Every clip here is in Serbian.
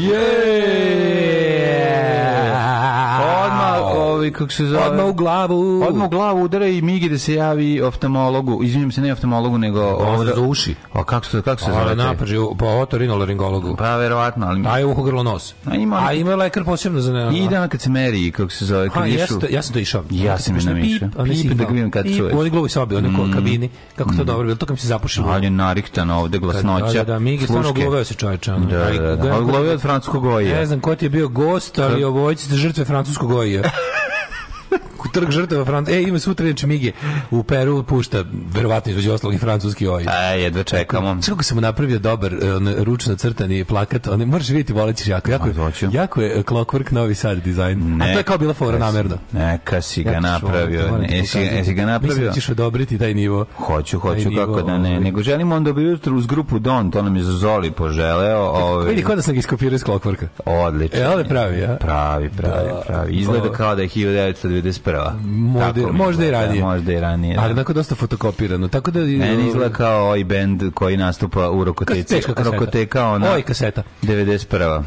Yay! ovaj kako se zove odmah u glavu odmah u glavu udara i migi da se javi oftalmologu Izvinim se ne oftalmologu nego ovo za uši a kako se kako se zove naprži pa otorinolaringologu pa verovatno ali taj uho grlo nos a ima a ima lekar posebno za ne i da kad se meri kako se zove kad jeste ja sam to išao ja sam na miša pip da gledam kad čuje oni glavu sobi oni ko mm. kabini kako to mm. dobro bilo to kam se zapušilo ali je nariktan ovde glasnoća da, da, da migi stvarno gloveo se čoveča da, da da da gloveo od francuskog goja ne znam ko ti je bio gost ali da, žrtve francuskog goja trg žrtava Francuske. E, ima sutra neče Mige u Peru pušta, verovatno između ostalog i francuski oj. A, jedva čekamo. Sve kako sam napravio dobar on, ručno crtani plakat, on moraš vidjeti, volećeš jako. Jako, je, jako je Clockwork Novi Sad dizajn. Ne, A to je kao bila fora namerno. Neka si ga napravio. Jesi jesi ga napravio. Mislim da ćeš odobriti taj nivo. Hoću, hoću nivo, kako da ne. Nego želimo onda bi jutro uz grupu Don, to nam je Zoli poželeo. Ovaj. Vidi kako da sam ga iskopirao iz Clockworka. Odlično. E, ali pravi, ja. Pravi, pravi, pravi. Izgleda kao da je 1991 prva. Možda, tako možda i ranije. Možda i ranije. Ali da. onako dosta fotokopirano. Tako da meni izgleda kao ovaj bend koji nastupa u Rokoteci. Rokoteka ona. Oj kaseta. 91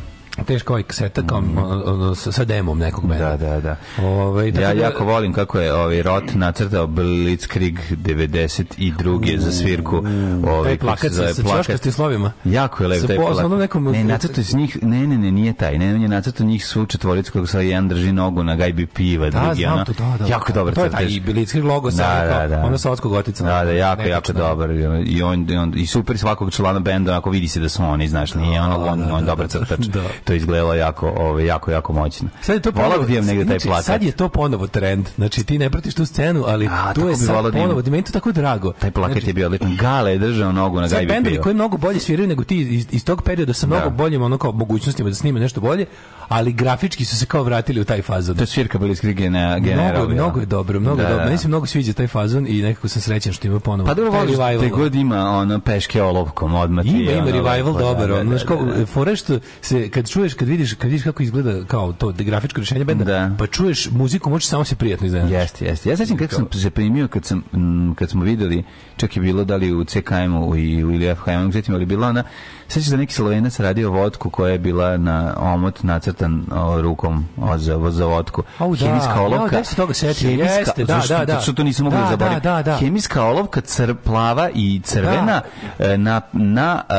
teška ovaj kaseta kao mm. sa demom nekog benda. Da, da, da. Ovaj, ja da, jako volim kako je ovaj Rot nacrtao Blitzkrieg 92. Mm, za svirku. Mm, ovaj, taj plakat sa, sa čoškastim slovima. Jako je lepo taj plakat. Nekom... Ne, nacrtao s njih, ne, ne, ne, nije taj. Ne, on je nacrtao njih svu četvoricu kako sad jedan drži nogu na gajbi piva. Da, drugi, znam ono, to, da, da. Jako da, dobar. To je taj i Blitzkrieg logo sa da, da, da. ono sa otskog otica. Da, da, jako, jako da. dobar. I, on, on, i super svakog člana benda, ako vidi se da su oni, znaš, nije da, ono, on, da, on, on dobar crtač to izgledalo jako, ovaj, jako, jako moćno. Sad je to ponovo, da negde taj znači, plakat. Sad je to ponovo trend. Znači, ti ne pratiš tu scenu, ali A, tu je sad da ponovo, meni to tako drago. Taj plakat znači, je bio odličan. Gale je držao nogu na gajbi bendovi koji mnogo bolje sviraju nego ti iz, iz tog perioda sa mnogo da. boljim ono kao mogućnostima da snime nešto bolje, ali grafički su se kao vratili u taj fazon. To je svirka Blitzkrieg genera, Mnogo, mnogo je da. dobro, mnogo da, je dobro. Da, meni se mnogo sviđa taj fazon i nekako sam srećan što ima ponovo. Pa dobro, voliš, te god ima ono peške olovkom odmah. Ima, ima revival dobar. Ono, fore što se, kad čuješ kad vidiš kad vidiš kako izgleda kao to de, grafičko rešenje benda, da. pa čuješ muziku, može samo se prijatno iznenadiš. Jeste, jeste. Ja sećam kako sam se primio kad sam mm, kad smo videli, čak je bilo da li u CKM-u i u ili FHM-u, ali bila ona Sveći da neki slovenac radio vodku koja je bila na omot nacrtan rukom za, za vodku. Oh, da. Hemijska olovka. Ja, se toga setio. Jeste, da, zašto, da, da. Što to nisam mogli da, da zaboraviti. Da, da, da. Hemijska olovka cr, plava i crvena da. E, na, na uh,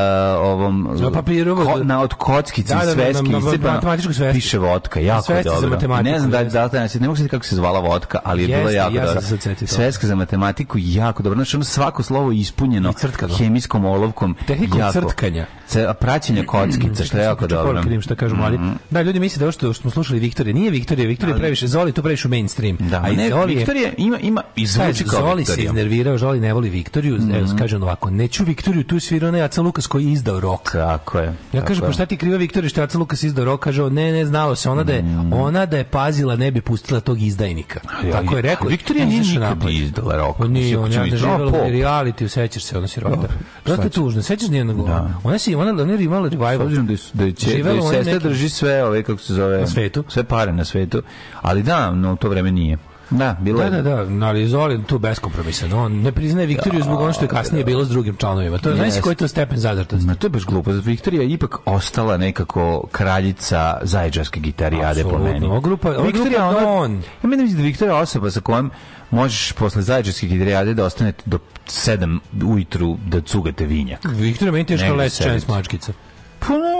ovom... Na papiru. Ko, da. na od kockice da, da, sveski. Da, da, da, matematičkoj svesti. Piše vodka, jako svesti dobro. za Ne znam da, da, da, ne mogu se kako se zvala vodka, ali je bilo jako ja dobro. Sveska za matematiku, jako dobro. Znači, ono svako slovo ispunjeno hemijskom olovkom. Tehnikom crtkanja kockica, praćenje mm, kockica, što je jako dobro. Porkinim, što kažu mladi. Mm-hmm. Da, ljudi misle da ovo što smo slušali Viktorije, nije Viktorije, Viktorije da. previše, Zoli tu previše u mainstream. Da, a ne, Viktorije ima, ima i zvuči kao Zoli se iznervirao, Zoli ne voli Viktoriju, mm-hmm. kaže on ovako, neću Viktoriju, tu je svirao ne Aca Lukas koji izdao rok. Tako je. Ja kažem, pa šta ti kriva Viktorije što je Aca Lukas izdao rok, kaže ne, ne, znalo se, ona da je, mm-hmm. ona da je pazila, ne bi pustila tog izdajnika. Tako je rekao. Viktorija nije nikad izdala rok. Pa nije, ona je živjela reality, sećaš se, ona sirota. Zato Prosto tužno, sećaš njenog. Da. Ona se, ona Lavner imala revival. S obzirom da, da, će, da je da da sestra neki... drži sve ove, kako se zove... Na svetu. Sve pare na svetu. Ali da, no, to vreme nije. Da, bilo da, je. Da, da, no, ali Zoli tu beskompromisan. On ne priznaje Viktoriju zbog onoga što je da, kasnije bilo s drugim članovima. To je, znaš koji to stepen zadrtosti? Ma to je baš glupo. Viktorija ipak ostala nekako kraljica zajedžarske gitarijade po meni. Ova grupa, ova Viktorija, grupa ona, Ja meni mislim da Viktorija osoba sa kojom možeš posle zajedžarske gitarijade da ostanete do 7 ujutru da cugate vinjak. Viktor, meni teško lesi čajs mačkica. Pa ne,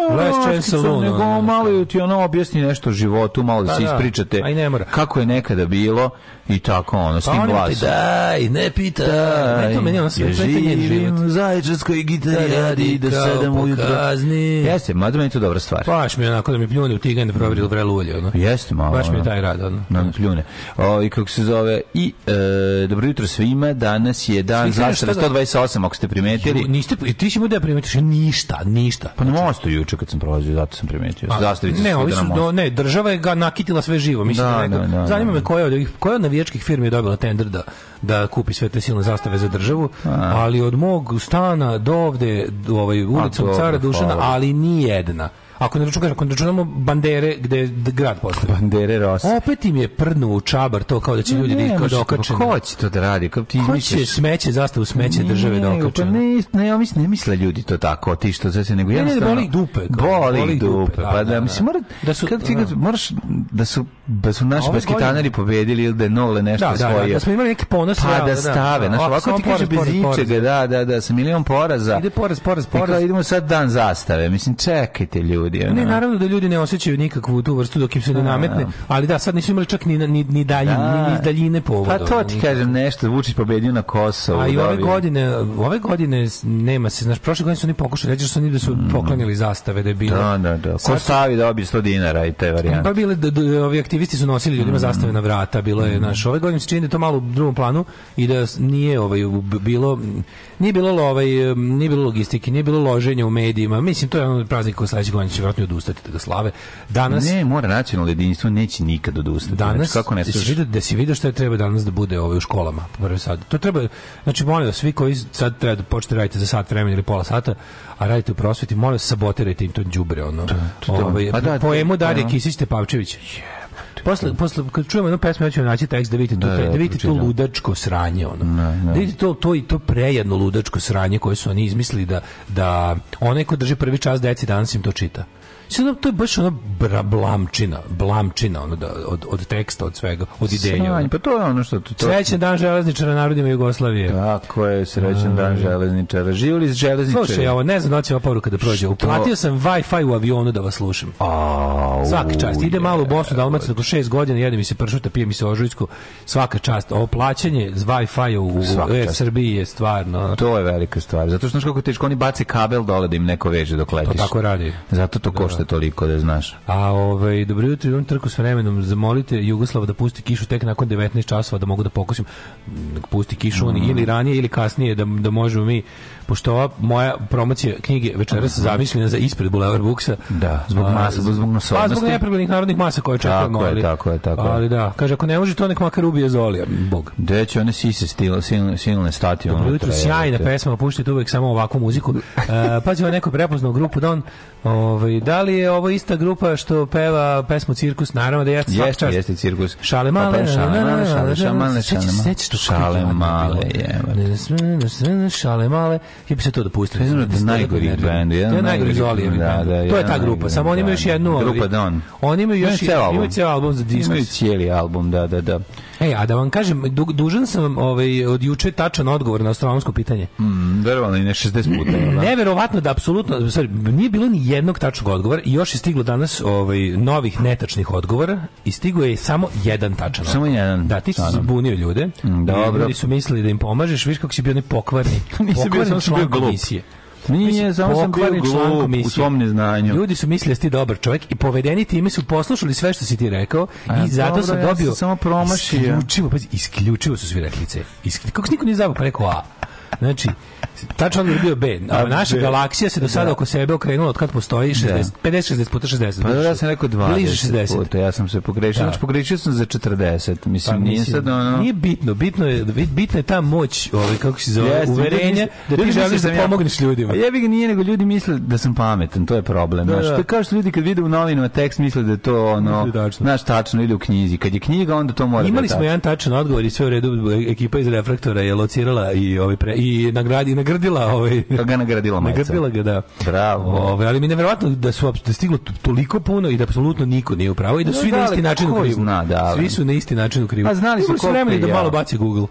nego no, malo ti ono objasni nešto o životu, malo da, pa da se ispričate. Da, ne mora. Kako je nekada bilo i tako ono, s pa tim pa glasom. Daj, ne pita. Daj, ne to meni ono sve u zaječarskoj gitari da, da radi do da, da sedam ujutro. Jeste, mada meni to dobra stvar. Baš mi onako da mi pljune u tigan da proveri ili vrelo ulje. Ono. Jeste malo. Baš mi je taj rad. Ono. Da pljune. O, I kako se zove, i e, dobro jutro svima, danas je dan zastave 128, ako ste primetili. Niste, ti si mu da primetiš, ništa, ništa. Pa na mostu juče trčao kad sam prolazio, zato sam primetio. A, ne, ovi su, do, ne, država je ga nakitila sve živo. Mislim, da, da, da, Zanima me koja od, koja od navijačkih firmi je dobila tender da, da kupi sve te silne zastave za državu, a, ali od mog stana do ovde, do ovaj, ulicom Cara Dušana, ali ni jedna. Ako ne računamo, ako ne računamo bandere gde grad postoji. Bandere Rosa. Opet im je prnu u čabar to kao da će ljudi ne, da ih pa Ko će to da radi? Kako ti ko će smeće, zastavu smeće ne, države dokače? Da pa ne, ne, ne, mislim, ne misle ljudi to tako, ti što se nego jednostavno... Ne, ne, boli dupe. Boli, boli dupe, dupe, da, pa da, da, mislim, mora, da su, kad ti da, moraš, da su, da su naši ovaj basketanari pobedili ili da je Nole nešto da, svoje. Da, da, smo imali neki ponos. Pa da stave, znaš, ovako ti kaže bez ičega, da, da, da, sa milion poraza. Ide poraz, poraz, poraz. idemo sad dan zastave, mislim, čekajte ljudi ljudi. Ne, naravno da ljudi ne osjećaju nikakvu tu vrstu dok im se ne nametne, ali da, sad nisu imali čak ni, ni, ni, daljine, da. ni, ni daljine povoda. Pa to ti kažem nešto, Vučić pobedio na Kosovu. A i ove godine, ove godine nema se, znaš, prošle godine su oni pokušali, reći su oni da su mm. poklanjali zastave, da je bilo. Da, da, da. Ko stavi dobije 100 dinara i te varijante. Pa bile, da, ovi aktivisti su nosili ljudima mm. zastave na vrata, bilo je, mm. znaš, ove godine se čini da to malo u drugom planu i da nije ovaj, bilo, nije bilo, ovaj, nije bilo logistike, nije bilo loženja u medijima, mislim, to je ono praznik koji sledeće godine će vjerojatno odustati da ga slave. Danas ne mora nacionalno jedinstvo neće nikad odustati. Znači, danas znači, kako ne se da se vidi što je treba danas da bude ovaj u školama. Prvo sad. To treba znači molim da svi koji sad treba da počnete raditi za sat vremena ili pola sata, a radite u prosveti, molim da sabotirajte im to đubre ono. Da, to, to, ovaj, pa da, poemu da, Darije pa da. Kisić Tepavčević. Yeah. Posle, posle, kad čujemo jednu pesmu, ja ću naći tekst da vidite, to, da, da, da, vidite to ludačko sranje. Ono. Ne, Da vidite to, to, i to prejedno ludačko sranje koje su oni izmislili da, da onaj ko drži prvi čas deci danas im to čita. Sada znači, to je baš ona bra, blamčina, blamčina ono da, od, od teksta, od svega, od ideje. Sanj, pa to je ono što... To, to... Srećen dan železničara narodima Jugoslavije. Tako je, srećen A... dan železničara. Živjeli s železničara. Slušaj, ovo, ne znam da će ova poruka da prođe. Što? Uplatio sam Wi-Fi u avionu da vas slušam. A, svaka čast. Ide malo u Bosnu, Dalmaciju, nakon šest godina jede mi se pršuta, pije mi se ožujsku. Svaka čast. Ovo plaćanje z Wi-Fi u, u e Srbiji je stvarno... To je velika stvar. Zato što, znaš kako teško, oni bace kabel dole da im neko veže dok letiš. To tako radi. Zato to da. košta plate toliko da znaš. A ovaj dobro jutro, on trku s vremenom. Zamolite Jugoslava da pusti kišu tek nakon 19 časova da mogu da pokusim. Pusti kišu mm. on ili ranije ili kasnije da da možemo mi pošto ova moja promocija knjige večeras zamišljena za ispred Bulevar Buksa. Da, zbog masa, zbog nosornosti. Pa zbog nepravilnih narodnih masa koje čekamo. Tako je, tako je, tako je. Ali da, kaže, ako ne može to, nek makar ubije Zolija, bog. Gde će one sise stil, silne, silne stati? Dobro jutro, sjajna pesma, puštite uvek samo ovakvu muziku. Uh, pa će neko prepoznao grupu, da on, ovaj, da li je ovo ista grupa što peva pesmu Cirkus, naravno da jeste svak Jeste, jeste Cirkus. Šale male, šale male, šale male, šale male, šale male, šale male, ja bih se to dopustio. Ne znam da najgori bend, ja. To je najgori Zoli, da, da, To je ta grupa, samo oni imaju još da. jednu, grupa Don. Oni imaju još imaju ceo album za disko. Imaju cijeli album, da, da, da. Ej, a da vam kažem, du, dužan sam ovaj, od juče tačan odgovor na astronomsko pitanje. Mm, verovatno i ne 60 puta. Da? Neverovatno da apsolutno, sorry, nije bilo ni jednog tačnog odgovora i još je stiglo danas ovaj, novih netačnih odgovora i stigo je samo jedan tačan Samo odgovor. jedan. Da, ti si zbunio ljude. Mm, dobro. Ljudi su mislili da im pomažeš, viš kako si bio nepokvarni. Nisam bio, sam bio glup. Misije. Nije, samo sam bio glup u svom neznanju. Ljudi su mislili da ti dobar čovjek i povedeni time su poslušali sve što si ti rekao A, i zato sam ja dobio... Sam samo promašio. Isključivo, pazi, isključivo su svi rekli C. Isk... Kako niko nije zabao pa rekao A. Znači, Tačno odgovor bio B. A naša galaksija se do sada da. oko sebe okrenula od kad postoji 60, 50, 60 puta 60. Pa ja da, sam rekao 20 60. puta, ja sam se pogrešio. Da. Znači pogrešio sam za 40. Mislim, pa, nije sad ono... Nije bitno, bitno je, bitno je ta moć, ovaj, kako se zove, yes, uverenje, da ti želiš da pomogneš ljudima. A jebi ga nije, nego ljudi misle da sam pametan, to je problem. Da, da. Kao što ljudi kad vide u novinama tekst misle da je to ono, znaš, tačno ide u knjizi. Kad je knjiga, onda to mora Imali smo jedan tačan odgovor i sve u redu, ekipa iz Refraktora je locirala i, ovaj pre, i nagradi, nagradi nagradila ovaj da ga nagradila majica. Nagradila ga da. Bravo. Ovaj ali mi neverovatno da su da stiglo toliko puno i da apsolutno niko nije u pravu i da svi no, da, na isti način u krivu. Zna, da, svi su na isti način u krivu. A znali su koliko. Da malo baci Google.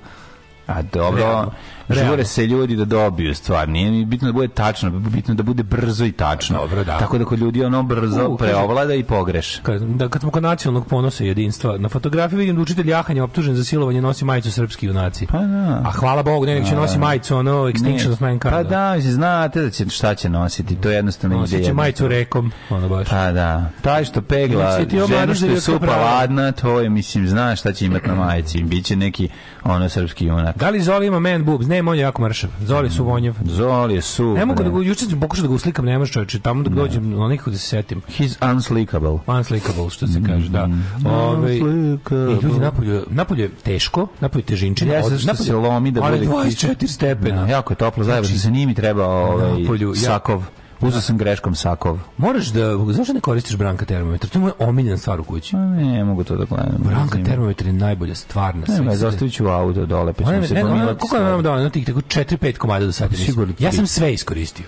A dobro. Znači, Realno. Žure se ljudi da dobiju stvar. Nije mi bitno da bude tačno, bitno da bude brzo i tačno. Dobro, da. Tako da kod ljudi ono brzo U, preovlada i pogreš. Kad, da, kad smo kod nacionalnog ponosa i jedinstva, na fotografiji vidim da učitelj jahanja optužen za silovanje nosi majicu srpski junaci. Pa da. A hvala Bogu, ne, će nosi da. majicu ono Extinction of Mankind. Pa da, da znate da će, šta će nositi, to je jednostavno Nosit će majicu rekom, ono baš. Pa da. Taj što pegla, znači, žena što je supa ladna, to je, mislim, zna šta će imati na majici. Biće neki ono srpski junak. Da li Zoli ima man boobs? Nema, on je jako mršav. Zoli mm. su vonjev. Zoli su. Ne mogu da ga, juče sam da ga uslikam, nema što, znači tamo da ne. dođem, no nikako da se setim. He's unslikable. Unslikable, što se kaže, da. Mm. Ove, ovaj, unslikable. I e, ljudi napolju, napolju teško, napolju je težinčina. Jeste što napolju, se lomi da bude... Ali 24 stepena. Da, jako je toplo, zajedno znači, se njimi treba ovaj, napolju, sakov. Ja, Uzeo sam greškom sakov. Moraš da, zašto da ne koristiš Branka termometar? To je moja omiljena stvar u kući. Pa ne, mogu to da gledam. Branka termometar je najbolja stvar na svetu. Ne, zastavit ću auto dole, pa ćemo se pomilati. Koliko je vam dao? No, tih tako 4-5 komada do sada. Ja sam sve iskoristio.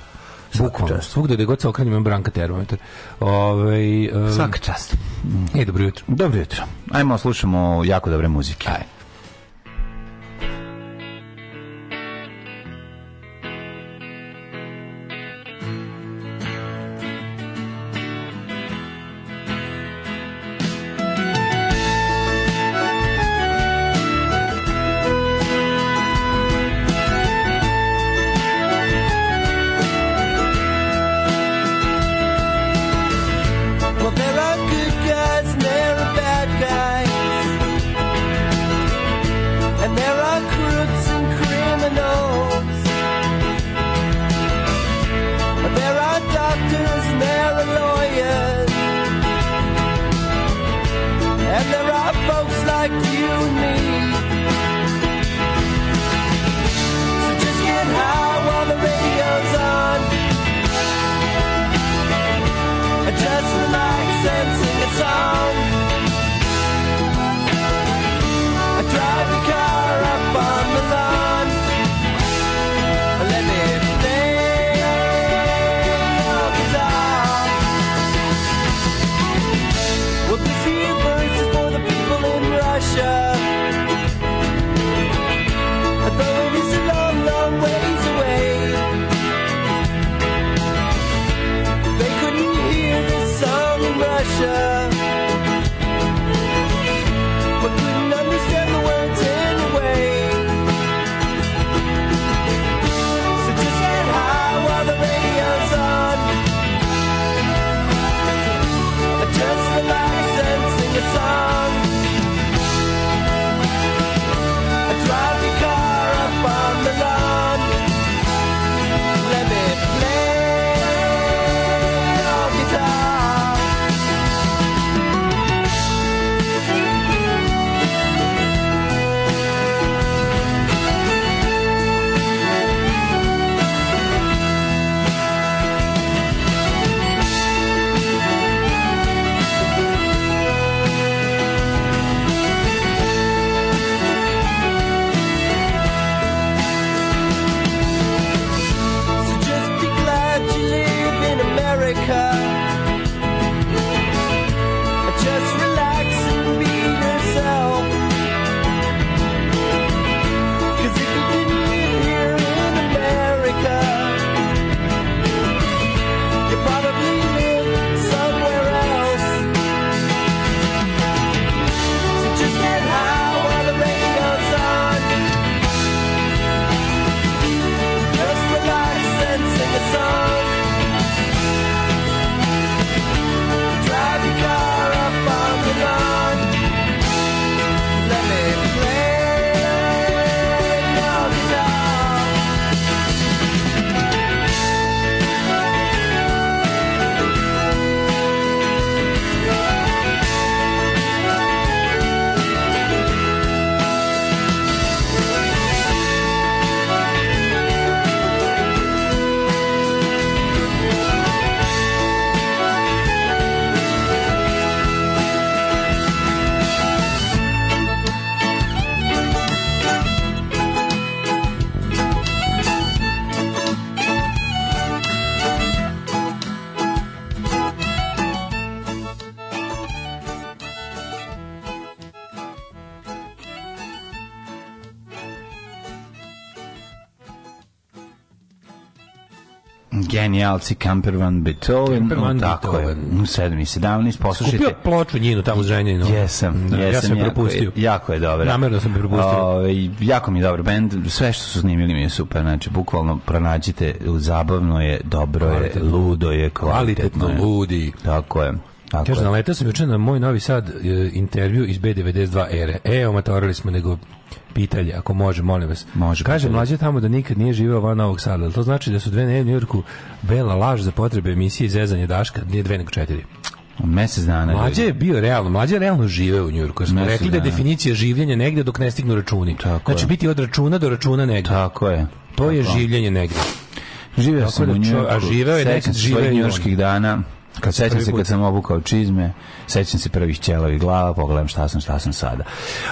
Bukvalno, svugde gde god se okrenem imam Branka termometar. Ove, ovaj, um, Svaka čast. E, dobro jutro. Dobro jutro. Ajmo, slušamo jako dobre muzike. Ajde. genijalci Van Beethoven, Kampervan no, tako Beethoven. je, 7 i 17, poslušajte. Kupio ploču njinu tamo ženjenu. Jesam, da, jesam. Ja sam je propustio. Jako je dobro. Namerno sam propustio. O, jako mi je dobro bend, sve što su snimili mi je super, znači bukvalno pronađite, zabavno je, dobro je, ludo je, kvalitetno, kvalitetno ludi. Tako je. Tako Kaže, naletao sam juče na moj novi sad e, intervju iz B92 ere. E, omatorili smo nego pitanje, ako može, molim vas. Može. Kaže mlađe tamo da nikad nije živeo van Novog Sada. To znači da su dve nedelje u Njujorku bela laž za potrebe emisije Zezanje Daška, nije dve nego četiri. Mesec dana. Mlađe je bio realno, mlađe je realno žive u Njujorku. Jer smo Mesec rekli dana. da je definicija življenja negde dok ne stignu računi. Tako znači je. biti od računa do računa negde. Tako je. To Tako. je življenje negde. Živeo sam da u Njujorku. A živeo je nekad živeo njujorskih dana. Kad sećam se kad sam obukao čizme, sećam se prvih ćelovih glava, pogledam šta sam, šta sam sada.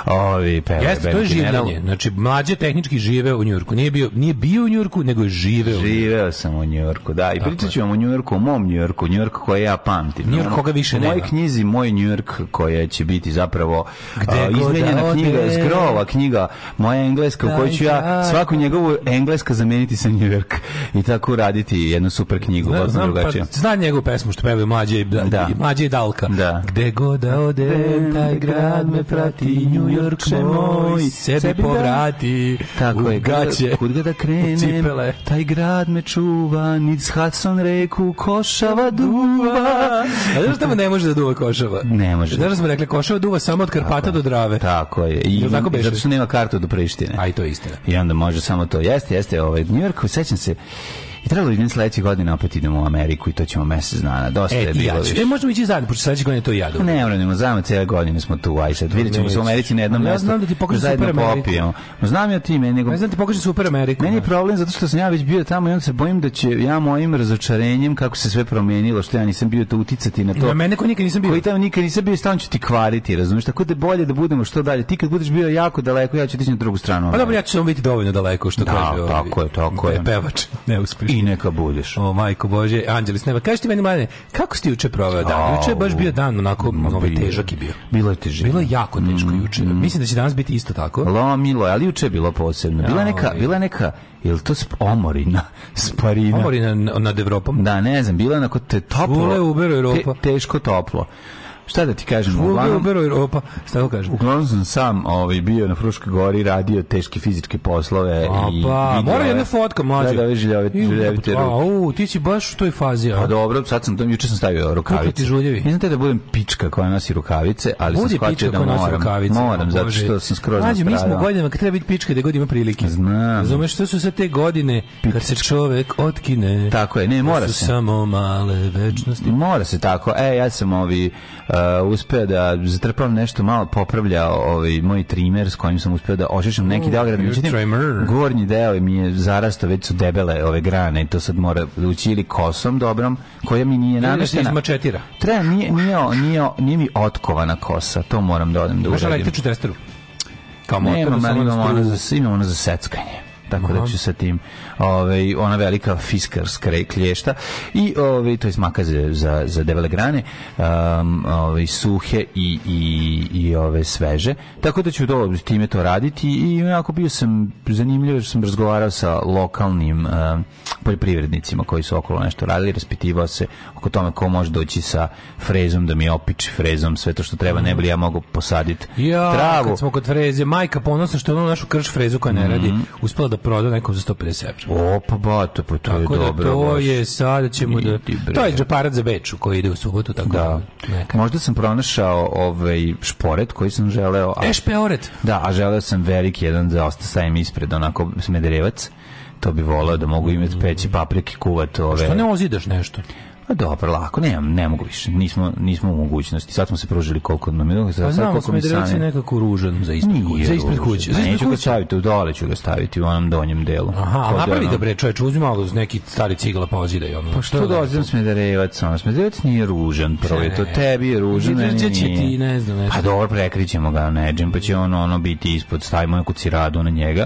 Ovi peve, Jeste, to je življenje. Znači, mlađe tehnički žive u Njurku. Nije bio, nije bio u Njurku, nego je živeo. Živeo sam u Njurku, da. I pričat ću vam o Njurku, o mom Njurku, Njurku koji ja pamtim. Njurk koga više nema. U mojoj knjizi, moj Njurk koja će biti zapravo uh, izmenjena da knjiga, skrova knjiga, moja engleska, u kojoj ću ja svaku njegovu engleska zameniti sa Njurk. I tako raditi jednu super knjigu, znam, znam, pa, znam njegovu pesmu što pevaju mlađe i, da, da. mlađe i Dalka. Da. Gde god da ode, taj grad me da prati, New York moj, sebi, sebi da- povrati. Tako u je, gaće, kud ga da krenem, taj grad me čuva, nic Hudson reku, košava duva. A znaš da ne može da duva košava? Ne može. Znaš da smo rekli, košava duva samo od Karpata tako, do Drave. Tako je. I, tako beše? zato što nema kartu do Prištine. A i to je istina. I onda može samo to. Jeste, jeste, ovaj, New York, sećam se, I trebalo idem sledeće godine opet idemo u Ameriku i to ćemo mjesec dana. Dosta e, je bilo. Ja ću. E, možemo ići zajedno, pošto sledeće godine to i ja dobro. Ne, ne, moramo, znamo, cijele godine smo tu, u sad vidjet ćemo se u Americi na jednom mjestu. Ja znam da ti pokažem Super Ameriku. Popijemo. Znam ja ti, meni nego... Ne znam da ti pokažem Super Ameriku. Meni je da. problem zato što sam ja već bio tamo i onda se bojim da će ja mojim razočarenjem kako se sve promijenilo, što ja nisam bio to uticati na to. Na mene koji nikad nisam bio. Koji tamo nikad nisam bio, stalno ću ti kvariti, razumiješ? Tako da bolje da budemo što dalje. Ti kad budeš bio jako daleko, ja ću otići na drugu stranu. Pa dobro, ja ću samo biti dovoljno daleko što da, kaže. Da, tako je, ovaj, tako da je. Pevač, ne uspeš. I neka budeš. O, majko Bože, Anđeli s neba. Kaži ti meni, mlade, kako ste juče proveo dan? Juče je baš bio dan onako novi ovaj težak je bio. Bilo je težina. Bilo je jako teško mm, juče. Mm. Mislim da će danas biti isto tako. Lomilo, ali juče je bilo posebno. Bila neka, bila neka, jel to sp omorina, sparina. Omorina nad Evropom? Da, ne znam, bila je onako te toplo. Vule, uberu Europa. Te, teško toplo šta da ti kažem, uglavnom, Europa, šta da kažem. Uglavnom sam sam ovaj, bio na Fruškoj gori, radio teške fizičke poslove. A, i pa, mora jedna fotka, da, mlađe. Da, da, viži ljavite, u, ti si baš u toj fazi. A, a pa dobro, sad sam, juče sam stavio rukavice. Kako ti žuljevi? Ne znate da budem pička koja nosi rukavice, ali Budi sam shvatio da moram. Rukavice, moram, zato što sam skroz Mlađe, mi smo godinama kad treba biti pička da god ima prilike. Znam. Razumeš, što su sve te godine kad se čovek otkine. Tako je, ne, mora se. samo male večnosti. Mora se tako. E, ja sam ovi uh, uspeo da zatrpam nešto malo popravlja ovaj moj trimer s kojim sam uspeo da očišćam neki deo grada. gornji deo mi je zarastao, već su debele ove grane i to sad mora da ući ili kosom dobrom, koja mi nije nameštena. Izmačetira. Treba, nije, nije, nije, nije, mi otkovana kosa, to moram da odem da uradim. Možda električnu testeru? Kao motor, Nemam, imam, da ono za, imam ono za seckanje tako da Aha. da ću sa tim ovaj, ona velika fiskarska klješta i ovaj, to je makaze za, za debele grane um, ovaj, suhe i, i, i ove sveže tako da ću to, time to raditi i onako bio sam zanimljivo jer sam razgovarao sa lokalnim um, poljoprivrednicima koji su okolo nešto radili raspitivao se oko tome ko može doći sa frezom da mi opiči frezom sve to što treba ne bi ja mogu posaditi ja, travu kad smo kod freze majka ponosa što je ono našu krš frezu koja ne radi mm -hmm. uspela da proda nekom za 150 evra Opa, ba, to, pa to tako je da dobro. to baš. je sada ćemo I, da... To je džaparat za Beču koji ide u subotu, tako da. Nekad. Možda sam pronašao ovaj šporet koji sam želeo... A, Ešpeoret. Da, a želeo sam veliki jedan za ostasajem ispred, onako smederevac to bi voleo da mogu imati peći paprike, kuvati ove... Što ne ozidaš nešto? A pa dobro, lako, ne, ne mogu više. Nismo, nismo u mogućnosti. Sad smo se pružili koliko nam je. Sad, pa znamo, koliko mi da sane... nekako ružan za ispred kuće. Za ispred kuće. Neću ga staviti, u dole ću ga staviti u onom donjem delu. Aha, a napravi dobre bre, čoveč, uzmi malo da neki stari cigla pa da ozidaj. Ono, pa što da ozidam smederevac? Ono, smederevac nije ružan, prvo je to tebi je ružan, meni nije. ne znam, ne pa znam. Pa dobro, prekrićemo ga džem, pa će ono, ono biti ispod, stavimo neku ciradu na njega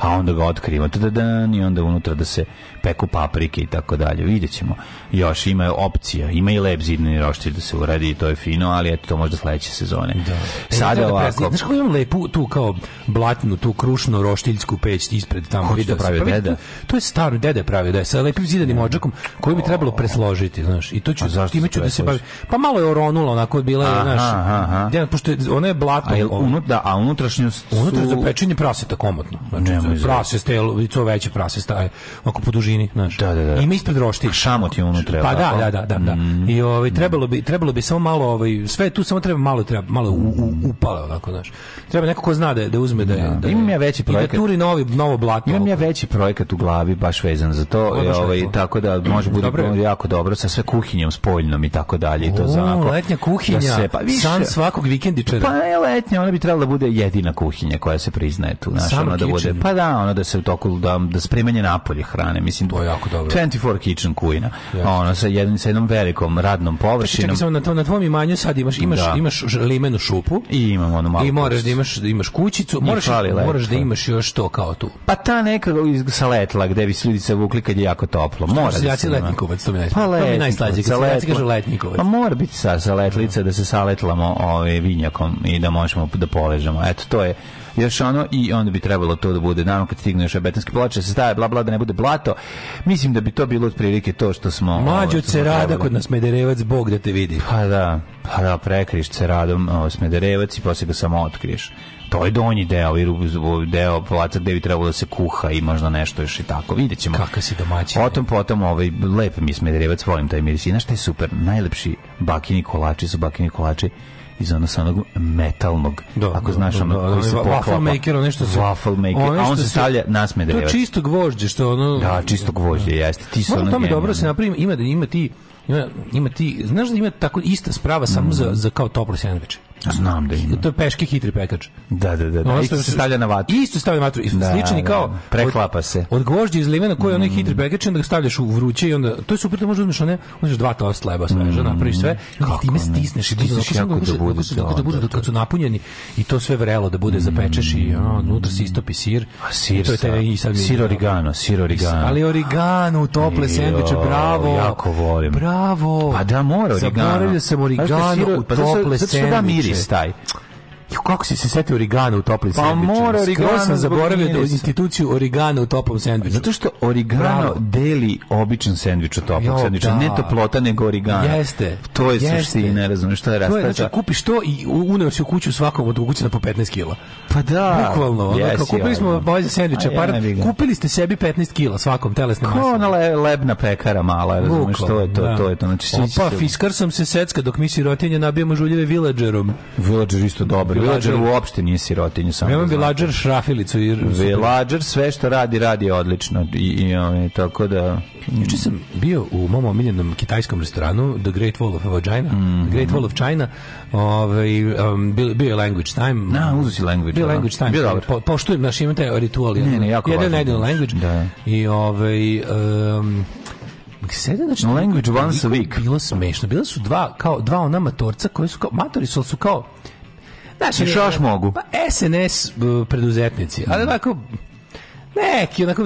a onda ga otkrivate da dan i onda unutra da se peku paprike i tako dalje. Videćemo. Još ima opcija, ima i lep zidni roštilj da se uredi i to je fino, ali eto to možda sledeće sezone. Da. E, Sada da ovako. Znaš kako imam lepu tu kao blatnu, tu krušnu roštiljsku peć ispred tamo. Ko to pravio pa deda? To je staro dede pravi da je sa lepim zidanim odžakom koji bi trebalo presložiti, znaš. I to ću, time ću da se bavi. Pa malo je oronulo onako bila je, znaš, Da, pošto ona je blato. A, unutra, a unutrašnjost su... Unutra za pečenje praseta komotno. Znači, prase, stelo, i to veće prase staje. Ako poduži dužini, znaš. Da, da, da. Ima ispred roštilj. Šamot je ono unutra. Pa da, da, da, da, da. Mm. I ovaj trebalo bi trebalo bi samo malo ovaj sve tu samo treba malo treba malo u, u, upale onako, znaš. Treba neko ko zna da da uzme da, da, da imam ja veći da projekat. I da turi novi novo blato. Imam ja veći projekat u glavi baš vezan za to, o, ovaj tako da može bude dobro. jako dobro sa sve kuhinjom spoljnom i tako dalje i to o, za da Letnja kuhinja. Da se, pa više, san svakog vikendičara. Pa je letnja, ona bi trebala da bude jedina kuhinja koja se priznaje tu, znaš, ona da bude. Pa da, ona da se u toku da, da spremanje napolje hrane, mislim mislim to je jako dobro. 24 kitchen kuina. Yes. Ono sa jednim sa jednom velikom radnom površinom. Čekaj, na to na tvom imanju sad imaš imaš da. imaš limenu šupu i imam ono malo. I moraš da imaš da imaš kućicu, moraš moraš da imaš još to kao tu. Pa ta neka sa letla gde bi ljudi se vukli kad je jako toplo. Mora da se jaci letnikovac to mi najslađe. Pa letnikovac, najslađe kad se kaže letnikovac. Pa mora biti sa sa da se saletlamo ovaj vinjakom i da možemo da poležemo. Eto to je još ono i onda bi trebalo to da bude naravno kad stigne još betonske ploče se staje bla bla da ne bude blato mislim da bi to bilo otprilike to što smo mlađo ovaj, rada kod nas mederevac bog da te vidi pa da pa da prekriš ceradom o, smederevac i posle ga samo otkriješ to je donji deo i deo placa gde bi trebalo da se kuha i možda nešto još i tako. Vidjet ćemo. Kaka si domaći. Potom, potom, ovaj, lep mi smederevac, volim taj miris. I znaš šta je super? Najlepši bakini kolači su bakini kolači iz ono onog metalnog, do, da, ako do, da, znaš da, ono do, koji se poklapa. Waffle maker, ono nešto se... Waffle maker, a on se stavlja na nasmedevac. To čisto gvožđe, što ono... Da, čisto gvožđe, jeste. Ti se ono... tome dobro se napravim, ima da ima ti ima, ima ti, znaš da ima tako ista sprava samo mm. za, za kao toplo sendviče Znam da ima. To je peški hitri pekač. Da, da, da. da. Ono što se stavlja na vatru. Isto stavlja na vatru. I da, slični da, kao da. preklapa se. Od, od gvožđa iz limena koji je onaj mm. hitri pekač onda ga stavljaš u vruće i onda to je super, da možeš uzmeš one, uzmeš dva tost leba sveža, mm, napraviš sve, i time stisneš i stisneš jako da bude, da bude da, kad da. su napunjeni i to sve vrelo da bude zapečeš i ono unutra se mm. istopi sir. A sir. To je i sir origano, sir origano. Ali origano tople sendviče, bravo. Jako volim. Bravo. Pa da mora origano. Zaboravio sam origano u pa tople sendviče. Isti taj. Jo, kako si se setio origana u toplom pa sendviču? Pa mora origana. sam zaboravio da instituciju origana u toplom sendviču. Zato što origano deli običan sendvič u toplom sendviču. Ne da. toplota, nego origana. Jeste. To je jeste. suština, razumiješ, to je rastača. To znači, kupiš to i uneo si u kuću svakom od kućana po 15 kg. Pa da. Bukvalno. Yes, onako, kupili smo ovaj sendviče, par, Kupili ste sebi 15 kg svakom telesne masom. Ko ona le, lebna pekara mala, razumeš, to je to, da. to je to. Znači, Opa, fiskar sam se secka dok mi sirotinje nabijemo žuljive villagerom. Villager isto dobro Villager uopšte nije sirotinju samo. Da Nemam Villager šrafilicu i Villager sve što radi radi odlično i, i, i ovaj, tako da Juče sam bio u mom omiljenom kitajskom restoranu The Great Wall of Vagina, mm -hmm. Great Wall of China. Ovaj um, bio, bio je language time. Na, no, uzi language. Bio da. language time. Bio dobro. Po, poštujem naš taj ritual. Ne, ne, jako jedan jedan language. Da. I ovaj um, Sedam, znači, language once a week. Bilo smešno. Bila su dva, kao, dva ona matorca koji su kao, matori su, su kao, Znači, još, još mogu. Pa SNS preduzetnici, ali mm. onako, neki, onako,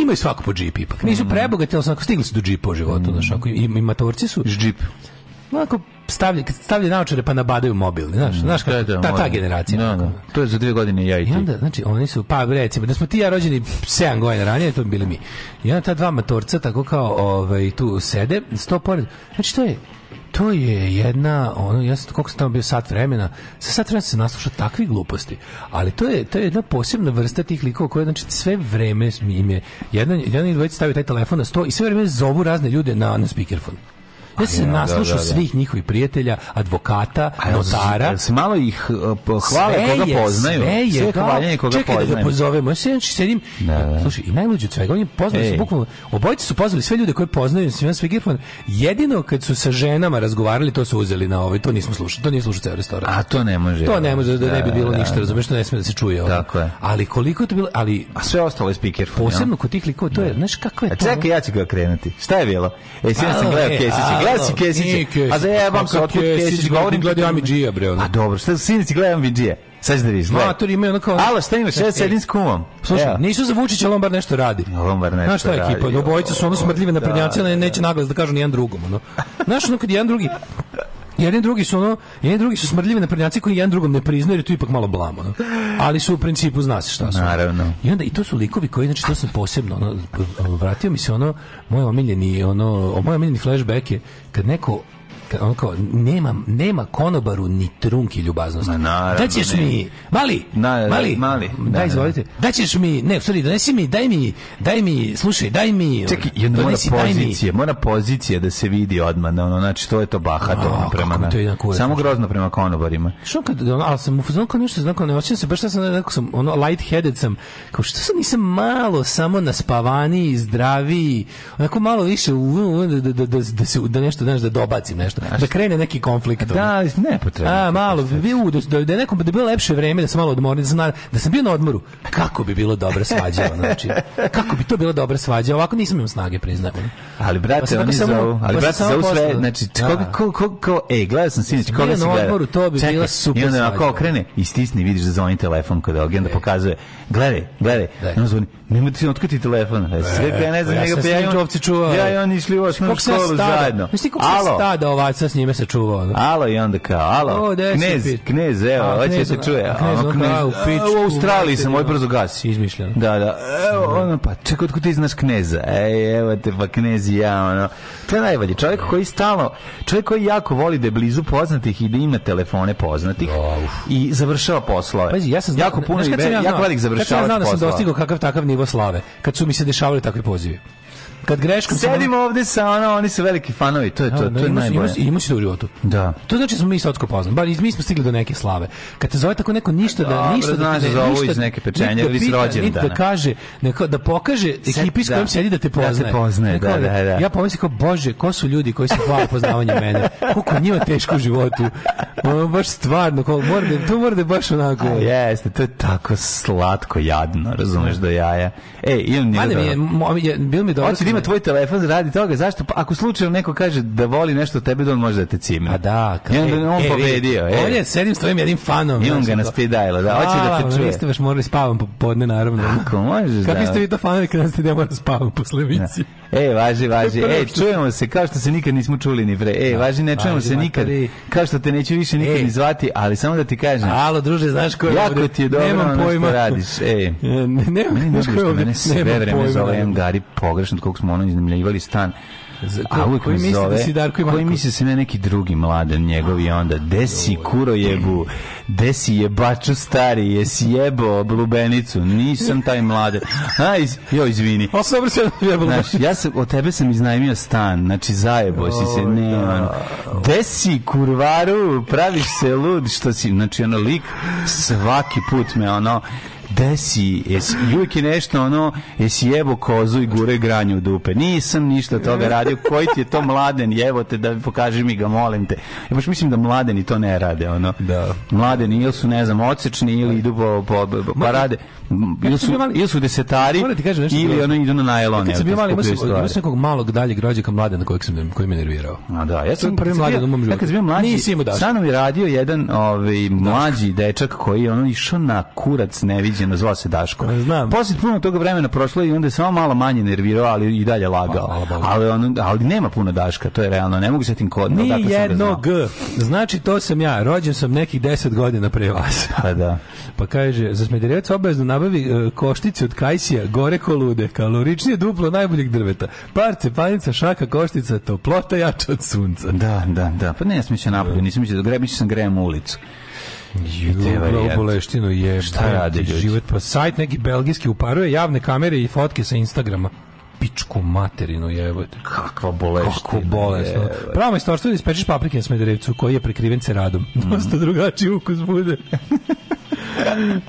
imaju svako po džip ipak. Nisu mm. prebogati, ali onako, stigli su do džipa u životu, mm. znaš, onako, i, i matorci su. Džip. Onako, stavlja, stavlja naočare pa nabadaju mobilni, znaš, znaš kako, ta, da, ta generacija. Da, da. To je za dvije godine ja i ti. I onda, znači, oni su, pa recimo, da smo ti ja rođeni 7 godina ranije, to bi bili mi. I onda ta dva matorca tako kao ovaj, tu sede, sto pored. Znači, to je, to je jedna, ono, ja sam, koliko sam tamo bio sat vremena, sa sat vremena se nasluša takvi gluposti, ali to je, to je jedna posebna vrsta tih likova koja, znači, sve vreme im je, jedan, jedan i dvojica stavi taj telefon na sto i sve vreme zovu razne ljude na, na speakerphone. Da ja sam da, naslušao da, svih njihovih prijatelja, advokata, notara. Se malo ih e, hvale koga poznaju. Sve je, sve hvaljenje koga poznaju. Čekaj da ga pozovemo. Ja sedim, sedim, slušaj, i najluđe od svega, Oni poznaju poznao, su bukvalno, obojice su pozvali sve ljude koje poznaju, sve sve girfon. Jedino kad su sa ženama razgovarali, to su uzeli na ovaj, to nismo slušali, to nije slušao ceo restoran. A to ne može. To ne može da ne bi bilo ništa, razumeš, to ne sme da se čuje. Tako je. Ali koliko je to bilo, ali a sve ostalo je speaker. Posebno kod tih likova, to je, znaš kako je e, to. Čekaj, ja ću ga krenuti. Šta je bilo? E, sam gledao Kesića gleda si Kesića. A zajebam pa se, otkud Kesić, govorim... Gledam Amidžija, bre. A dobro, sinici gledam Amidžija. Sad ćete da vidjeti. Matur ima ono kao... Alo, šta imaš? Ja sedim s kumom. Slušaj, nisu za Vučića, bar nešto radi. Lombar nešto radi. Znaš šta je ekipa? Radi. Obojica su ono smrdljive da, naprednjaci, ali da, neće naglas da kažu ni jedan drugom. Ono. Znaš ono kad jedan drugi Jedan drugi su ono, jedan drugi su smrdljivi na naprednjaci koji jedan drugom ne priznaju, jer tu ipak malo blamo. No? Ali su u principu zna se šta su. Naravno. I onda i to su likovi koji znači to sam posebno ono, vratio mi se ono moj omiljeni ono, moj omiljeni flashback je kad neko on kao, nema, nema konobaru ni trunki ljubaznosti. Naravno, da ćeš ne. mi, mali, na, mali, mali, da, da, izvolite, da ćeš mi, ne, sorry, donesi mi, daj mi, daj mi, slušaj, daj mi, Čekaj, je mora pozicija, mora pozicija da se vidi odmah, da ono, znači, to je to bahato prema, na, to samo grozno prema konobarima. Što kad, ali sam u kao nešto, znao ne osjećam se, baš šta sam, rekao sam, ono, light-headed sam, kao što sam nisam malo samo naspavani, zdraviji, onako malo više, da, da, da, da, se, da nešto, znaš, da dobacim nešto nešto. Da krene neki konflikt. Da, ne potrebno. Pa A, malo, bi, u, da, da, je nekom, da je bilo lepše vreme, da sam malo odmoren, da sam, da sam bio na odmoru. Kako bi bilo dobra svađa, znači. Kako bi to bilo dobra svađa, ovako nisam imao snage, priznajem. Ali, brate, pa oni samo, zovu, ali, pa brate, zovu sve, znači, da. ko, ko, ko, ej, gledao sam sinić, znači, koga si gledao? Na odmoru, to bi bila super I onda ako okrene i stisni, vidiš da zvoni telefon kod Ogen, da pokazuje, gledaj, gledaj, da. on zvoni, Nemo ti otkriti telefon. E, e, sve pa ja ne znam, njega pa ja imam čuvao. Ja i on išli u osnovnu školu zajedno. Znaš ti kako se stada ovaca s njime se čuvao? Alo i onda kao, alo, knez, knez, evo, hoće se čuje. Knez, knez, U Australiji sam, moj brzo gasi. Izmišljeno. Da, da. Evo, ono pa, čekaj, otkud ti znaš kneza? Ej, evo te, pa knez i ja, ono. To je najbolje. Čovjek koji stalno, čovjek koji jako voli da je blizu poznatih i da ima telefone poznatih da, i završava poslove. Pazi, ja sam jako puno jako velik završavač poslova. Ja znam da sam dostigao kakav takav nivo slave kad su mi se dešavali takvi pozivi kad greškom sedimo ovde sa ona oni su veliki fanovi, to je to, da, da, to je da, najbolje. Ima se u životu. Da. To znači da smo mi sotsko poznam, bar mi smo stigli do neke slave. Kad te zove tako neko ništa da, da ništa da za da ovo iz neke pečenje ili iz rođendana. Da kaže, neko, da pokaže ekipi s kojom sedi da te poznaje. Da te poznaje, da, da, da. Ja pomislim kao bože, ko su ljudi koji se hvale poznavanje mene? Koliko njima teško u životu. Ono baš stvarno, kao mora da, to mora da baš onako. Jeste, to je tako slatko jadno, razumeš do jaja. Ej, imam nije. Ajde, bilo mi dobro ima tvoj telefon radi toga, zašto? Pa, ako slučajno neko kaže da voli nešto tebe, da on može da te cimne. A da, kao. on, e, on e, pobedio. E. On je sedim s tvojim jednim fanom. I on ga na speed dial da, hoće da te čuje. Vi ste baš morali spavam popodne, naravno. kako možeš, Kako biste da. vi to fanovi kada ste da morali spavam posle emisije? E, važi, važi. E, čujemo se kao što se nikad nismo čuli ni pre. E, da, važi, ne čujemo se nikad. Kao što te neću više nikad e. ni zvati, ali samo da ti kažem. Alo, druže, znaš ko je Jako ti je dobro ono što radiš. E. e, ne, ne, ne, ne, ne, ne, ne, ne, ne, ne, ne, smo ono iznajmljivali stan a uvijek koji me da zove, da si Darko koji misli se ne neki drugi mladen njegov i onda desi kuro jebu, desi jebaču stari, jesi jebo blubenicu, nisam taj mladen. Aj, iz, jo, izvini. O, dobro se da jebo znači, ja sam, od tebe sam iznajmio stan, znači zajebo si se, da. ne, ono. Desi kurvaru, praviš se lud, što si, znači ono lik svaki put me ono, da si, jesi, uvijek je nešto ono, jesi jebo kozu i gure granju u dupe. Nisam ništa toga radio, koji ti je to mladen, jevo te da pokaži mi ga, molim te. Ja baš mislim da mladeni to ne rade, ono. Da. Mladeni ili su, ne znam, odsečni ili idu po, po, po, pa rade. Ili su, ili su desetari, ili ono idu na najlon. Kad sam bio mali, imao sam nekog malog daljeg rođaka mladena kojeg sam, koji me nervirao. A da, ja sam prvi mladen u mom životu. Ja kad sam bio mlađi, sa je radio jedan ovaj, mlađi dečak koji je ono išao na kurac neviđen istina, zvao se Daško. Pa znam. Posle puno toga vremena prošlo i onda je samo malo manje nervirao, ali i dalje lagao. Pa, ali, on, ali nema puno Daška, to je realno. Ne mogu se tim kod. Ni jedno G. Znači, to sam ja. Rođen sam nekih 10 godina pre vas. Pa da. Pa kaže, za smederevac obavezno nabavi e, koštice od kajsija, gore lude, kaloričnije duplo najboljeg drveta. Parce, panica, šaka, koštica, toplota jača od sunca. Da, da, da. Pa ne, ja sam mislio napolje, da. nisam mi se grebić sam da grejem u ulicu. Jugo je šta rade ljudi? Život pa sajt neki belgijski uparuje javne kamere i fotke sa Instagrama pičku materinu evo Kakva bolest Kako bolesno. Jebate. Pravo majstorstvo da ispečeš paprike na smederevcu koji je prekriven ceradom. Mm. Dosta drugačiji ukus bude.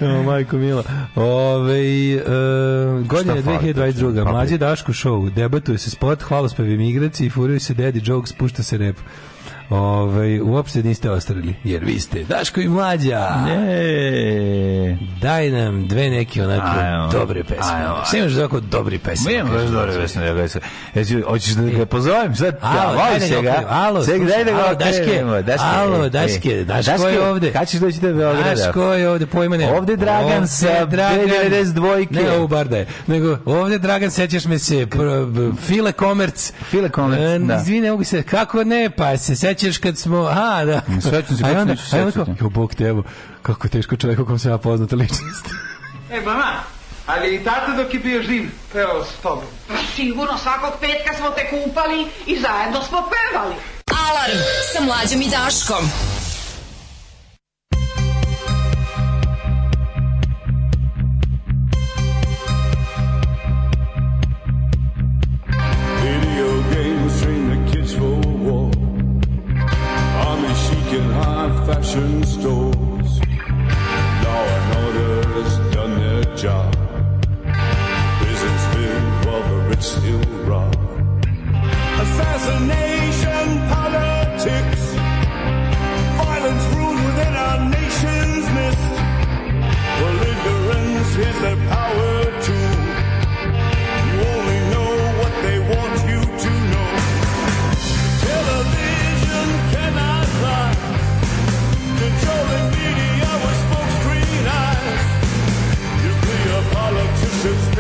o, majko mila. Ove, e, godine 2022. Mlađe Daško show. Debatuje se spot, hvalospevi migraci, furuje se daddy jokes, pušta se rep. Ove, ovaj, uopšte niste ostarili, jer vi ste Daško i Mlađa. Ne. Daj nam dve neke onako ajmo, dobre pesme. Ajmo, Sve imaš tako dobri pesme. Imam baš dobre pesme. Ja ga hoćeš da ga e. pozovem sad? Alo, ja, daj da ga. Alo, Sek, daj da ga alo, Daške. Daške. Alo, e. Daške. Daško je ovde. Kad ćeš doći do Beograda? Daško je ovde, pojma ne. Ovde Dragan se, Dragan 92. Ne, ovo bar da je. Nego ovde Dragan sećaš me se File Komerc. File Komerc, e, da. Izvini, mogu se kako ne, pa se sećaš sećaš kad smo... A, da. Ne sećam se kad se neću sećati. Jo, Bog te, kako je teško čovjek u kom se ja poznate ličnost. e, mama, ali i tata dok je bio živ, peo s tobom. Pa sigurno, svakog petka smo te kupali i zajedno smo pevali. Alarm sa mlađom i Daškom. fashion stores. Law and order has done their job. Business big, while the rich still rob. Assassination politics. Violence rules within our nation's midst. Well, ignorance is their power. Just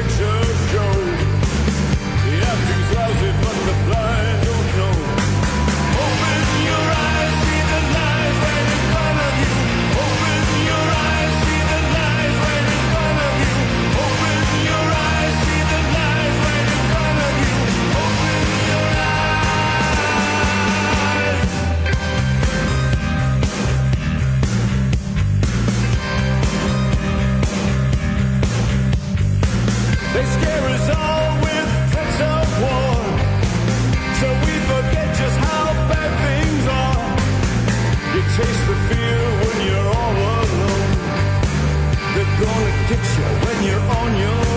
picture when you're on your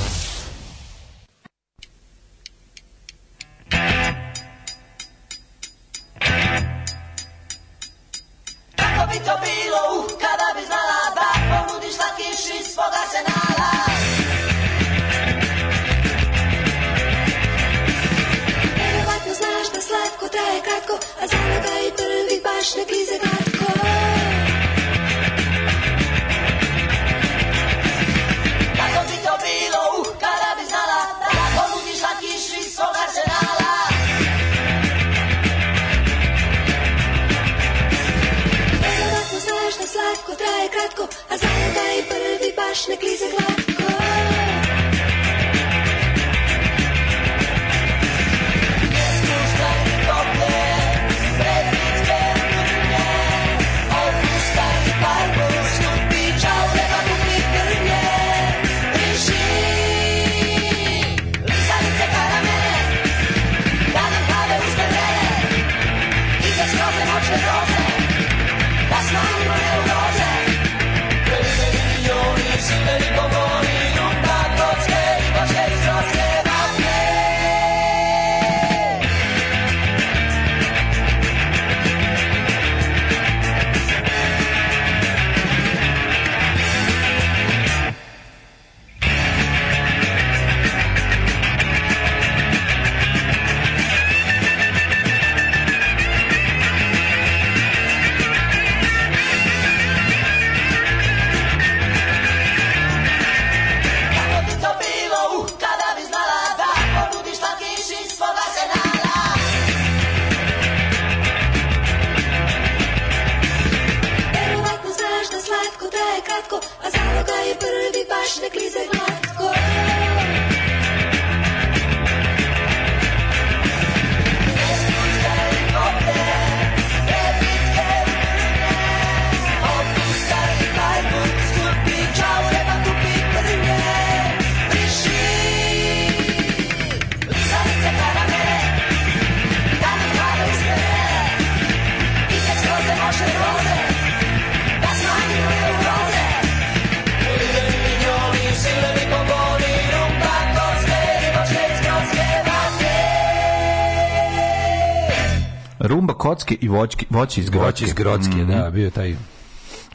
kocke i voćke, voće iz Grocke. Voće iz Grocke, mm -hmm. da, bio taj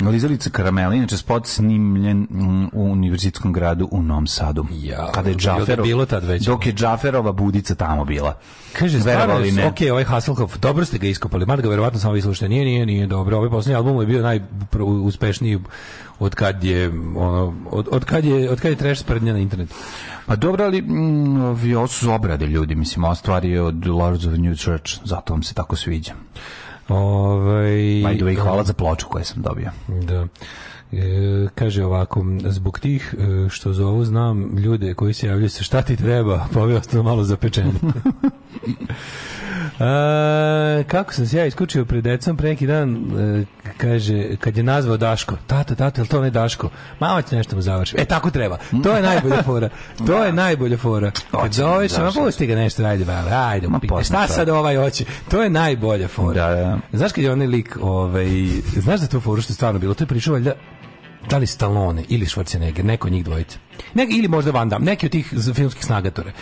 Lizalica Karamela, inače spot snimljen u univerzitskom gradu u Novom Sadu. Ja, kada je Džaferov, bilo tad već. dok je Džaferova budica tamo bila. Kaže, verovali ne. Ok, ovaj Hasselhoff, dobro ste ga iskopali, mada ga verovatno samo vi slušate. Nije, nije, nije dobro. Ovaj posljednji album je bio najuspešniji od kad je, ono, od, od kad je, od kad je trash sprednja na internetu. Pa dobro, ali mm, ovo su obrade ljudi, mislim, ova stvar je od Lords of New Church, zato vam se tako sviđa. Ovaj By the way, hvala za ploču koju sam dobio. Da. E, kaže ovako, zbog tih e, što zovu znam ljude koji se javljaju sa šta ti treba, pa ovaj ostalo malo zapečeno. E, kako sam se ja iskučio pred decom neki dan, e, Kaže, kad je nazvao Daško, tata, tata, jel to ne Daško? Mama će nešto mu završiti. E, tako treba. To je najbolja fora. To je da. najbolja fora. Kad zoveš, ma pusti ga nešto, ajde, bale, ajde, ma, šta sad ovaj hoće? To je najbolja fora. Da, da. Znaš kad je onaj lik, ovaj, znaš da to foru što je stvarno bilo, to je pričao valjda da li Stallone ili Schwarzenegger, neko njih dvojice. Nek, ili možda Van Damme, neki od tih filmskih snagatora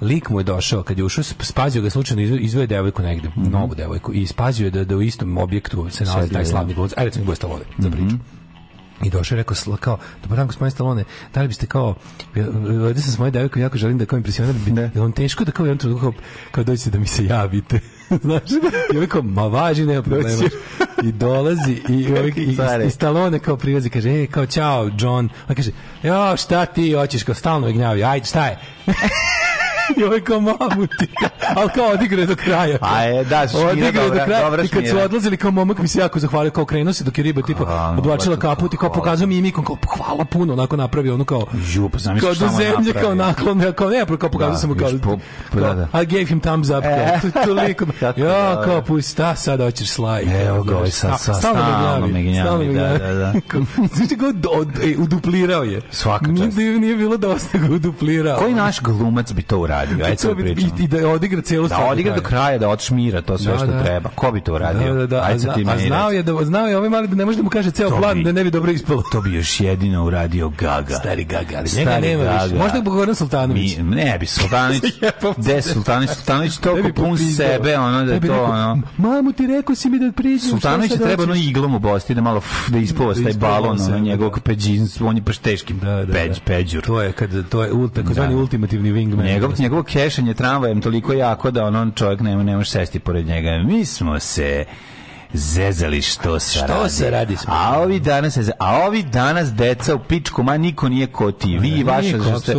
lik mu je došao kad je ušao, spazio ga slučajno izveo devojku negde, mm -hmm. novu devojku i spazio je da, da u istom objektu se nalazi taj slavni glumac. Ajde, recimo, Stallone, za mhm. priču. Mm -hmm. I došao je rekao, kao, dobar dan, gospodine Stalone, da li biste kao, ovdje sam s moje devojkom, jako želim da kao impresioniram, da je on teško da kao jedan trenutku, kao, kao dođete da mi se javite. Znaš, i ovaj kao, ma važi, nema problema. I dolazi, i, i, i, Stalone kao prilazi, kaže, e, kao, čao, John. On kaže, jo, šta ti hoćeš, kao, stalno me gnjavi, ajde, šta je? I ovaj kao mamuti. Ali kao odigra do kraja. A je, da, šmira odigra dobra, do kraja. Dobra I kad su odlazili, kao momak mi se jako zahvalio, kao krenuo se dok je riba tipa pa odvlačila kaput i kao pokazao mi imikom, kao hvala puno, onako napravio ono kao... Ju, pa znam kao do zemlje, kao naklon, kao ne, kao pokazao sam mu da, kao... Da, da. I gave him thumbs up, kao, e, toliko. Ja, kao, pusti, ta sad hoćeš slajde. Evo ga, ovaj sad, sad, stalno me gnjavi. Stalno me da, gnjavi, da, da. Znači, kao, e, uduplirao je. Svaka čast. Nije bilo dosta ga da uduplirao. Koji naš glumac bi to uradio? radi. Ajde sad pričamo. I, I da odigra celu stvar. Da odigra do kraja, da odšmira to sve da, što da. treba. Ko bi to da, uradio? Da, da, da. Ajde ti a, meni. A znao je, da, znao je ovaj mali da ne može da mu kaže ceo plan, bi, da ne bi dobro ispalo. To bi još jedino uradio Gaga. Stari Gaga, ali Stari njega nema Gaga. više. Možda bi Goran Sultanović. Mi, ne bi Sultanović. De Sultanović, Sultanović to pun sebe, ono da to ono. Mamu ti rekao si mi da priđeš. Sultanović treba no iglom u Bosti da malo da ispova da taj balon, ono da. njegovog peđinstva, on je baš teški peđ, peđur. To je kad to je takozvani ultimativni wingman. Njegov njegovo kešanje tramvajem toliko jako da on, on čovjek nema, ne može sesti pored njega. Mi smo se zezali što se što radi. se radi smo. A ovi danas a ovi danas deca u pičku ma niko nije ti. Vi i vaša niko, što ste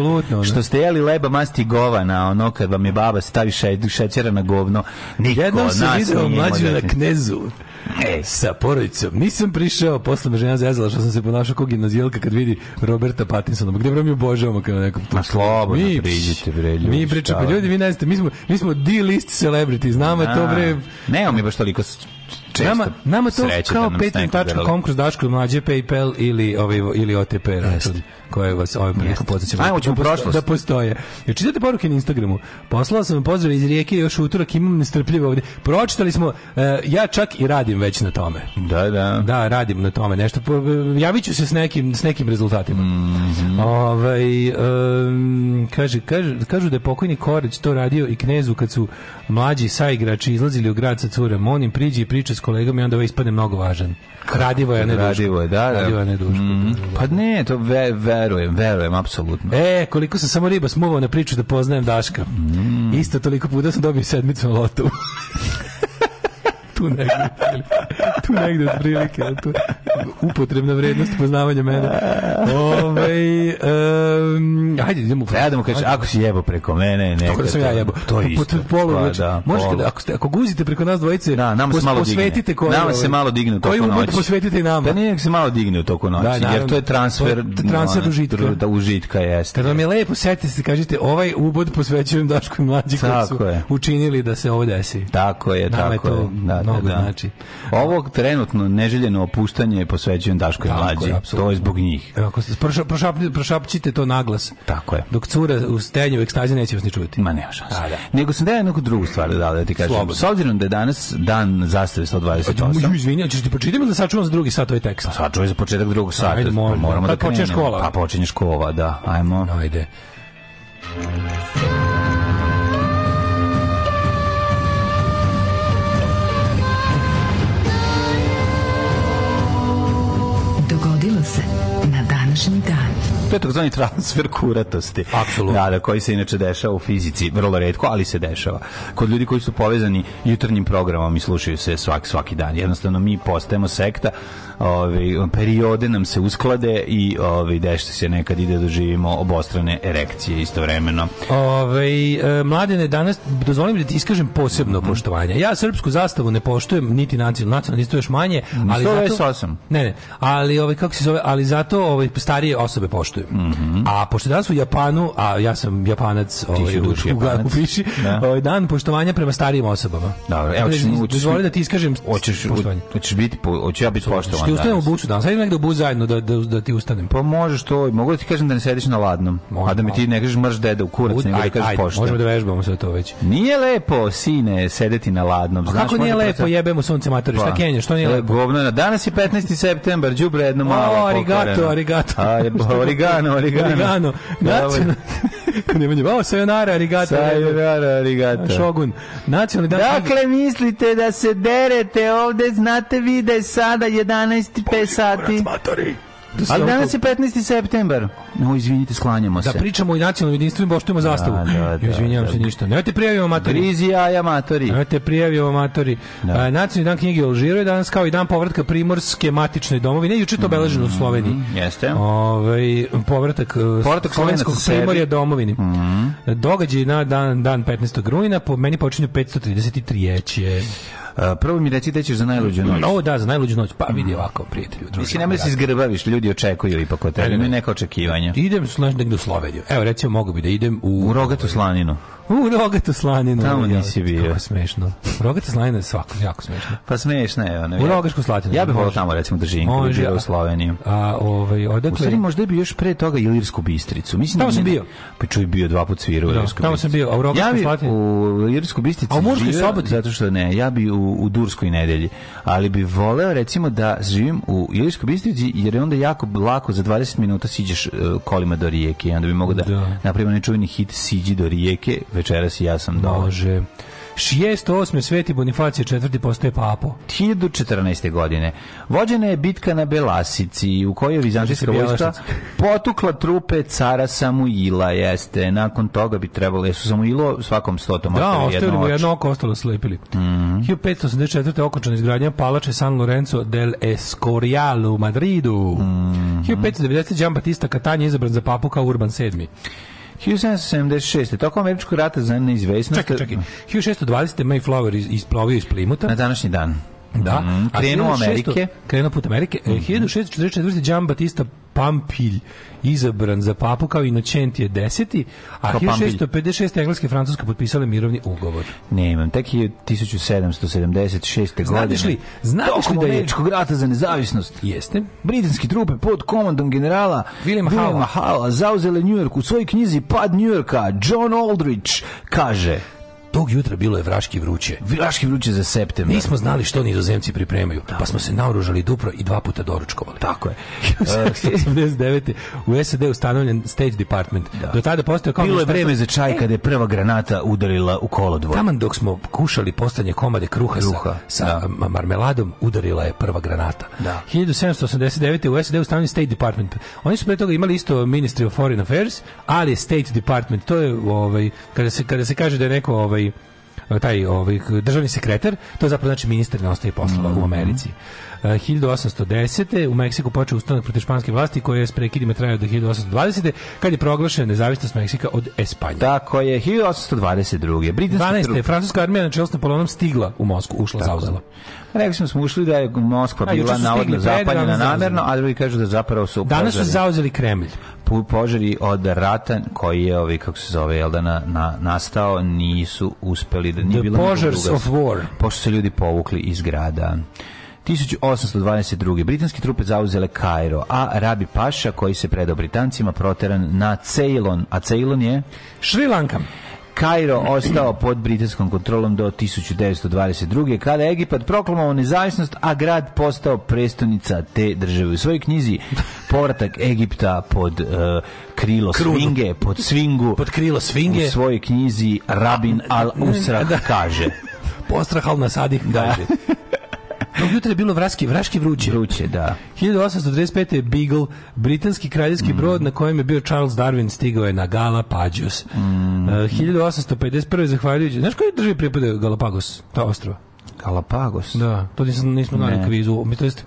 što ste jeli leba masti govana, ono kad vam je baba stavi šećera na govno. Niko Jednom se video mlađi na da- knezu Ej. Sa porodicom. Nisam prišao, posle me žena zezala što sam se ponašao kao gimnazijalka kad vidi Roberta Pattinsona. Gde bram je obožavamo kao nekom. Ma slobodno mi, priđite, bre, ljudi. Mi pričamo, pa ljudi, vi ne znate, mi smo, mi smo D-list celebrity, znamo to, da. bre. Nemamo mi baš toliko često nama, nama to sreće kao da patreon.com kroz Daško mlađe PayPal ili, ovaj, ili OTP račun da, koje vas ovaj priliku podsjećamo. Ajmo ćemo da prošlost. Da postoje. Jer čitate poruke na Instagramu. Poslao sam vam pozdrav iz rijeke još utorak, imam nestrpljivo ovde. Pročitali smo, uh, ja čak i radim već na tome. Da, da. Da, radim na tome nešto. E, javit ću se s nekim, s nekim rezultatima. Mm -hmm. Ovaj, um, kaže, kaže, kažu da je pokojni Koreć to radio i Knezu kad su mlađi saigrači izlazili u grad sa curem. On im priđe i priča s kolegom i onda ovaj ispadne mnogo važan. Kradivo je, ne duško. je, da, da. Kradivo je, ne duško. Mm, pa ne, to ve, verujem, verujem, apsolutno. E, koliko sam samo riba smovao na priču da poznajem Daška. Mm. Isto toliko puta sam dobio sedmicu na lotu. tu negde, tu negde otprilike, tu upotrebna vrednost poznavanja mene. Ovaj um, ajde idemo. Predamo pa kaže ako si jebo preko mene, ne. Kako sam ja jebo? To je pa, isto. Pa, polu, pa, znači, da, možete da, ako ste ako guzite preko nas dvojice, da, nama se malo posvetite koji nama se malo digne to koju noć. posvetite i nama. Da nije se malo digne u toku da, noći, da, naravno, jer to je transfer to, transfer užitka. Da užitka jeste. Kad vam je lepo, setite se, kažete ovaj ubod posvećujem Daško i mlađi koji su je. učinili da se ovo desi. Tako je, tako je. To, da, mnogo da. znači. Ovo trenutno neželjeno opuštanje posvećujem Daško i Mlađi. Je, to je zbog njih. Ako se proša, prošap, prošapćite to naglas. Tako je. Dok cura u stenju ekstaze neće vas ni čuti. Ma nema šanse. Da. da. Nego sam da je neku drugu stvar da, da ti kažem. Slobodno. S obzirom da je danas dan zastave 128. Ju, izvinjam, ćeš ti pročitati da sačuvam za drugi sat ovaj tekst. Pa sačuvaj za početak drugog sata. Ajde, pa moramo, pa moramo da krenemo. počinje škola. Pa počinje škola, da. Ajmo. Ajde. Ajde. to je transfer kuratosti. Apsolutno. Da, da, koji se inače dešava u fizici, vrlo redko, ali se dešava. Kod ljudi koji su povezani jutarnjim programom i slušaju se svak, svaki dan. Jednostavno, mi postajemo sekta ove, ovaj, periode nam se usklade i ove, ovaj, dešte se nekad ide doživimo da obostrane erekcije istovremeno. Ove, ovaj, e, mladene, danas dozvolim da ti iskažem posebno mm. poštovanje. Ja srpsku zastavu ne poštujem, niti isto još manje, mhm. ali 128. zato... Ne, ne, ali ovaj kako se zove, ali zato ovaj starije osobe poštujem. Mm -hmm. A pošto danas u Japanu, a ja sam Japanac, ovaj duši, Japanac. u piši, da. ovaj dan poštovanja prema starijim osobama. Dobro, evo ćemo da ti iskažem hoćeš hoćeš biti hoće ja biti poštovan ti znači, ustanem u bucu danas. Ajde negde u bucu zajedno da, da, da ti ustanem. Pa možeš to, mogu da ti kažem da ne sediš na ladnom. Može, a da mi ti ne kažeš mrš deda u kurac, Bud, nego da kažeš ajde, Možemo da vežbamo sve to već. Nije lepo, sine, sedeti na ladnom. Znaš, a kako nije lepo, proces... jebemo sunce matori, pa. šta kenje, što nije e, lepo? Govno, danas je 15. septembar, džubre jedno malo. O, arigato, arigato. Origano, origano. Origano. Nemanje, vao, sayonara, arigato. Sayonara, arigato. Šogun. Nacionalni dan. Dakle, mislite da se derete ovde, znate vi da je sada 11 12 sati. Ali danas je 15. septembar no izvinite, sklanjamo da se. Da pričamo o nacionalnom jedinstvu i poštujemo da, zastavu. Da, da, Izvinjavam da. se ništa. Nemojte prijavimo matori. Grizi jaja matori. Nemojte prijavimo matori. Da. nacionalni dan knjige u Alžiru je danas kao i dan povratka primorske matične domovine. Juče to obeleženo mm u Sloveniji. Jeste. Ovaj povratak, eh, povratak slovenskog primorja domovini. Mm Događaj na dan, dan 15. rujna po meni počinju 533. Uh, prvo mi reci da ćeš za najluđu noć. No, da, za najluđu noć. Pa vidi ovako, prijatelju. Mislim, nemoj se izgrbaviš, ljudi očekuju ipak od tebe. Ne, ne. neka očekivanja. Idem Idem negde u Sloveniju. Evo, recimo, mogu bi da idem u... U Rogatu Slaninu. U rogatu slaninu. Tamo nisi bio. Kako smešno. Rogata slanina je svako, jako smešno. Pa smešno je ono. U rogašku slatinu. Ja bih volao tamo recimo da živim, kada bio u Sloveniji. A ovaj odakle? U stvari možda bi još pre toga Ilirsku Bistricu. Mislim tamo da sam bio. Pa čuj bio dva put svirao u da, Ilirsku. Tamo sam bio, a u rogašku ja slatinu. U Ilirsku Bistricu. A u Murskoj Soboti zato što ne, ja bih u, u Durskoj nedelji, ali bih voleo recimo da živim u Ilirskoj Bistrici jer je onda jako lako za 20 minuta siđeš e, kolima do rijeke i onda bi mogao da, da. napravimo nečuveni hit Siđi do rijeke večeras i ja sam dože. Može. 608. Sveti Bonifacije četvrti postoje papo. 1014. godine. Vođena je bitka na Belasici, u kojoj je vizantijska znači, vojska potukla trupe cara Samuila, jeste. Nakon toga bi trebalo, jesu Samuilo svakom stotom da, ostavili jedno, jedno oko, ostalo slepili. Mm -hmm. 1584. okončana izgradnja palače San Lorenzo del Escorial u Madridu. Mm -hmm. 1590. Gian Batista Catania izabran za papu kao Urban VII. 1776. Tokom američkog rata za neizvesnost... Čekaj, čekaj. 1620. Mayflower isplovio iz Plimuta. Na današnji dan. Da, mm, krenuo Amerike. Krenuo put Amerike. Mm -hmm. 1644. Gian Batista Pampilj izabran za papu kao inoćentije deseti, a 1656. Engleske i Francuske potpisale mirovni ugovor. Ne imam, tek je 1776. godine. Znaš li, znaš li da je... Američkog rata za nezavisnost. Jeste. Britanski trupe pod komandom generala William Halla, Halla zauzele New York. U svojoj knjizi Pad New Yorka John Aldrich kaže... Tog jutra bilo je vraški vruće. Vraški vruće za septembar. Nismo znali što nizozemci pripremaju, Tako. Da. pa smo se naoružali dupro i dva puta doručkovali. Tako je. Uh, 79. u e. SAD ustanovljen State Department. Da. Do tada postao kao... Bilo je vreme za čaj kada je prva granata udarila u kolodvor. Taman dok smo kušali postanje komade kruha, kruha. sa, sa da. marmeladom, udarila je prva granata. Da. 1789. u SAD ustanovljen State Department. Oni su pre toga imali isto Ministry of Foreign Affairs, ali State Department. To je, ovaj, kada se, kada se kaže da je neko ovaj, taj ovaj, državni sekretar, to je zapravo znači ministar na ostaje poslova mm -hmm. u mhm. Americi. 1810. Eh, u Meksiku počeo ustanak protiv španske vlasti koji je s prekidima trajao do 1820. kad je proglašena nezavisnost Meksika od Espanje. Tako je, 1822. Britanska 12. Trup... Francuska armija na čelu s Napoleonom stigla u Moskvu, ušla Tako. zauzela. Rekli smo smo ušli da je Moskva bila navodno zapaljena namerno, a drugi kažu da zapravo su Danas su zauzeli Kremlj požari od rata koji je ovaj kako se zove jel da na, na, nastao nisu uspeli da nije The bilo požars of war pošto se ljudi povukli iz grada 1822. Britanske trupe zauzele Kairo, a Rabi Paša, koji se predao Britancima, proteran na Ceylon. A Ceylon je? Šrilanka. Kairo ostao pod britanskom kontrolom do 1922. kada je Egipat proklamovao nezavisnost, a grad postao prestonica te države. U svojoj knjizi Povratak Egipta pod uh, krilo Krudu. svinge, pod svingu, pod krilo svinge, u svojoj knjizi Rabin al-Usrah da. kaže. Postrahal na nasadih kaže. Tog jutra je bilo vraški, vraški vruće. Vruće, da. 1835. je Beagle, britanski kraljevski brod na kojem je bio Charles Darwin, stigao je na Galapagos. Mm. Uh, eh, 1851. zahvaljujući... Znaš koji drži pripada Galapagos, ta ostrava? Galapagos? Da, to nisam, nismo na kvizu. Mi to jest,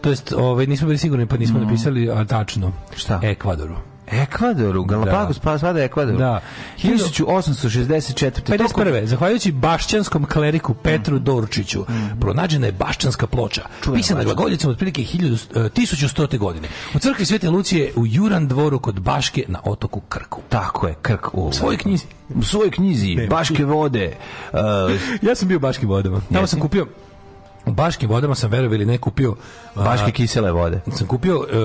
to jest, ovaj, nismo bili sigurni pa nismo mm. napisali, a tačno. Šta? Ekvadoru. Ekvadoru, Galapagos da. spada pa- Ekvadoru. Da. 1864. 51. Zahvaljujući bašćanskom kleriku Petru mm. Dorčiću, mm. pronađena je bašćanska ploča, Čuvena pisana glagoljicom otprilike 1100. E, godine. U crkvi Svete Lucije u Juran dvoru kod Baške na otoku Krku. Tako je, Krk. U svojoj knjizi. U svojoj knjizi, Baške vode. Uh, ja sam bio u Baškim vodama. Tamo sam kupio Baškim vodama sam verovili ne kupio baške kisele vode. Sam kupio e,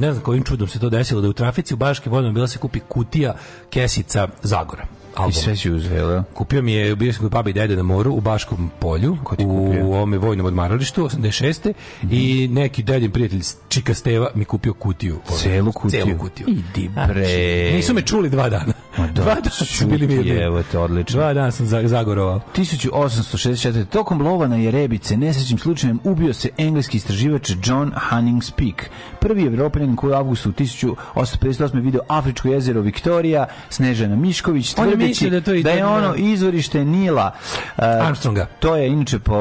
ne znam kojim čudom se to desilo da u trafici u Baškim vodama bila se kupi kutija kesica Zagora album. I sve si uzeo, da? Kupio mi je, bio sam kod babi i dede na moru u Baškom polju, u ovome vojnom odmaralištu, 86. Mm -hmm. I neki dedin prijatelj Čika Steva mi kupio kutiju. Celu kutiju? Celu kutiju. Idi znači, bre. Znači, nisu me čuli dva dana. Ma da, dva dana su bili mi Evo te, odlično. Dva dana sam zagorovao. 1864. Tokom lova na Jerebice, nesrećim slučajem, ubio se engleski istraživač John Hanning Peak. Prvi evropljanin koji u avgustu 1858. video Afričko jezero Viktorija, Snežana Mišković, tvrdi podsjeći znači, da, da je ono da. izvorište Nila uh, Armstronga. To je inače pa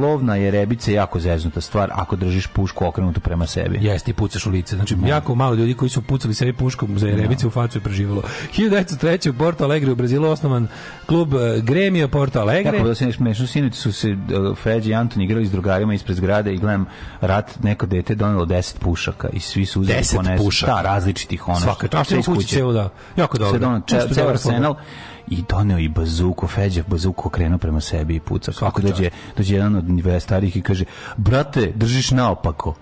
lovna je rebice jako zeznuta stvar ako držiš pušku okrenutu prema sebi. Jeste, i pucaš u lice. Znači mm. jako malo ljudi koji su pucali sebi puškom za da. rebice no. u facu je preživelo. 1903 u Porto Alegre u Brazilu osnovan klub e, Gremio Porto Alegre. Kako da se smešno sinoć su se uh, i Antoni igrali s drugarima ispred zgrade i gledam rat neko dete donelo 10 pušaka i svi su uzeli po 10 pušaka. različitih ona. Svaka čast iz kuće. Da. Jako dobro. Se donalo arsenal. Formu i doneo i bazuku, Feđev bazuku okrenuo prema sebi i pucao. Kako dođe, dođe jedan od starih i kaže, brate, držiš naopako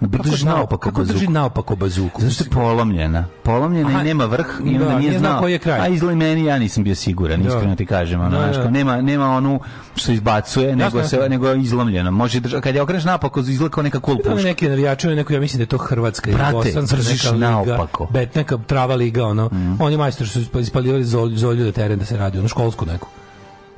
drži naopako kako bazuku. drži naopako bazuku? Zato što je polomljena. Polomljena Aha, i nema vrh i onda da, nije, znao. koji je kraj. A izle meni ja nisam bio siguran, da. iskreno ti kažem. Ono, da, da. Nema, nema onu što izbacuje, da, nego, se, nego izlomljena. Može drži, kad je okreneš naopako, izlako neka kul puška. Neki navijači, neko, ja mislim da je to Hrvatska Brate, ili Bosanska, neka naopako. bet, neka trava liga, ono. Mm. Oni majstori su ispaljivali zolju, zolju da teren da se radi, ono školsku neku.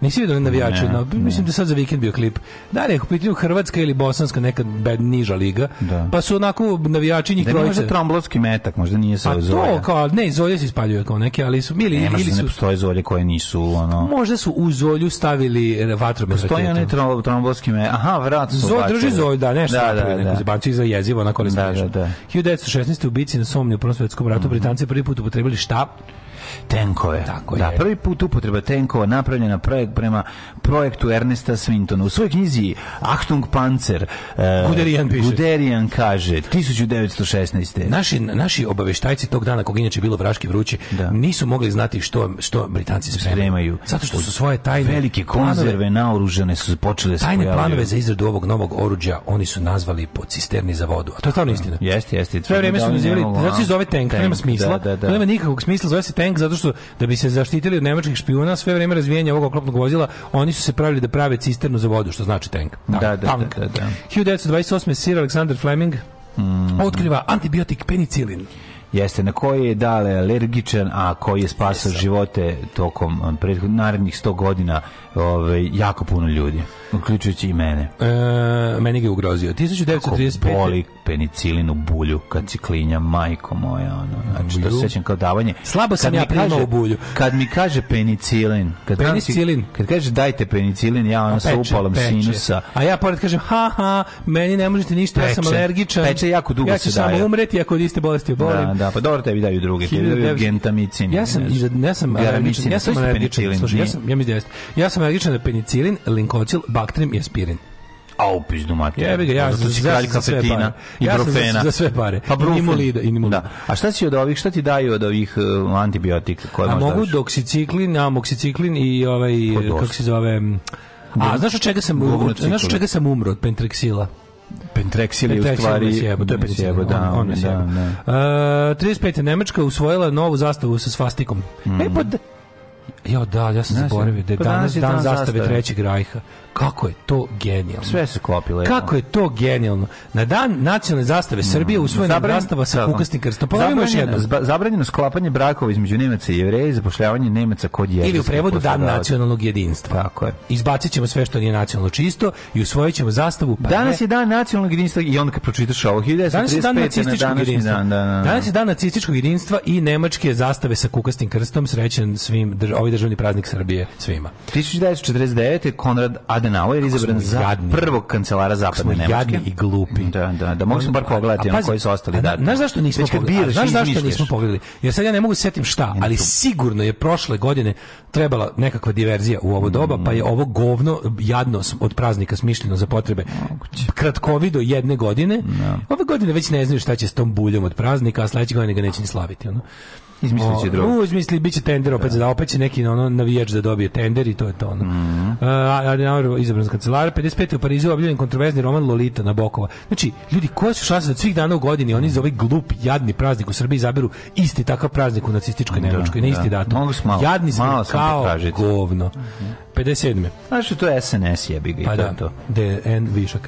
Nisi vidio navijače, ne, no, mislim da sad za vikend bio klip. Da li je u pitanju Hrvatska ili Bosanska neka bed niža liga, da. pa su onako navijači njih da trojice. Da možda tromblotski metak, možda nije sa Zolja. Pa to kao, ne, Zolje se ispaljuje kao neke, ali su... Ili, Nema ili su, ne postoje Zolje koje nisu, ono... Možda su u Zolju stavili vatrome raketom. Postoji onaj trom, tromblotski metak, aha, vrat su Zolj, drži Zolj, da, nešto da, da, neko da. zabacio za jezivo, onako ne da, da, da, da. 1916. u Bici na Somnju u Prvom svetskom ratu mm -hmm. Britanci prvi put upotrebili štap tenkove. Tako da, je. prvi put upotreba tenkova napravljena projekt prema projektu Ernesta Swintona. U svojoj knjizi Achtung Panzer e, Guderian, piše. Guderian kaže 1916. Naši, naši obaveštajci tog dana, kog inače bilo vraški vrući, da. nisu mogli znati što, što Britanci spremaju. Zato što su svoje tajne velike konzerve planove, naoružene su počele Tajne spojavljaju. planove za izradu ovog novog oruđa oni su nazvali po cisterni za vodu. A to je stvarno da. istina. Jeste, jeste. Sve vreme su da, nazivali, da, zato se zove tank, tank, nema smisla. Da, da, da. nema nikakvog smisla, zove se tank zato što da bi se zaštitili od nemačkih špijuna sve vreme razvijanja ovog oklopnog vozila oni su se pravili da prave cisternu za vodu što znači tank. Da, da, tank. da, da, da. 1928. Sir Alexander Fleming mm otkriva antibiotik penicilin. Jeste, na koji je dale alergičan, a koji je spasao živote tokom um, prethodnih narednih 100 godina ovaj, jako puno ljudi, uključujući i mene. E, meni ga je ugrozio. 1935. Kako boli penicilin u bulju kad si klinja, majko moja. Ono, znači, to sećam kao davanje. Slabo sam kad ja primao u bulju. Kad mi kaže penicilin, kad, penicilin. kad kaže dajte penicilin, ja ono sa upalom peče. sinusa. A ja pored kažem, ha, ha, meni ne možete ništa, peče. ja sam alergičan. Peče jako dugo ja se daje. Ja ću samo umreti ako niste bolesti obolim. Da, da, pa dobro tebi daju druge, tebi daju gentamicin. Ja sam, ja sam, Garamicin, ja sam alergičan, slušaj, ja sam, ja mi da ja, ja sam alergičan na da penicilin, linkocil, bakterim i aspirin. A u pizdu mater. Jebe ga, ja sam za, kralj kafetina i ja brofena. Za, za sve pare. Pa brufen. I nimolida, i nimolida. Da. A šta si od ovih, šta ti daju od ovih uh, antibiotika? Koje A mogu daš? doksiciklin, amoksiciklin i ovaj, kako se zove... A, znaš od čega sam, znaš od čega sam umro od pentraksila? Pentrexil je u stvari... to je Pentrexil, da. On, on da, da, da. Uh, 35. Nemačka usvojila novu zastavu sa svastikom. Mm. E, pa Jo, da, ja sam znači, zaboravio da je pa danas, dan, dan zastave, Trećeg rajha. Kako je to genijalno. Sve se kopile. Kako je to genijalno. Na dan nacionalne zastave mm, Srbije usvojena Zabranjen, zastava sa da, da. kukasnim krstom. Ponovimo pa još jedno. Zabranjeno sklapanje brakova između Nemaca i Jevreja i zapošljavanje Nemaca kod Jevreja. Ili u prevodu dan nacionalnog jedinstva. Tako je. Izbacit ćemo sve što nije nacionalno čisto i usvojit ćemo zastavu. Pa danas ne. je dan nacionalnog jedinstva i onda kad pročitaš ovo 1935. Danas je dan nacističkog jedinstva. Dan, da, da, da. Danas je dan nacističkog jedinstva i nemačke zastave sa kukastim krstom. Srećen svim državama novi državni praznik Srbije svima. 1949. Konrad Adenauer izabran za prvog kancelara zapadne Nemačke. jadni i glupi. Da, da, da mogli smo bar pogledati na koji su ostali dati. Znaš zašto nismo pogledali? Znaš zašto nismo pogledali? Jer sad ja ne mogu da setim šta, ali sigurno je prošle godine trebala nekakva diverzija u ovo doba, pa je ovo govno jadno od praznika smišljeno za potrebe kratkovido jedne godine. Da. Ove godine već ne znaju šta će s tom buljom od praznika, a sledeće godine ga neće ni slaviti. Ono. Izmisliće drugo. No, izmisli, bit će tender opet, da. da opet će neki ono, navijač da dobije tender i to je to ono. Mm -hmm. uh, izabran za kancelara, 55. u Parizu obljubljen kontroverzni roman Lolita na Bokova. Znači, ljudi, koja su šanse da svih dana u godini oni za ovaj glup, jadni praznik u Srbiji zaberu isti takav praznik u nacističkoj da, Nemačkoj, na da. isti datum. Jadni smo kao govno. Mm -hmm. 57. Znaš to je SNS jebi ga. Pa da, to. DN Višak.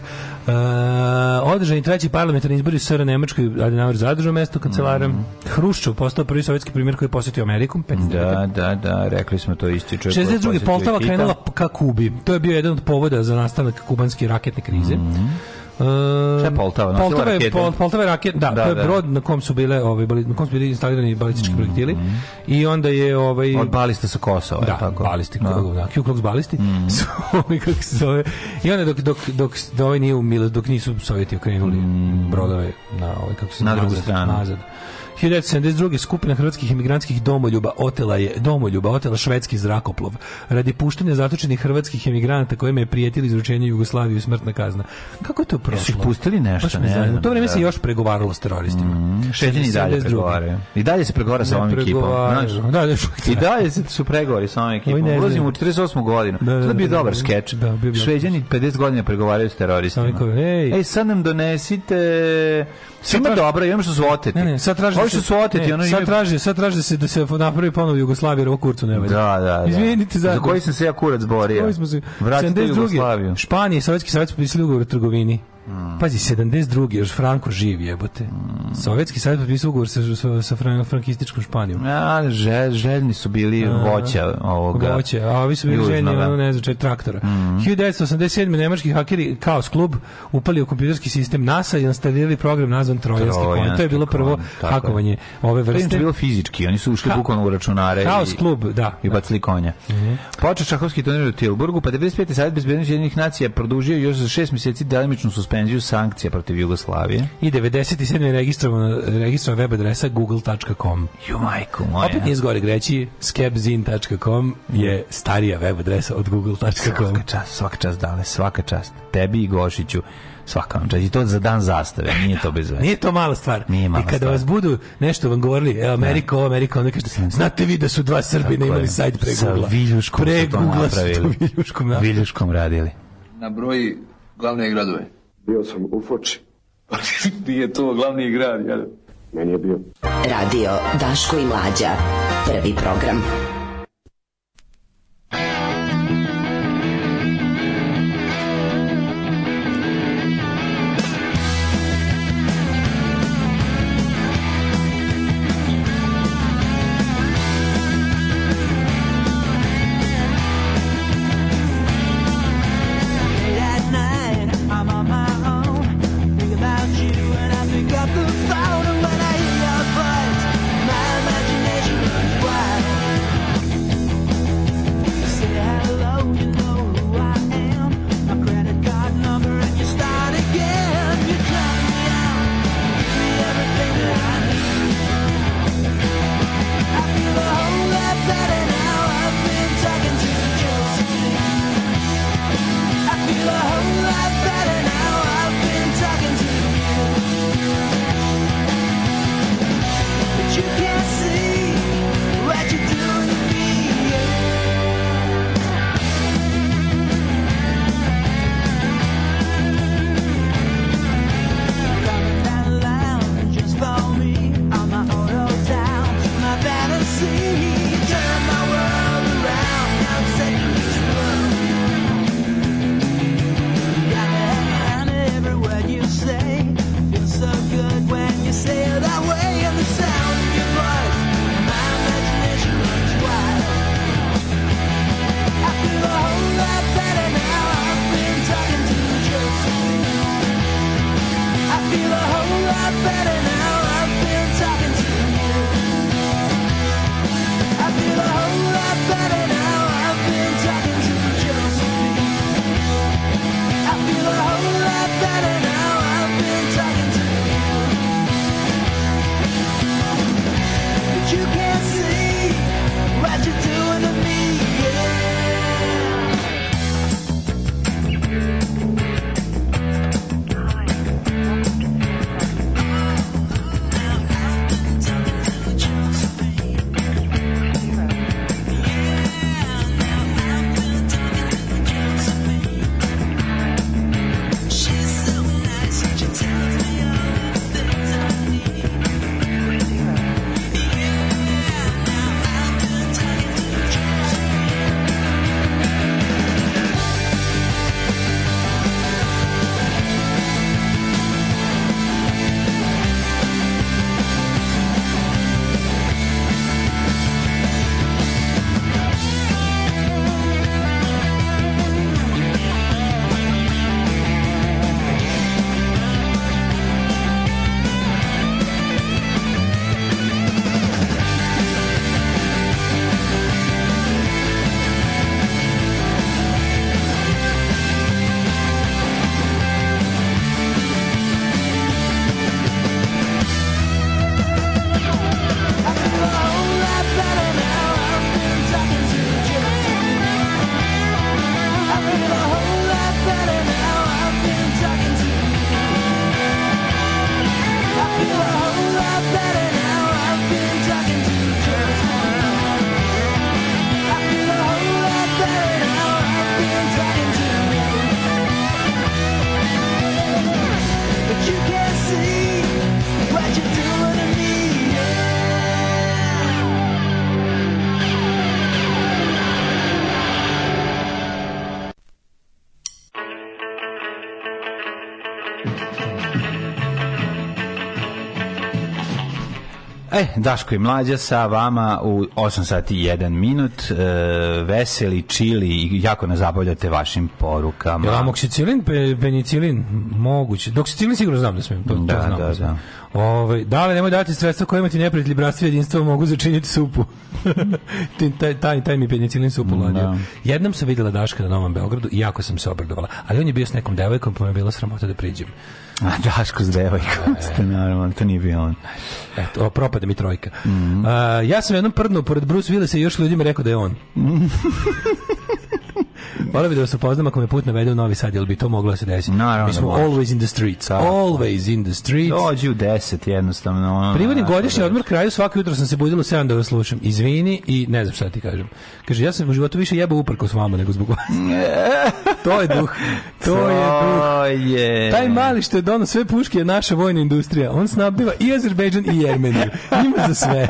Uh, održani treći parlamentarni izbori u SR Nemačkoj, Adenauer zadržao mesto kancelara. Mm. Hruščov postao prvi sovjetski primjer koji je posjetio Ameriku. Da, da, da, rekli smo to isti čovjek. 62. Poltava krenula ka Kubi. To je bio jedan od povoda za nastanak kubanske raketne krize. Mm Šta je Poltava? Poltava je, Poltava je raket, da, da, to je da. brod na kom su bile ovaj, na kom su bili instalirani balistički mhm. projektili. I onda je ovaj od balista sa Kosova, da, tako. Balisti, da. da, Q-Klux balisti. Mm. Su, kako se zove. I onda dok dok dok ovaj nije umilo, dok nisu Sovjeti okrenuli mm. brodove na ovaj kako se na drugu stranu. Nazad. 1972. skupina hrvatskih emigrantskih domoljuba otela je domoljuba otela švedski zrakoplov radi puštanja zatočenih hrvatskih emigranata kojima je prijetili izručenje Jugoslaviji i smrtna kazna. Kako je to prošlo? Jesu ih pustili nešto, ne, ne, ne, U to vrijeme da. se još pregovaralo s teroristima. Mm, Švedin i dalje pregovaraju. I dalje se pregovara sa ovom ekipom. Da, da, I dalje se su pregovori sa ovom ekipom. Ulazimo u 48. godinu. Da, da, da, bio da, dobar da. skeč. Da, Šveđani 50 godina pregovaraju s teroristima. Ej, sad nam donesite Sve ima dobro, imam što su oteti. Ne, ne, sad traži Ovi da što su oteti, ne, ono sad traži, sad traži da se da se napravi ponovo Jugoslavija, ovo kurcu ne valja. Da, da, da. Izvinite za Za koji sam se ja kurac borio. Vratite Jugoslaviju. Španija i Sovjetski savez potpisali ugovor o trgovini. Mm. Pazi, 72. još Franko živi, jebote. Mm. Sovjetski savjet potpisao ugovor sa, sa, sa fran, frankističkom Španijom. Ja, žel, željni su bili voća ovoga. Voća, a ovi su bili južnoga. željni, ono, ne znam, traktora. Mm. 1987. nemački hakeri Kaos klub upali u kompjuterski sistem NASA i instalirali program nazvan Trojanski konj. To je bilo prvo kon, hakovanje ove vrste. To je bilo fizički, oni su ušli bukvalno u računare. Kaos i, klub, da. I da. bacili konja. Mm -hmm. Počeo šahovski turnir u Tilburgu, pa 95. savjet bezbednosti jednih nacija produžio još za šest meseci delimičnu suspenziju dimenziju sankcija protiv Jugoslavije. I 97. je registrovana, registrovana web adresa google.com. Ju majko moja. Opet nije zgore greći, skepzin.com je mm. starija web adresa od google.com. Svaka čast, svaka čast dale, svaka čast. Tebi i Gošiću svaka vam čast. I to za dan zastave, nije to bez veze. nije to mala stvar. Nije mala I kada stvar. vas budu nešto vam govorili, e, Amerika, da. ovo, Amerika, onda kažete, znate vi da su dva Srbina imali sajt pre Google-a. Sa Viljuškom pre su to napravili. Viljuškom, Viljuškom radili. Na broji glavne gradove. Bio sam u Foči. Nije to glavni grad, jel? Meni je bio. Radio Daško i Mlađa. Prvi program. E, Daško i Mlađa sa vama u 8 sati 1 minut. E, veseli, čili i jako nas zabavljate vašim porukama. Jel amoksicilin, pe, penicilin? Moguće. Doksicilin sigurno znam da smijem. To, da, to znam, da, znam. da. da, da. Ove, ovaj, dale, nemoj dati sredstva kojima ti neprijatelji bratstva jedinstva mogu začiniti supu. taj, taj, taj mi penicilin supu da. ladio. Da. Jednom sam videla Daška na Novom Beogradu i jako sam se obradovala. Ali on je bio s nekom devojkom pa me je bila sramota da priđem. A Daško s devojkom e. ste, naravno, to nije bio on. Eto, propada mi trojka. Mm -hmm. A, ja sam jednom prdnuo pored Bruce Willisa i još ljudima rekao da je on. Mm -hmm. Volio bi da vas upoznam ako me put navede u Novi Sad, jel bi to moglo da se desiti? Naravno. Mi smo da može. always in the streets. A, always in the streets. Dođi u deset jednostavno. Ono, Privodim da, godišnji odmor kraju, svako jutro sam se budilo 7 da vas slušam. Izvini i ne znam šta ti kažem. Kaže, ja sam u životu više jebao uprko s vama nego zbog vas. To je duh. To, to je duh. Je. Taj mali što je dono sve puške je naša vojna industrija. On snabdiva i Azerbejdžan i Jermeniju. Ima za sve.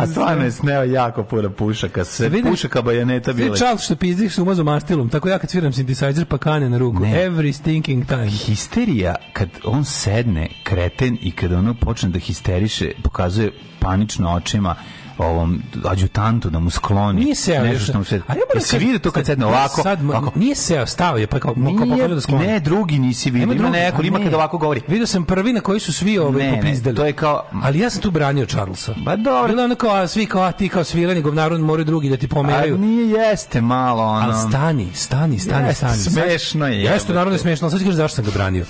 A stvarno je sneo jako puno pušaka. Sve vidim, pušaka bajaneta bile. Sve što pizdih su umazom astilom. Tako ja kad sviram synthesizer pa kane na ruku. Ne. Every stinking time. Histerija, kad on sedne kreten i kad ono počne da histeriše, pokazuje panično očima ovom adjutantu da mu skloni nije seo, nešto što mu se a ja moram se vidi to kad sedne ovako sad, ovako. nije seo stao je pa kao nije, da skloni ne drugi nisi vidio ima neko ima kad ovako govori video sam prvi na koji su svi ove ovaj, popizdali to je kao ali ja sam tu branio Charlesa Pa dobro bilo ono kao svi kao a ti kao svirani govnaru moraju drugi da ti pomeraju a nije jeste malo ono ali stani stani stani stani smešno je jeste naravno smešno sad kažeš zašto sam ga branio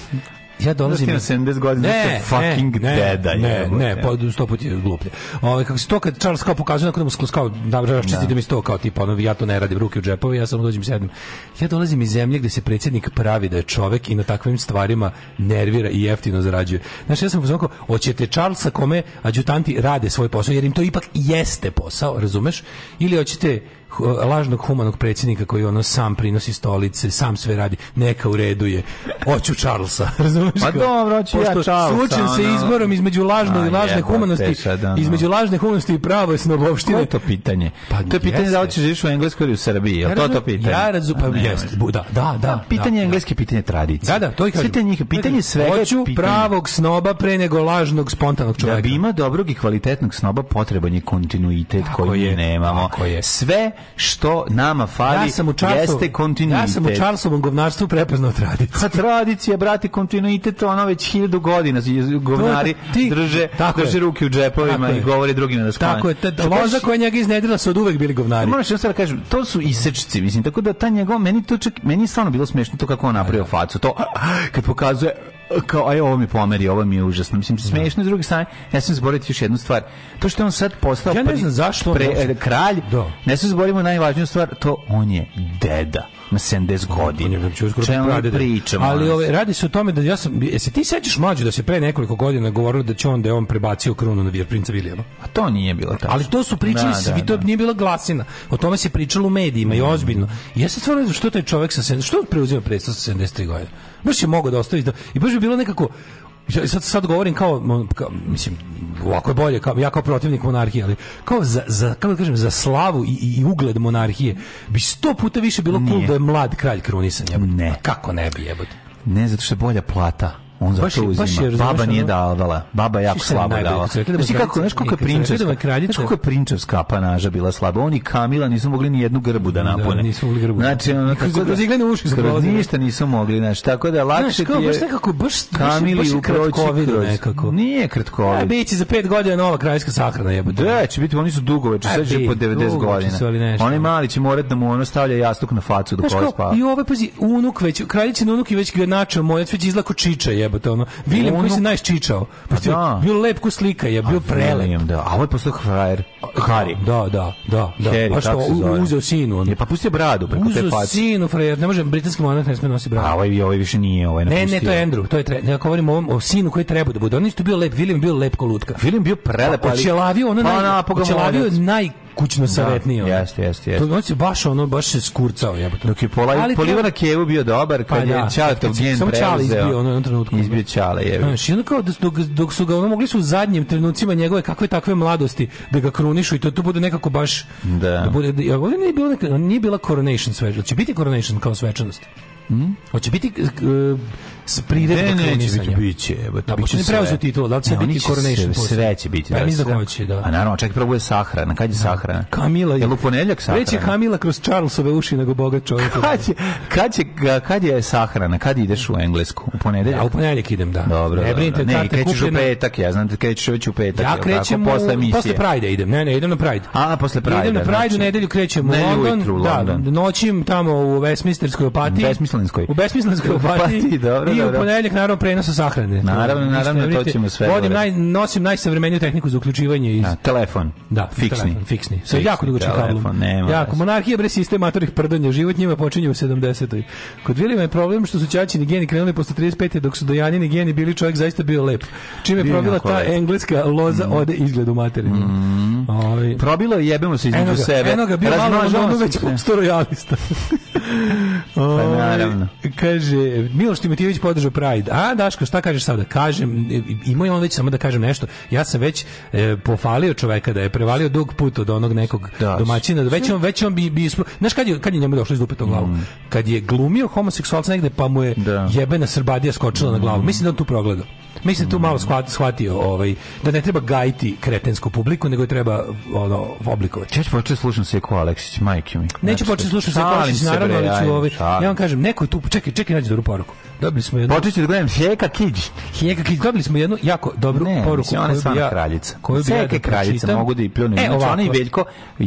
ja dolazim na 70 godina ne, fucking ne, deda ne, ne, ne, pa 100 puta je gluplje ovaj kako se to kad Charles kao pokazuje kako da mu kao da, da raščisti da, da mi sto kao tipa ono ja to ne radim ruke u džepove ja samo dođem sedim ja dolazim iz zemlje gde se predsednik pravi da je čovek i na takvim stvarima nervira i jeftino zarađuje znači ja sam pozvao hoćete Charlesa kome adjutanti rade svoj posao jer im to ipak jeste posao razumeš ili hoćete lažnog humanog predsjednika koji ono sam prinosi stolice, sam sve radi, neka u redu je. Oću Charlesa, razumiješ? Pa dobro, oću ja Charlesa. se izborom između lažne i lažne je, humanosti, da, no. između lažne humanosti i pravo snobovštine. To je to pitanje. Pa, to je pitanje da hoćeš živiš da u Engleskoj ili u Srbiji, je ja to to pitanje? Ja razumem, pa, pa jeste, da, da, da. Pa pitanje da, da, engleske, pitanje tradicije. Da, da, to je pitanje, pitanje svega. Hoću pravog snoba pre nego lažnog spontanog da čoveka. Da bi ima dobrog i kvalitetnog snoba potreban je kontinuitet koji nemamo. Sve što nama fali ja sam u Charlesu, jeste kontinuitet. Ja sam u Charlesovom govnarstvu prepoznao tradiciju. A pa tradicija, brati, kontinuitet, ono već hiljadu godina govnari to, ti, drže, tako drže ruke u džepovima tako i govore drugima da sklanje. Tako je, ta loza koja njega iznedrila su od uvek bili govnari. Moraš ja sad kažem, to su isečci, mislim, tako da ta njegov, meni to čak, meni je stvarno bilo smešno to kako on napravio facu, to kad pokazuje kao aj ovo mi pomeri, ovo mi je užasno. Mislim da. smešno s druge strane. Ja sam zaboravio još jednu stvar. To što je on sad postao ja ne znam zašto pre, kralj. Do. Da. Ne se zaboravimo najvažniju stvar, to on je deda na 70 godina. Ne pričamo. Ali ove, radi se o tome da ja sam Je se ti sećaš mlađe da se pre nekoliko godina govorilo da će on da je on prebacio krunu na Vir princa Vilijama. A to nije bilo tako. Ali to su pričali, da, svi, da, to da. nije bila glasina. O tome se pričalo u medijima mm. i ozbiljno. I ja se stvarno znam što taj čovjek sa 70, što preuzima predstav sa 73 godine. Baš je mogao da ostavi da- i baš bi bilo nekako ja sad, sad govorim kao, kao mislim, ovako je bolje, kao, ja kao protivnik monarhije, ali kao za, za kako da kažem, za slavu i, i ugled monarhije bi 100 puta više bilo cool da je mlad kralj krunisan, jebote. Ne. kako ne bi, jebote? Ne, zato što je bolja plata on za to uzima. Je, baba nije davala. Baba je jako slabo davala. Znači kako, znaš koliko je prinčevska, znaš koliko je prinčevska panaža bila slaba. Oni Kamila nisu mogli ni jednu grbu da, da napune. Da, nisu mogli grbu. Da znači, ono, kako da, da ziglene uši skroz ništa nisu mogli, znaš, tako da lakše ti je... Baš nekako, baš, Kamili uproći kroz... Nekako. Nije kratkovid. A, e, biće za pet godina nova krajska sahrana jebote. Da, će biti, oni su dugoveče, sve će po 90 godina. Oni mali će morati da mu ono stavlja jastuk na facu dok ovo spava. I ovaj, pazi, unuk već, kraljićin unuk i već ga načeo, mojac već izlako čiča, jebote jebote ono. William koji se najčičao. Pustio, da. Bio lepku slika je, bio prelep. Da, a ovo je postao frajer. Hari. Da, da, da. da. Harry, pa što, uzeo sinu. Ono. Je, pa pusti bradu preko uzeo te face. Uzeo sinu, frajer. Ne može, britanski monarh ne sme nosi bradu. A ovaj, ovaj više nije. Ovaj ne, ne, to je Andrew. To je tre, Ja govorim o, ovom, o sinu koji treba da bude. On isto bio lep. William bio lep lutka. William bio prelep. Pa ali... Počelavio, ono pa naj... na, počelavio pa naj kućno da, savetnio. jeste, jeste, jeste. To on baš ono baš se skurcao, jebote. Dok je pola, Polivana Kevu bio dobar pa kad pa, je Čaleta da, u gen Samo Čale izbio ono u trenutku. Izbio Čale, je. Znaš, ono kao da dok, dok su ga ono mogli su u zadnjim trenucima njegove kakve takve mladosti da ga krunišu i to tu bude nekako baš da, da bude da, ovdje nije bilo neka, nije bila coronation svečanost. Će biti coronation kao svečanost. Mhm. Hoće biti uh, priredba ne, ne, neće biti, biće. Da, biće ne preuzeo titul, da li će ne, biti coronation? Sve, sve će biti. Pa da, mislim da hoće, da. A naravno, čekaj, prvo je sahrana. Kad je da. sahrana? Kamila je. Jel u ponedjeljak sahrana? Reći Kamila kroz Charlesove uši nego boga čovjeka. Kad je, kad je, kad je sahrana? Kad ideš u Englesku? U ponedjeljak? Ja, u ponedjeljak idem, da. Dobro, ne, brinite, ne, krećeš u petak, ja znam da krećeš već u petak. Ja krećem posle Posle Pride idem. Ne, ne, idem na Pride. A, posle Pride. Idem na Pride, u znači. nedelju krećem u London. Da, noćim tamo u Westminsterskoj opatiji. U Besmislenskoj. U Besmislenskoj opatiji. dobro i u ponedeljak naravno da. prenosa sahrane. Naravno, naravno, to ćemo sve. Vodim naj, nosim najsavremeniju tehniku za uključivanje iz... telefon. Da, fiksni. Telefon, fiksni. Sa jako dugačkim kablom. Nema jako, monarhija bre sistema atorih prdanja. Život njima počinje u 70. -oj. Kod Vilima je problem što su Ćaćini geni krenuli posle 35. dok su Dojanini geni bili čovjek zaista bio lep. Čime je probila ta lep. engleska loza mm. ode izgled u materinu. Mm. Ovi. Ovaj. Probilo je jebemo se između enoga, sebe. Eno bio malo ono već da. postorojalista. pa naravno. Ovaj, kaže, Miloš Timotijević podržao Pride. A, Daško, šta kažeš sada? Kažem, imao je on već samo da kažem nešto. Ja sam već e, pofalio čoveka da je prevalio dug put od onog nekog da, domaćina. Već on, već on bi... bi ispro... Znaš kad je, kad je njemu došlo iz dupe to glavu? Mm. Kad je glumio homoseksualca negde pa mu je da. jebena srbadija skočila mm. na glavu. Mislim da on tu progledao. Mislim da tu malo shvatio ovaj da ne treba gajiti kretensku publiku, nego je treba ono oblikovati. Čeć početi da slušam se ko Aleksić, majke mi. Neću početi da znači, slušam se Aleksić, naravno, ali ću ovaj, ja vam kažem, neko je tu, čekaj, čekaj, nađi dobru poruku dobili smo jednu... Počeću da gledam Heka Kiđ. Heka Kiđ, dobili smo jednu jako dobru ne, poruku. Ne, ona je stvarno ja, kraljica. Koju bi ja da kraljica, mogu da i pljunu. E, znači, ona i Veljko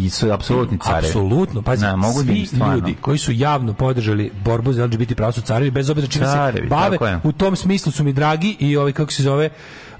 su apsolutni cari. Apsolutno, pa ne, da, mogu da svi ljudi koji su javno podržali borbu za LGBT pravo su carevi, bez obzira čime se bave, u tom smislu su mi dragi i ovaj, kako se zove,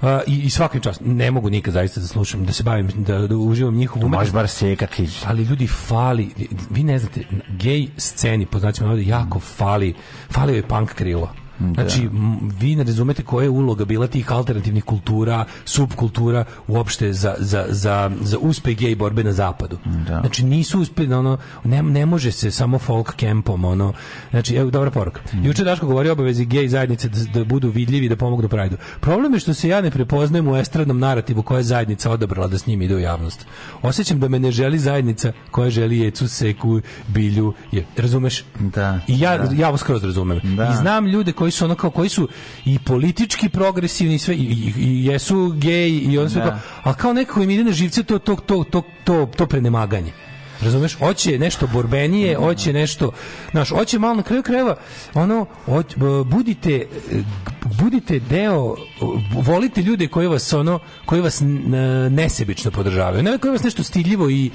Uh, i, i svakim čast ne mogu nikad zaista da slušam da se bavim da, da uživam njihovu umetnost bar seka ali ljudi fali vi ne znate gej sceni po znacima jako fali fali je punk krilo Znači, da. vi ne razumete koja je uloga bila tih alternativnih kultura, subkultura uopšte za, za, za, za uspeh gej borbe na zapadu. Da. Znači, nisu uspeli, ono, ne, ne može se samo folk kempom, ono, znači, evo, dobra poruka. Mm. Juče Daško govori o obavezi gej zajednice da, da budu vidljivi da pomognu Prajdu. Problem je što se ja ne prepoznajem u estradnom narativu koja je zajednica odabrala da s njim ide u javnost. Osećam da me ne želi zajednica koja želi jecu, seku, bilju, je, razumeš? Da. I ja, da. ja ovo skroz razumem. Da. I znam ljude koji koji su ono kao koji su i politički progresivni sve i, i, i jesu gej i on sve da. Pa, a kao nekako im ide na živce to to to to to to prenemaganje. Razumeš? Hoće nešto borbenije, da. hoće nešto, znaš, hoće malo na kraju krajeva, ono, oć, budite, budite deo, volite ljude koji vas, ono, koji vas nesebično podržavaju, ne koji vas nešto stiljivo i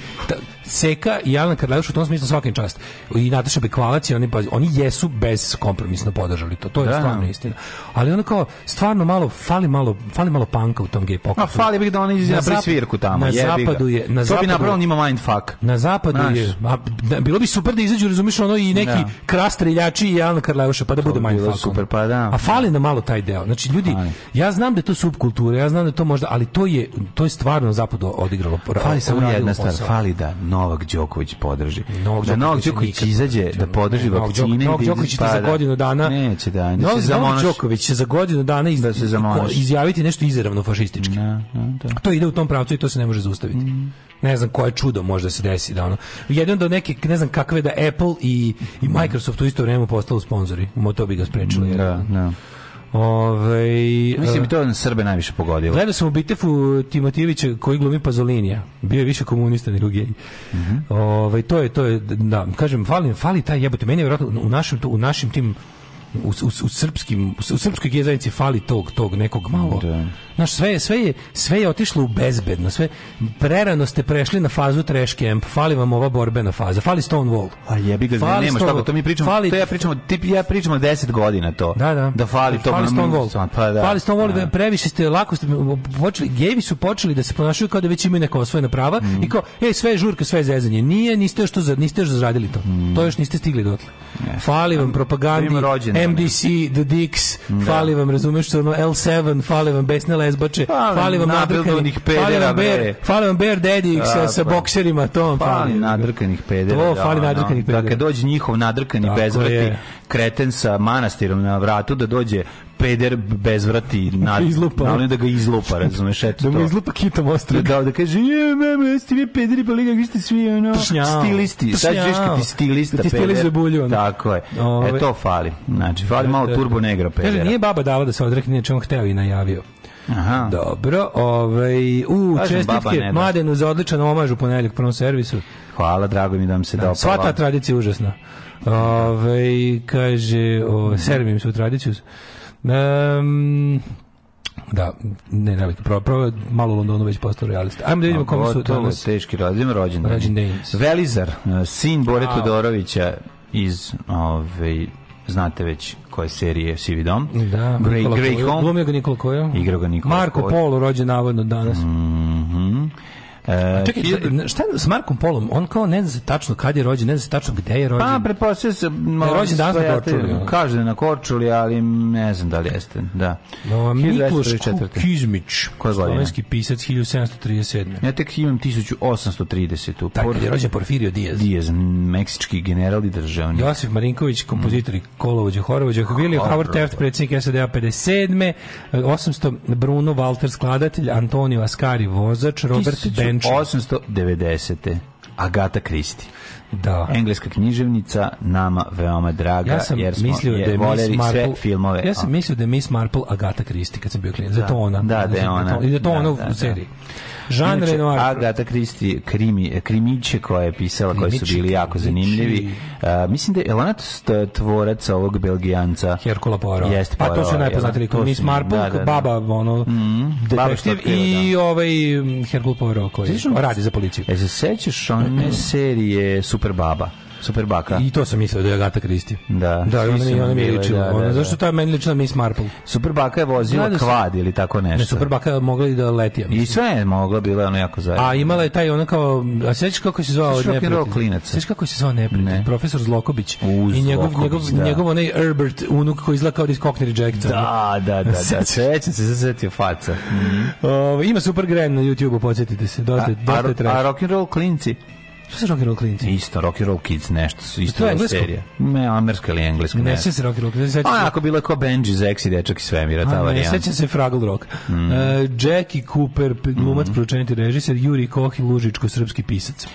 Seka i Alan Karlajuš u tom smislu svakim čast. I Nataša Bekvalac i oni, pa, oni jesu bezkompromisno podržali to. To je da, stvarno istina. Ali ono kao, stvarno malo, fali malo, fali malo panka u tom gej pokretu. A fali bih da oni na prisvirku tamo. Na zapadu je... Na to zapadu, bi napravilo njima mindfuck. Na zapadu Znaš. je... A, da, bilo bi super da izađu, razumiš, ono i neki da. krastreljači i Alan Karlajuša, pa da to bude mindfuck. Super, pa da. A fali na malo taj deo. Znači, ljudi, fali. ja znam da to subkultura, ja znam da to možda, ali to je, to je stvarno zapadu odigralo. Fali samo jedna stvar, fali da Novak Đoković podrži. Novak da Novak Đoković izađe da, da podrži ne, vakcine. Novak da Đoković će za pa da- godinu dana... Neće da, da Novak, se Đoković će za godinu dana iz, da se zamonaš. izjaviti nešto izravno fašistički. Da, da. To ide u tom pravcu i to se ne može zaustaviti. Mm. Ne znam koje čudo može da se desi. Da ono. Jedan do neke, ne znam kakve da Apple i, i Microsoft u isto vrijeme postali sponzori. Mo to bi ga sprečilo. Da, da. Ove, ovaj, Mislim, i eh, to na Srbe najviše pogodilo. Gledao sam u Bitefu Timotijevića koji glumi Pazolinija. Bio je više komunista nego gej. Mm -hmm. Ove, ovaj, to je, to je, da, kažem, fali, fali taj jebote. Meni je vjerojatno u našim, tu, u našim tim u, u, u srpskim u srpskoj gej fali tog tog nekog malo. Da. Znaš, sve sve je sve je otišlo u bezbedno, sve prerano ste prešli na fazu trash camp, fali vam ova borbena faza, fali Stone Wall. A jebi ga, fali nema šta, to mi pričamo, fali, to ja pričamo, tip ja pričamo 10 godina to. Da, da. Da fali to fali Stonewall. Pa da. Fali Stonewall, da. previše ste lako ste počeli, gejevi su počeli da se ponašaju kao da već imaju neka osvojena prava mm. i kao ej sve je žurka, sve je zezanje. Nije, niste što za, niste što zaradili to. Mm. To još niste stigli dotle. Fali vam propagandi. MDC, The Dicks, da. fali vam, razumeš što ono L7, fali vam Besne Lesbače, fali, fali vam nadrkanih pedera, fali vam Bear, fali Bear Daddy da, sa, sa bokserima, to vam fali. Fali nadrkanih pedera. To, da, fali da, nadrkanih pedera. Da, kad dođe njihov nadrkani bezvrati kreten sa manastirom na vratu, da dođe peder bezvrati da na izlupa. ali da ga izlupa, razumeš, eto. da mu izlupa kitom ostro. Da, da kaže, je, mama, jeste vi pederi, pa liga, vi ste svi, ono, Pršnjao. stilisti. Sad ćeš kad ti stilista da ti stilizuje bulju. Tako je. E, Ove. E, to fali. Znači, fali malo turbo negro pedera. Kaže, nije baba dala da se odrekne čemu hteo i najavio. Aha. Dobro, ovaj, u, Kažem, čestitke da. Mladenu za odličan omaž u ponedeljak prvom servisu. Hvala, drago mi da vam se dao. Sva ta tradicija je užasna. Ove, ovaj, kaže, o, servim su tradiciju. Um, da, ne, ne, pravo, pravo malo Londonu već postao realista. Ajmo da vidimo kome su danas... Teški rođen, rođen. Rođen Velizar, e, sin Bore wow. Todorovića iz, ove, ovaj, znate već koje serije Sivi dom. Da, Grey, Grey Home. Glumio ga Nikola Kojo. Igrao ga Nikola Marko Polo rođen navodno danas. Mm E, čekaj, hil... šta je s Markom Polom? On kao ne zna se tačno kad je rođen, ne zna se tačno gde je rođen. Pa, pretpostavlja da se... Je rođen danas na Korčuli. Kaže da na Korčuli, ali ne znam da li jeste. Da. No, da, Mikloš Kuzmić, slovenski pisac 1737. Ja tek imam 1830. Tako, Por... je rođen Porfirio Diaz. Diaz, meksički general i državnik. Josif Marinković, kompozitor i mhm. kolovođe Horovođe. William Howard Taft, predsjednik SDA 57. 800 Bruno Walter, skladatelj, Antonio Ascari, vozač, Robert Benz Tension. 1890. Agata Christie. Da. Engleska književnica nama veoma draga ja sam jer smo mislio da je voljeli Marple, sve filmove. Ja sam mislio da je Miss Marple Agata Christie, kad sam bio klijent. Da, zato ona. Da, da, je ona. I da to da, ona u da, da. seriji. Da. Jean Inače, Renoir. Agata Christie, krimi, krimiće koja je pisala, koje su bili jako zanimljivi. mislim da je Elanat tvorac ovog Belgijanca. Herkula Poirot. Jeste, Poirot. Pa to su najpoznati Miss Marple, da, da, da. baba, ono, mm, detektiv i ovaj mm, Herkul Poirot koji radi za policiju. E se sećaš one serije Super Baba? super baka. I to sam mislio da je Agata Kristi. Da. Da, ona mi, ona mi je ličila. Da, da, ona, da, zašto da. ta meni ličila Miss Marple? Super baka je vozila da kvad ili tako nešto. Ne, super je mogla i da leti. Ja I sve je mogla, bila je ono jako zajedno. A imala je taj ona kao, a sjećaš kako se zvao neprijatelj? Sjećaš kako se zvao neprijatelj? Ne. Profesor Zlokobić. Uz, I njegov, njegov, da. njegov onaj Herbert, unuk koji izgleda kao iz Cockney Rejecta. Da, da, da, da. Sećam se, se faca. Mm -hmm. o, ima super gran na YouTube-u, podsjetite se. Dosta, a, dosta a, a rock'n'roll klinci? Šta su rock and roll klinci? Isto, rock roll kids nešto su isto je serija. Ne, amerska ili engleska, ne. Ne sećam se rock roll klinci. Pa, sećam Ako bilo kao Benji, Zexi, dečak i svemira, ta varijanta. Ne, sećam se Fraggle Rock. Mm. E, Jackie Cooper, glumac, mm. produceniti režiser, Juri Kohin, lužičko-srpski pisac.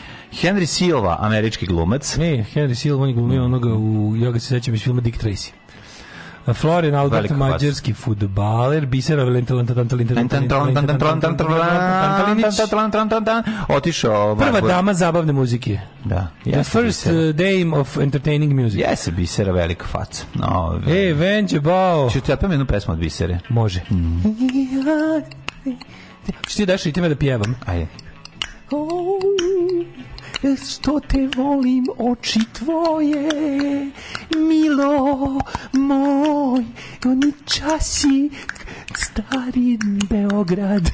Henry Silva, američki glumac. Ne, Henry Silva, on je glumio onoga u, ja ga se sećam iz filma Dick Tracy. Florian Albert, mađarski futbaler, Bisera Otišao... Ovaj Prva dama zabavne muzike. Da. The first uh, dame of entertaining music. Yes, Bisera velika faca. Ovaj. hey, Venđe Bao. Ču ti ja jednu pesmu od Bisere? Može. Mm. Ču ti daš i ti me da pjevam? Ajde. Oh što te volim, oči tvoje, milo moj, oni časi, stari Beograd.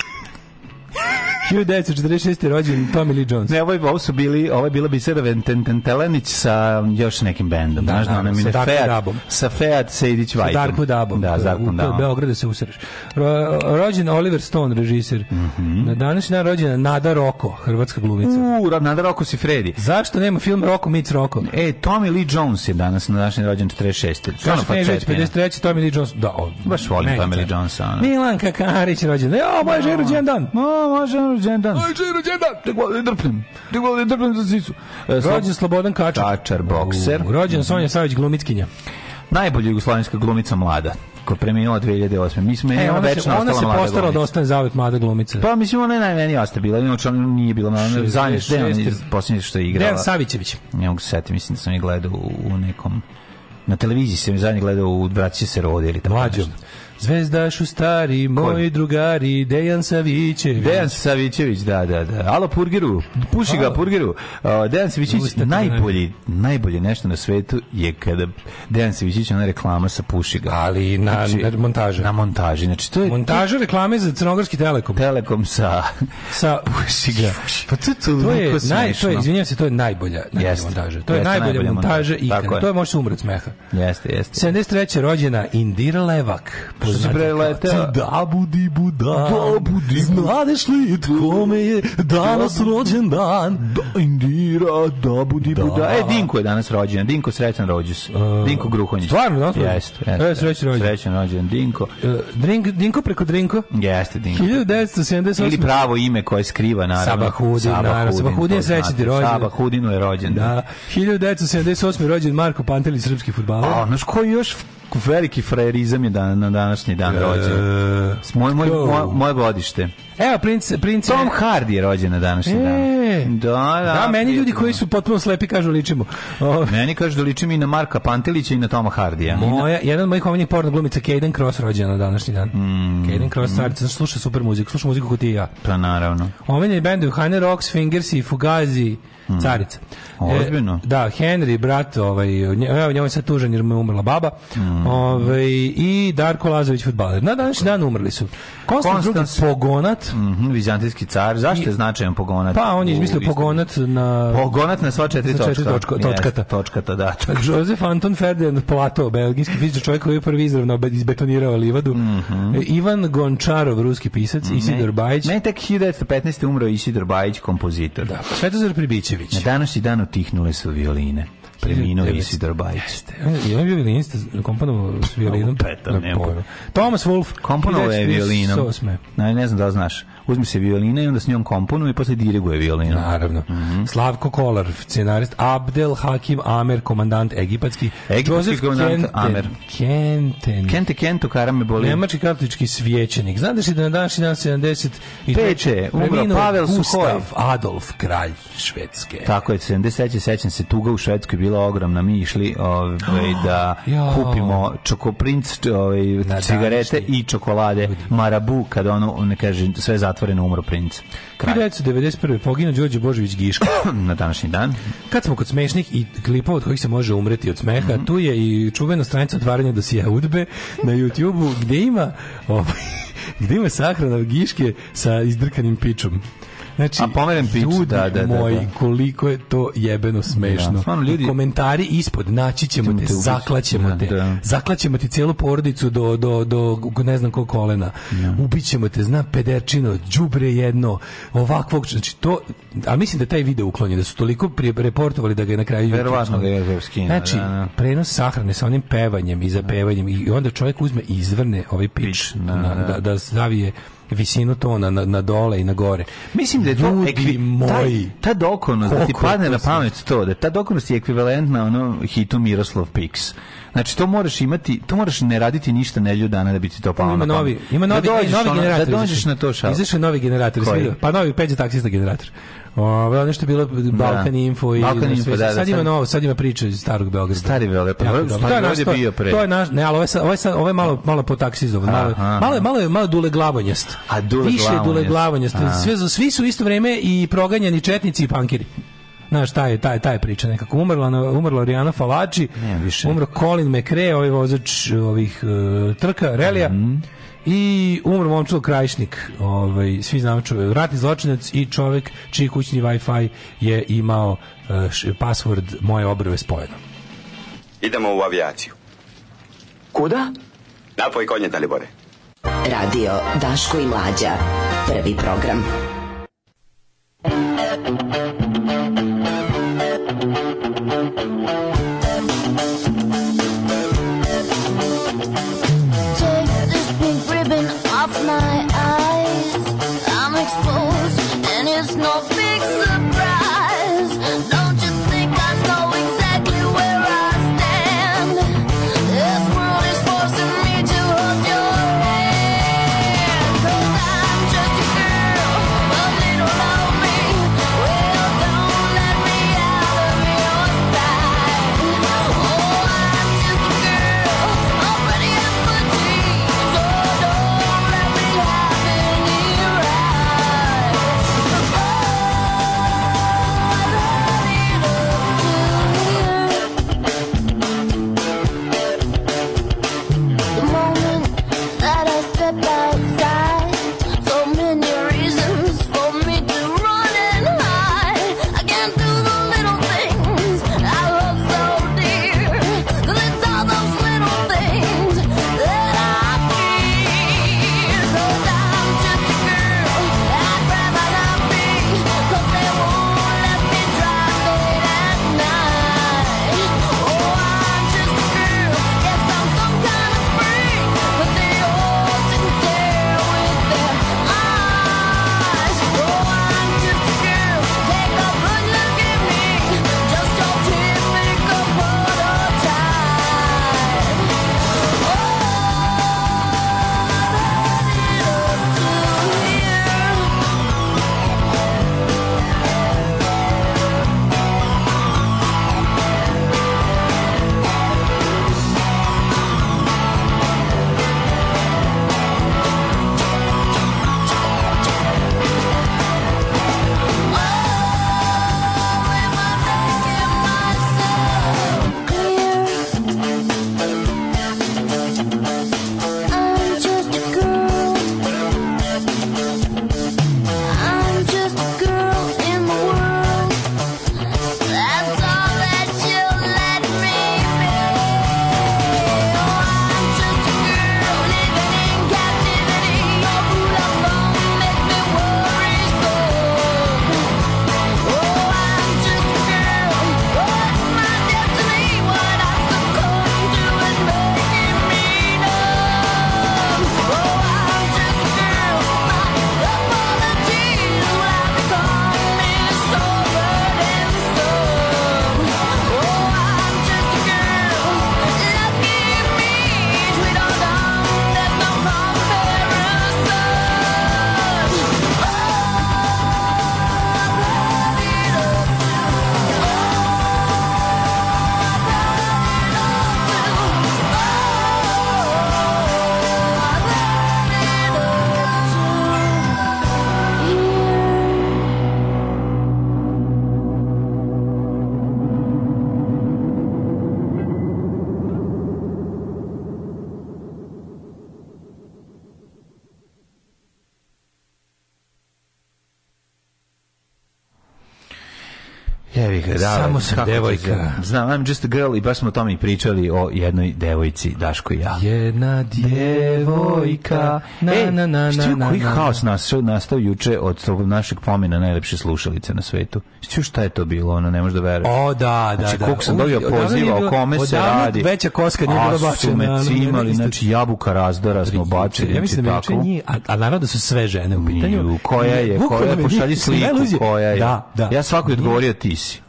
1946. rođen Tommy Lee Jones. Ne, ovo, ovaj, ovo su bili, ovo je bila bisera Vententelenić sa još nekim bendom. Da, znaš, da, da nam je Feat, sa Feat Sejdić Vajtom. Sa Darko Dabom. Da, da, u, da. U Beogradu se usreš. Ro, rođen Oliver Stone, režiser. Mm -hmm. Na današnji dan rođena Nada Roko, hrvatska glumica. U, Nada Roko si Fredi. Zašto nema film Roko meets Roko? E, Tommy Lee Jones je danas na današnji rođen 46. Saša Knežević, 53. Tommy Lee Jones. Da, o, Baš volim Tommy Lee Jonesa. Milanka Karić rođena. Jo, e, moj je da. rođen dan. Mo, može on rođendan. Aj, čiji rođendan? Tek malo da drpnem. Tek malo da drpnem za cicu. E, rođen Slobodan Kačar. Kačar, bokser. Rođen Sonja Savić, glumitkinja. Najbolja jugoslovenska glumica mlada koja preminula 2008. Mi smo e, ona, večno se, ona se postarala da ostane zavet mlada glumica. Pa mislim ona je najmeni ostala bila, inače ona nije bila mlada. Zadnje što je posljednje što je igrala. Dejan Savićević. Ne mogu se mislim da sam je gledao u nekom na televiziji sam je zadnje gledao u Braći se rodi ili tako. Mlađo. Nešto. Zvezdašu stari, moji drugari, Dejan Savićević. Dejan Savićević, da, da, da. Alo Purgiru, puši ga Purgiru. Dejan Savićević, da najbolji, najbolje nešto na svetu je kada Dejan Savićević ona reklama sa puši ga. Ali na, znači, na montaži. Na montaži, znači to je... Montaža reklame za Crnogorski Telekom. Telekom sa... Sa puši ga. Pa to, to, to je, naj, to je, izvinjam se, to je najbolja, najbolja jest, montaža. To je jest, najbolja, najbolja montaža, montaža ikada. To je možda umret smeha. Jeste, jeste. 73. rođena Indira Levak, Bože, znači, znači preleteo. Da budi buda, da budi Znadeš li kome je danas da rođen dan? Da, Indira, da budi da. buda. E, Dinko je danas rođen. Dinko srećan rođus. Uh, Dinko Gruhonjić. Stvarno, da? Jeste. Jeste, e, srećan rođen. Srećan rođen, Dinko. Uh, drink, Dinko preko Drinko? Jeste, Dinko. 1978. Ili pravo ime koje skriva, naravno. Sabahudin, naravno. Sabahudin je srećan ti rođen. Sabahudinu je rođen. Da. 1978. Da. rođen Marko Pantelić, srpski futbaler. A, znaš koji još veliki frajerizam je dan, na današnji dan e, rođen. S moj, moj, moj, moje godište. Evo, princ, princ Tom Hardy je rođen na današnji e, dan. Da, da, da meni ljudi koji su potpuno slepi kažu ličimo. O, meni kažu da ličim i na Marka Pantelića i na Toma Hardija. Moja, jedan od mojih omiljenih porno glumica Caden Cross rođen na današnji dan. Mm, Caden Cross, mm. sluša super muziku, sluša muziku kao i ja. Pa naravno. Omenjeni bendovi Hane Rocks, Fingers i Fugazi. Mm. carica. E, ozbiljno? E, da, Henry, brat, ovaj, njemu je sad tužan jer mu je umrla baba, mm. ovaj, i Darko Lazović, futbaler. Na današnji dan umrli su. Konstantin Konstans, Pogonat. Mm -hmm, vizantijski car. Zašto je značajan Pogonat? Pa, on je izmislio Pogonat na... Pogonat na sva četiri, na četiri točka. točka. točkata. Yes, točkata, da. Josef Anton Ferdinand Plato, belgijski fizičar čovjek koji je prvi izravno izbetonirao livadu. Mm -hmm. Ivan Gončarov, ruski pisac, mm -hmm. Isidor Bajić. Ne, tek 1915. umrao Isidor Bajić, kompozitor. Da. Svetozar Pribićević. Petrović. Na današnji dan otihnule su violine preminuo Isidor Bajić. Jeste. I on je bio violinista, komponovao s violinom. Peta, da, ne Thomas Wolf. Komponovao je violinom. Sosme. Ne, znam da li znaš. Uzmi se violina i onda s njom komponuje i posle diriguje violinom. Naravno. Mm -hmm. Slavko Kolar, scenarist. Abdel Hakim Amer, komandant egipatski. Egipatski komandant Amer. Kenten. Kente Kento, me boli. Nemački katolički svijećenik. Znaš li da na današnji dan 70 i peče, umro Pavel Suhoj. Adolf, kralj Švedske. Tako je, 70. sećam se, tuga u Švedskoj bila bila ogromna, mi išli ovaj, da oh, kupimo čokoprinc, ovaj, cigarete i čokolade Marabu, kada ono, ne kaže, sve zatvoreno umro princ. 1991. poginu Đorđe Božović Giško. Na današnji dan. Kad smo kod smešnih i klipova od kojih se može umreti od smeha, mm -hmm. tu je i čuvena stranica otvaranja dosija Udbe na YouTube-u, gde ima, ovaj, gde ima sahrana Giške sa izdrkanim pičom. Znači, A pomeren pić, da, da, da, moj, da. koliko je to jebeno smešno. Da, stvarno, ljudi... Komentari ispod, naći ćemo te, te zaklaćemo da, te. Da. Zaklaćemo ti celu porodicu do, do, do, ne znam koliko kolena. Ja. Ubićemo te, zna pederčino, đubre jedno, ovakvog, znači to, a mislim da taj video uklonjen, da su toliko reportovali da ga je na kraju... Verovatno ga da je skinu, Znači, da, da. prenos sahrane sa onim pevanjem i zapevanjem i onda čovjek uzme i izvrne ovaj pič, da, da, da, da zavije visinu tona na, na dole i na gore. Mislim da je to ekvi, moji. Ta, ta dokonost, da ti padne na pamet to, da ta dokonost je ekvivalentna ono hitu Miroslav Piks. Znači to moraš imati, to moraš ne raditi ništa nelju dana da bi ti to palo ima na novi, pamet. Ima da novi, da dođeš, novi da generator. Da dođeš na to šal. Izašao novi generator, pa novi peđa taksista generator. Ove, ono što je bilo da. Balkan da. Info i Balkan Info, da, da, sad, da, ima novo, sad ima priča iz starog Beograda. Stari Beograd, pa dobro, stari Beograd je bio pre. To je naš, ne, ali ovo je, ovo je, ovo je malo, malo potaksizovan, malo, malo, malo, je malo dule glavonjast. A dule Više dule glavonjast. Sve, svi su isto vreme i proganjani četnici i pankiri. Znaš, taj taj, taj priča nekako. Umrla, umrla Rijana Falači, ne, više. umro Colin McRae, ovaj vozač ovih uh, trka, relija. Mm -hmm I umro momčilo Krajišnik, ovaj, svi znamo čovjek, ratni zločinac i čovjek čiji kućni Wi-Fi je imao uh, password moje obrve spojeno. Idemo u avijaciju. Kuda? Napoj konje Talibore. Radio Daško i Mlađa. Prvi program. Prvi program. sam devojka. Znam, I'm just a girl i baš smo o tome i pričali o jednoj devojci, Daško i ja. Jedna djevojka. Na, e, na, na, na, na, koji haos nas, nastao juče od našeg pomena najlepše slušalice na svetu? Što šta je to bilo, ono, ne možeš da veruješ. O, da, da, znači, da. Znači, sam dobio poziva, o kome se radi. Veća koska nije bila bačena. A su me cimali, znači, jabuka razdara smo bačili. Ja mislim znači, da juče nije, a naravno da su sve žene u pitanju. Koja je, koja je, pošalji sliku, koja je. Da, da. Ja svakoj odgovorio, ti si.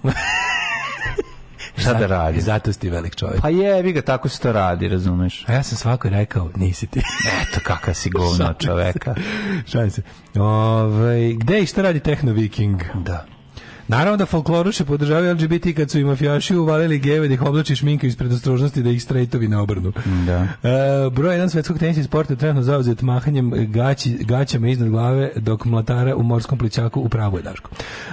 Šta da radi? Zato si ti velik čovjek. Pa jebi ga, tako se to radi, razumeš? A ja sam svako rekao, nisi ti. Eto, kakav si govno čoveka. Šalim se. Ove, ovaj, gde i šta radi Techno Viking? Da. Naravno da folkloruše podržavaju LGBT kad su i mafijaši uvalili geve da ih oblači šminka ispred ostrožnosti da ih straightovi ne obrnu. Da. E, broj jedan svetskog tenisa sporta trenutno zauzet mahanjem gaći, gaćama iznad glave dok mlatara u morskom plićaku u pravu je Daško.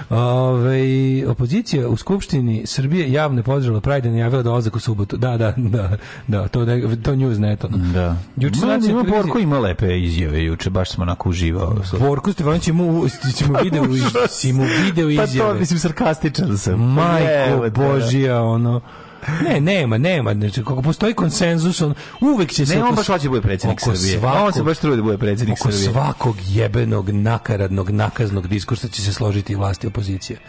Ove, opozicija u Skupštini Srbije javno je podržala Prajda i najavila dolazak da u subotu. Da, da, da, da to, da, to news neto. Da. Juče Ma, ima Borko ima lepe izjave juče, baš smo onako uživao. Borko Stefanović ima, ima video, ima video pa izjave mislim sarkastičan da sam. Majko da. božija, ono. Ne, nema, nema. Znači, kako postoji konsenzus, on uvek će se... Ne, on baš hoće da bude predsednik Srbije. Svakog, on se baš trudi da bude predsjednik oko Srbije. svakog jebenog, nakaradnog, nakaznog diskursa će se složiti vlast i opozicija.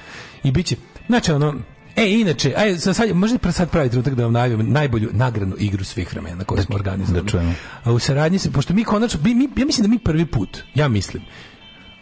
I biće, će... Znači, ono, E, inače, aj, sad, sad, možete sad praviti trenutak da vam najavim najbolju nagradnu igru svih vremena koju smo organizovali. Da čujemo. U saradnji se, pošto mi konačno, mi, ja mislim da mi prvi put, ja mislim,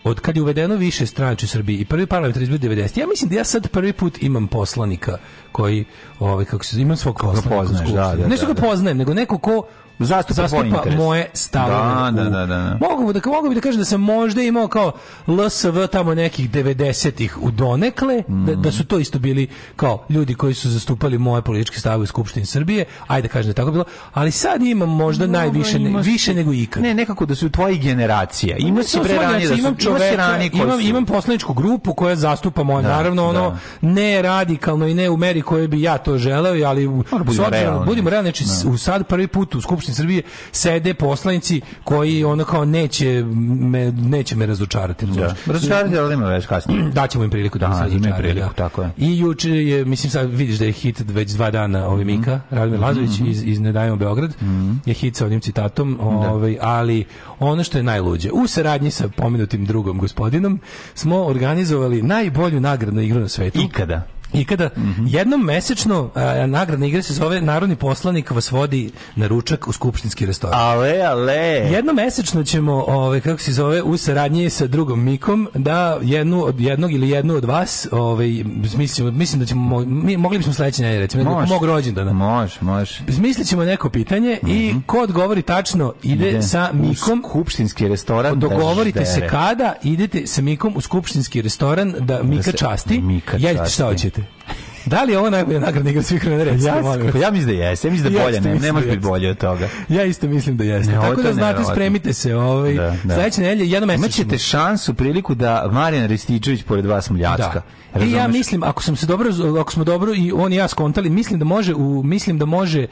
od kad je uvedeno više stranče u Srbiji i prvi parlamentarni izbori 90. Ja mislim da ja sad prvi put imam poslanika koji ovaj kako se imam svog poslanika. Poznaš, da, da, da, Nešto ga da. poznajem, nego neko ko zastupa, zastupa moje stavove. Da, da, da, da, da. Mogu, da, mogu bi da kažem da sam možda imao kao LSV tamo nekih 90-ih u donekle, mm. da, da, su to isto bili kao ljudi koji su zastupali moje političke stavove u Skupštini Srbije, ajde da kažem da tako bilo, ali sad imam možda no, najviše, ne, više nego ikad. Ne, nekako da su tvoji generacija. Ima ne, si bre ranije da su, imam čoveka, imam, imam poslaničku grupu koja zastupa moje, da, naravno ono, da. ne radikalno i ne u meri koje bi ja to želeo, ali u, budimo realni, budimo realni, znači u sad prvi put u Skupštini Skupštini Srbije sede poslanici koji ono kao neće me, neće me razočarati. Da. Razočarati, ali ima već kasnije. Daćemo im priliku da se nas razočaraju. Da. tako je. I juče je, mislim sad vidiš da je hit već dva dana ovaj mhm. Mika, mm. Radomir mhm. Lazović mm -hmm. iz, iz Ne Beograd, mm. je hit sa onim citatom, da. ovaj, ali ono što je najluđe, u saradnji sa pomenutim drugom gospodinom smo organizovali najbolju nagradnu igru na svetu. Ikada. I kada mm -hmm. jednom mesečno a, nagradna igra se zove Narodni poslanik vas vodi na ručak u skupštinski restoran. Ale, ale. Jednom mesečno ćemo, ove, kako se zove, u saradnji sa drugom Mikom da jednu od jednog ili jednu od vas, ove, mislim, mislim da ćemo, mi, mogli bismo sledeće nedelje, recimo, može. mog rođendana. Može, može. Izmislit ćemo neko pitanje mm -hmm. i mhm. ko odgovori tačno ide, ide sa Mikom. U skupštinski restoran. Da Dogovorite da se kada idete sa Mikom u skupštinski restoran da Mika da se, časti. Mika jedite šta hoćete. Hajde. Da li je ovo najbolja nagradna igra svih vremena? Recite, ja, molim. Pa ja mislim da jeste, ja mislim da ja bolje, ne, da ne može biti bolje od toga. Ja isto mislim da jeste. Ne, Tako da znate, spremite se, ovaj. Da, da. Sledeće nedelje jedno mesečno. Imaćete šansu, priliku da Marijan Rističević pored vas mljačka. Da. I e, ja mislim, ako sam se dobro, ako smo dobro i on i ja skontali, mislim da može u mislim da može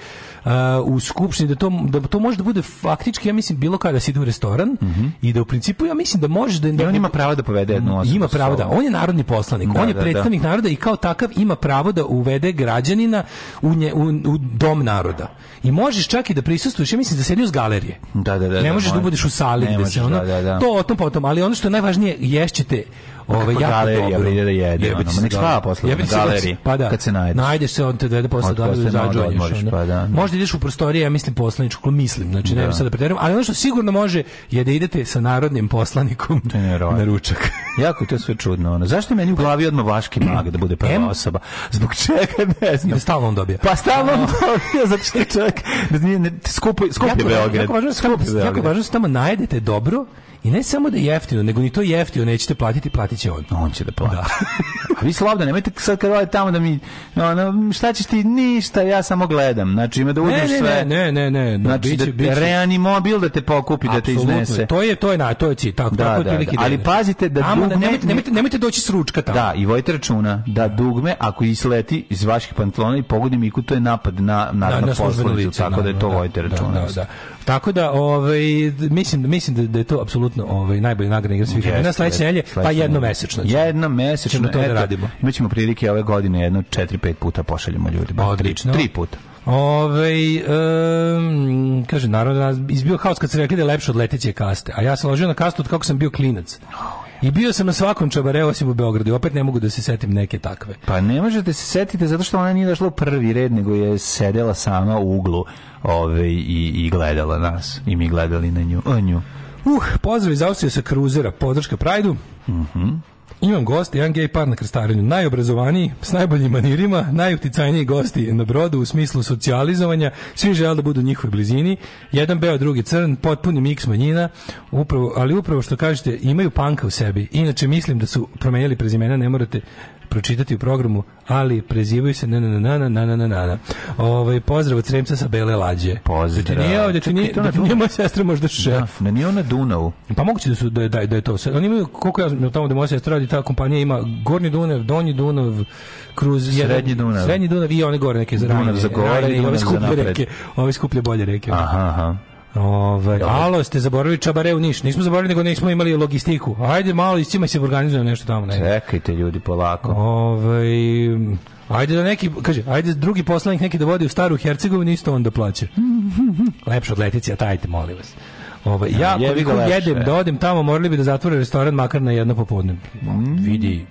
uh, u skupštini da to da to može da bude faktički ja mislim bilo kada da se ide u restoran mm -hmm. i da u principu ja mislim da može da, da on ima pravo da povede jednu osobu. Ima pravo da. On je narodni poslanik, da, on je da, predstavnik naroda i kao takav ima pravo navoda uvede građanina u, nje, u, u dom naroda. I možeš čak i da prisustuješ, ja mislim da sedi uz galerije. Da, da, da, ne da, možeš da, budeš u sali, ne gde možeš, se ono, da, da, da. to o tom potom, ali ono što je najvažnije, ješćete Ove jako galerija dobro. da jede. Jebe ono, nek da. spava posle na galeriji. Pa da. Kad se najde. Najdeš se on te dovede posle da zađođeš. Pa da. Možda ideš u prostorije, ja mislim poslaničku, mislim, znači ne da. sad da preterujem, ali ono što sigurno može je da idete sa narodnim poslanikom na ručak. jako to sve čudno. Ono. Zašto meni u glavi odmah vaški mag da bude prva osoba? Zbog čega ne znam. Da stalno on dobija. Pa stalno on dobija, zato što čovjek skupi, skupi Beograd. Jako važno se tamo najedete dobro i ne samo da je jeftino, nego ni to jeftino nećete platiti, platit će on, on će da plati. Da. A vi slavno, nemojte sad kad odete tamo da mi, ono, šta ćeš ti, ništa, ja samo gledam. Znači, ima da uzmeš ne, sve. Ne, ne, ne, ne. Znači, biće, da biće. reanimobil da te pokupi, Absolutno. da te iznese. To je, to je, na, to je cilj, tako, da, tako da, da, da. Ali pazite da Ama, da dugme... Nemojte, nemojte, nemojte doći s ručka tamo. Da, i vojte računa da dugme, ako isleti iz vaših pantalona i pogodim miku, to je napad na, na, na, na, na poslovicu, tako da je to da. vojte da, računa. da, da. Tako da, ovaj, mislim, mislim da, da je to apsolutno ovaj, najbolja nagrada igra svih Na Sledeće nelje, pa jednomesečno. Znači. Jednomesečno. Ćemo to da radimo. Imaćemo prilike ove godine jedno 4-5 puta pošaljemo ljudima. Odlično. Tri puta. Ove, ovaj, um, kaže, naravno, da izbio haos kad se rekli da je lepše od leteće kaste, a ja sam ložio na kastu od kako sam bio klinac. Oh, I bio sam na svakom čabareu osim u Beogradu. Opet ne mogu da se setim neke takve. Pa ne možete da se setiti zato što ona nije došla u prvi red, nego je sedela sama u uglu ove, i, i gledala nas. I mi gledali na nju. O, nju. Uh, pozdrav iz Austrije sa kruzera. Podrška Prajdu. Mhm. Mm Imam gosti, jedan gej par na krstarenju, najobrazovaniji, s najboljim manirima, najuticajniji gosti na brodu u smislu socijalizovanja, svi žele da budu u njihovoj blizini, jedan beo, drugi crn, potpuni miks manjina, upravo, ali upravo što kažete, imaju panka u sebi. Inače, mislim da su promenjali prezimena, ne morate pročitati u programu, ali prezivaju se na na na na na na na na na. Ovaj pozdrav od Sremca sa Bele Lađe. Pozdrav. Znači nije ovde, znači da nije, da, nije moja sestra možda šef. Da, ne, nije ona Dunavu. Pa moguće da su da da, da je to. Oni imaju koliko ja tamo gde moja sestra radi, ta kompanija ima Gornji Dunav, Donji Dunav, Kruz Srednji Dunav. Srednji Dunav i one gore neke za Dunav za gore i ove skuplje reke. Ove skuplje bolje reke. Aha, aha. Ovaj alo ste zaboravili čabare u Niš. Nismo zaboravili nego nismo imali logistiku. Ajde malo iscimaj se organizujemo nešto tamo, ne. Čekajte ljudi polako. Ovaj Ajde da neki, kaže, ajde drugi poslanik neki da vodi u staru Hercegovinu, isto on da plaće. Lepše od Leticija, tajte, molim vas. Ovaj, ja, ja koliko jedem, da odem tamo, morali bi da zatvore restoran makar na jedno popodne. Mm. Vidi,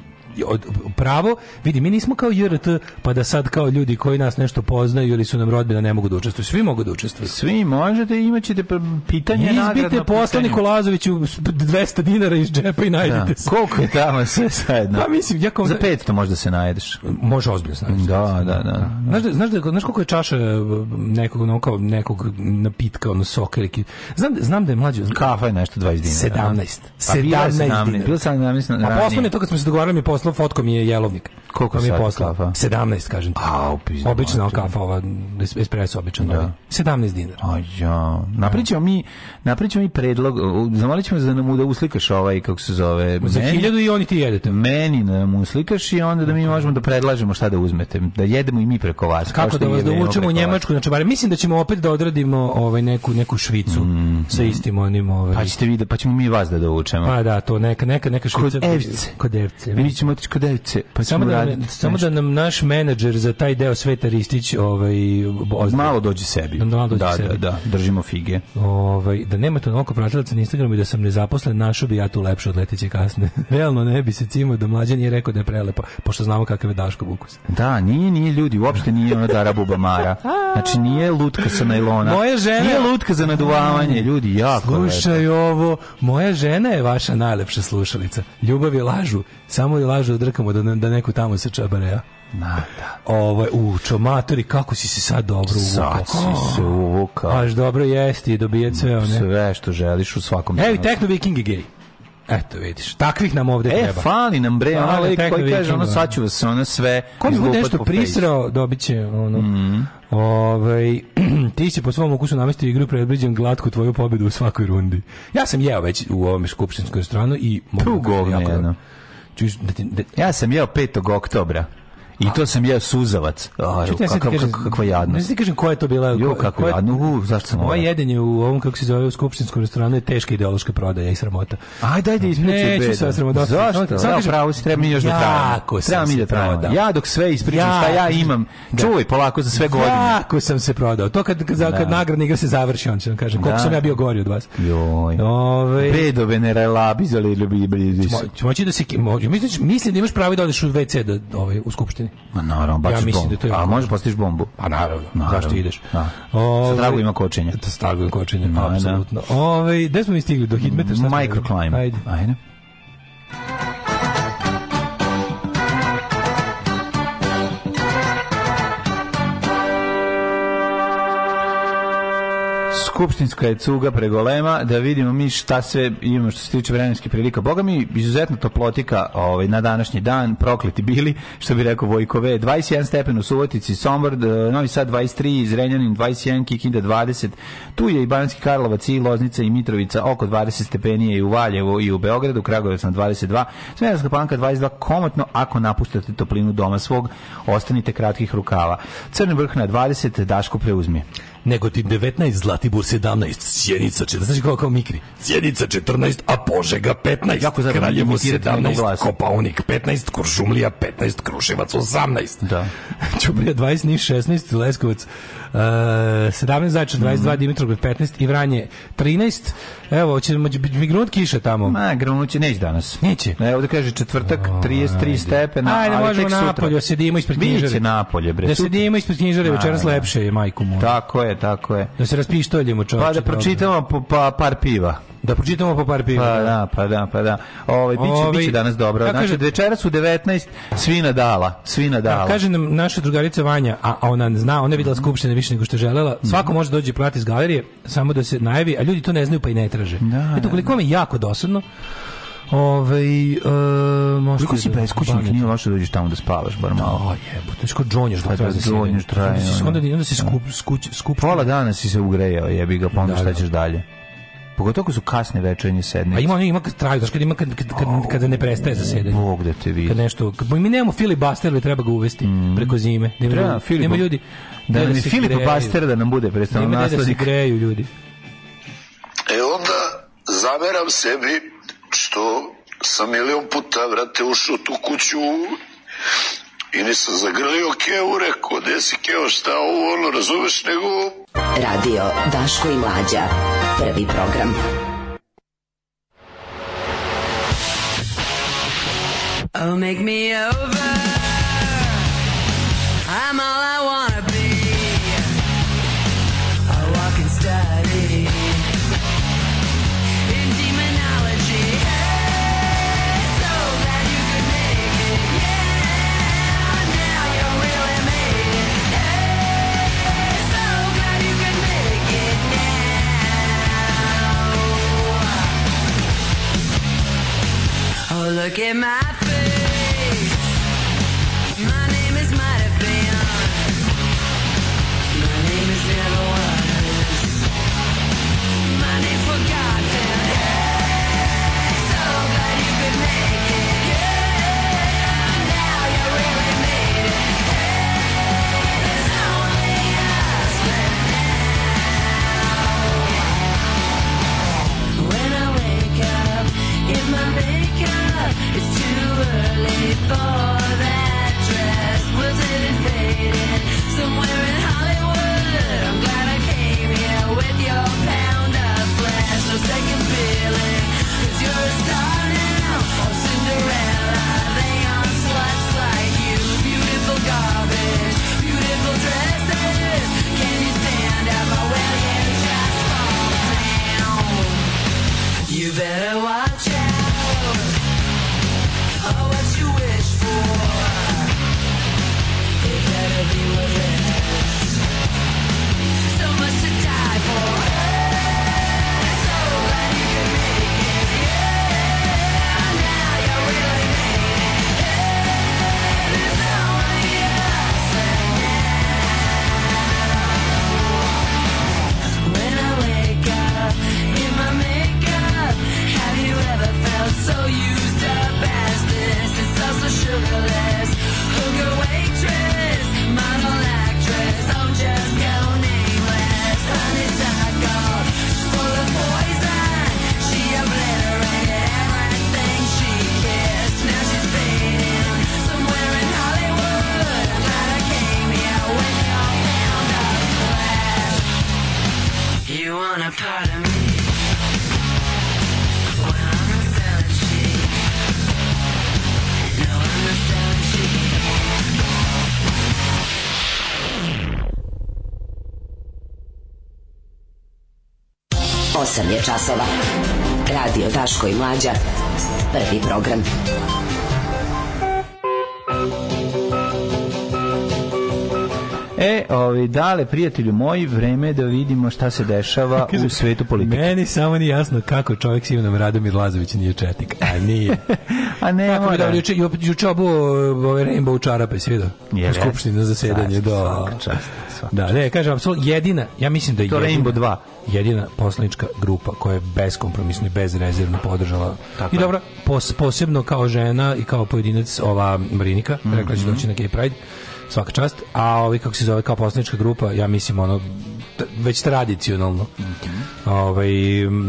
pravo, vidi, mi nismo kao JRT, pa da sad kao ljudi koji nas nešto poznaju ili su nam rodbina ne mogu da učestvuju. Svi mogu da učestvuju. Svi možete, imaćete ćete pitanje Izbite posla Nikolazoviću 200 dinara iz džepa i najdete da. se. Koliko je tamo sve sajedno? Pa mislim, ja kom... Za 500 možda se najedeš. Može ozbiljno se Da, da, da. Znaš, da, znaš, da, znaš koliko je čaša e, nekog, no, kao nekog napitka, ono soka ili... Znam, znam da je mlađe... Kafa je nešto 20 dinara. 17. 17 pa dinara. Pa bilo 17, 17 dinara. Pa posla je to kad smo se dogovarali mi posla poslao fotko mi je jelovnik. Koliko pa mi je poslao? Kafa? 17, kažem ti. A, upizno. Obična kafa, ova espresso običan. Da. 17 ovaj. dinara. A ja. Napričamo mi, napričamo mi predlog, zamolit ćemo da nam da uslikaš ovaj, kako se zove. Za meni, hiljadu i oni ti jedete. Meni da nam uslikaš i onda da mi možemo da predlažemo šta da uzmete. Da jedemo i mi preko vas. Kako da vas da učemo u Njemačku? Znači, bare, mislim da ćemo opet da odradimo ovaj, neku, neku švicu mm, sa istim onim. Ovaj. Pa, ćete vi da, pa ćemo mi vas da da dovučemo. Pa da, to neka, neka, neka švica. Kod evce. Kod evce. Vidit da. ćemo otići kod device, pa samo da, raditi, samo da nam naš menadžer za taj deo Sveta Ristić ovaj, ozdrav. Malo dođe sebi. Da, malo dođe da, sebi. Da, da, držimo fige. Ovaj, da nema to onoliko pratilaca na Instagramu i da sam nezaposlen, našo bi ja tu lepše od leteće kasne. Realno ne bi se cimo da mlađe nije rekao da je prelepo, pošto znamo kakav je Daško Bukus. Da, nije, nije ljudi, uopšte nije ona Dara Bubamara. Znači nije lutka sa najlona. Moja žena... Nije lutka za naduvavanje, ljudi, jako Slušaj lepo. ovo, moja žena je vaša najlepša slušalica. Ljubav je lažu, samo je lažu može odrkamo da, da, da neko tamo se čabare, čabareja. Na, da. Ovo, ovaj, u, čomatori, kako si se sad dobro uvukao? Sad si se uvukao. Baš dobro jesti i dobije sve one. Sve što želiš u svakom... Evi, Tekno Viking je gej. Eto vidiš, takvih nam ovde e, treba. E, fali nam bre, ona koji vikingo. kaže, ono da. sad ću vas, ono sve... Ko mi bude nešto prisrao, dobit će ono... Mm. Ovaj ti si po svom ukusu namestio igru predviđam glatku tvoju pobjedu u svakoj rundi. Ja sam jeo već u ovom skupštinskom stranu i mogu da jako Da da- ja sam jeo 5. oktobra I to sam ja suzavac. Aj, kakva jadnost. Ne znam ti kažem koja je to bila. Jo, kako jadno. U, zašto sam ovaj jedenje u ovom, kako se zove, u skupštinskom restoranu je teška ideološka prodaja i sramota. Ajde, daj, ispričaj. Da Neću se sramota. Zašto? Samo pravo si treba mi još da trajamo. Treba mi da trajamo. Ja dok sve ispričam šta ja imam, da. čuj polako za sve godine. Jako sam se prodao. To kad, kad, kad da. nagradna igra se završi, on će vam kažem. koliko sam ja bio gori od vas. Joj. Ove... Bedove ne relabizali, ljubi, ljubi, ljubi. Moći da se... Mislim da imaš pravo da odeš u WC da, ove, ovaj, u skupštini mene? Ma naravno, baciš ja mislim bombu. Da to je a možeš može da postiš bombu? Pa naravno, naravno. zašto ideš? Da. Ove, sa tragovima kočenja. Da, sa tragovima kočenja, da, apsolutno. Ove, gde smo mi stigli do hitmeta? Microclimb. Ajde. Ajde. skupštinska je cuga pregolema, da vidimo mi šta sve imamo što se tiče vremenskih prilika. Boga mi, izuzetno toplotika ovaj, na današnji dan, prokleti bili, što bi rekao Vojkove, 21 stepen u Subotici, Sombor, Novi Sad 23, Zrenjanin 21, Kikinda 20, tu je i Banski Karlovac i Loznica i Mitrovica oko 20 stepenije i u Valjevu i u Beogradu, Kragovac na 22, Smedarska planka 22, komotno ako napuštate toplinu doma svog, ostanite kratkih rukava. Crni vrh na 20, Daško preuzmi. Negotin 19, Zlatibor 17, Sjenica 14, znači kao, Mikri. Sjenica 14, a Požega 15, jako Kraljevo 17, Kopaunik 15, Kuršumlija 15, Kruševac 18. Da. Ćuprija 20, Niš 16, Leskovac Uh, 17 Zaječar 22, mm. Dimitrovgrad 15 i Vranje 13. Evo, će mi grunut kiša tamo. Ma, će neć danas. Neće. Evo da kaže četvrtak, 33 ajde. stepena, ajde, ali tek sutra. Ajde, možemo napolje, sedimo ispred knjižare. Biće napolje, bre. Da sedimo ispred knjižare, večeras lepše je, majku moju. Tako je, tako je. Da se raspištoljimo, čovječe. Pa da pročitamo po, pa, par piva. Da pročitamo po par piva. Pa da, da pa da, pa da. Ovaj biće Ovi, ovaj, biće danas dobro. Znači kaže, večeras u 19 svina dala, svina dala. Kaže nam naša drugarica Vanja, a ona zna, ona je videla skupštine više nego što želela. Mhm. Svako može da dođe prodati iz galerije, samo da se najavi, a ljudi to ne znaju pa i ne traže. Da, Eto, da, koliko da. vam je jako dosadno, Ove, ovaj, e, možete... Koliko si beskućnik, nije loše dođeš tamo da spavaš, bar malo. Da, jebote, znači kod džonješ dok pa traje. Džonješ traje. Onda si, onda, onda si skup, skuć, skup... Pola dana si se ugrejao, jebi ga, pa onda da, šta ćeš dalje. Pogotovo ako su kasne večernje sednice. A ima ima kad traju, znači kad ima kad kad, kad, kad ne prestaje zasedanje. Bog da te vidi. Kad nešto, kad, mi nemamo filibuster, ali treba ga uvesti mm. preko zime. Nema, treba, Filip, nema ljudi. Da, da, da Filip Baster da nam bude predstavno naslednik. Da se greju ljudi. E onda zameram sebi što sam milion puta vrate ušao tu kuću i nisam zagrlio Keo, rekao, gde si Keo, šta ovo, ono, razumeš, nego Radio Daško i Mlađa. Prvi program. Oh, make me over. I'm all look at my časova. Radio Daško i Mlađa. Prvi program. E, ovi, dale, prijatelju moji, vreme je da vidimo šta se dešava u svetu politike. Meni samo nije jasno kako čovjek s imenom Radomir Lazović nije četnik, a nije. a ne, kako mora. Da, juče, juče obu ove Rainbow čarape, svi vidio? U skupštini na zasedanje. Svaka, čast, da, ne, kažem, apsolutno, jedina, ja mislim da je jedina. To Rainbow 2 jedina poslanička grupa koja je beskompromisno i bezrezervno podržala. Tako I dobro, pos, posebno kao žena i kao pojedinac ova Marinika, mm -hmm. rekla će da doći na Gay Pride, svaka čast, a ovi kako se zove kao poslanička grupa, ja mislim ono već tradicionalno. Mm -hmm. Ovaj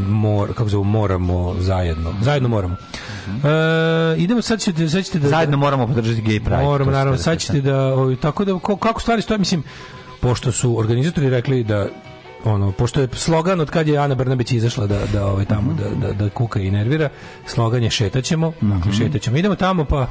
mor, kako zove, moramo zajedno. Zajedno moramo. Mhm. e, idemo sad ćete, sad ćete da zajedno moramo podržati gay pride. Moramo naravno da sad ćete da o, tako da kako stvari stoje mislim pošto su organizatori rekli da ono pošto je slogan od kad je Ana Brnabić izašla da da ovaj tamo mhm. da, da, da kuka i nervira slogan je šetaćemo mm -hmm. dakle mhm. šetaćemo idemo tamo pa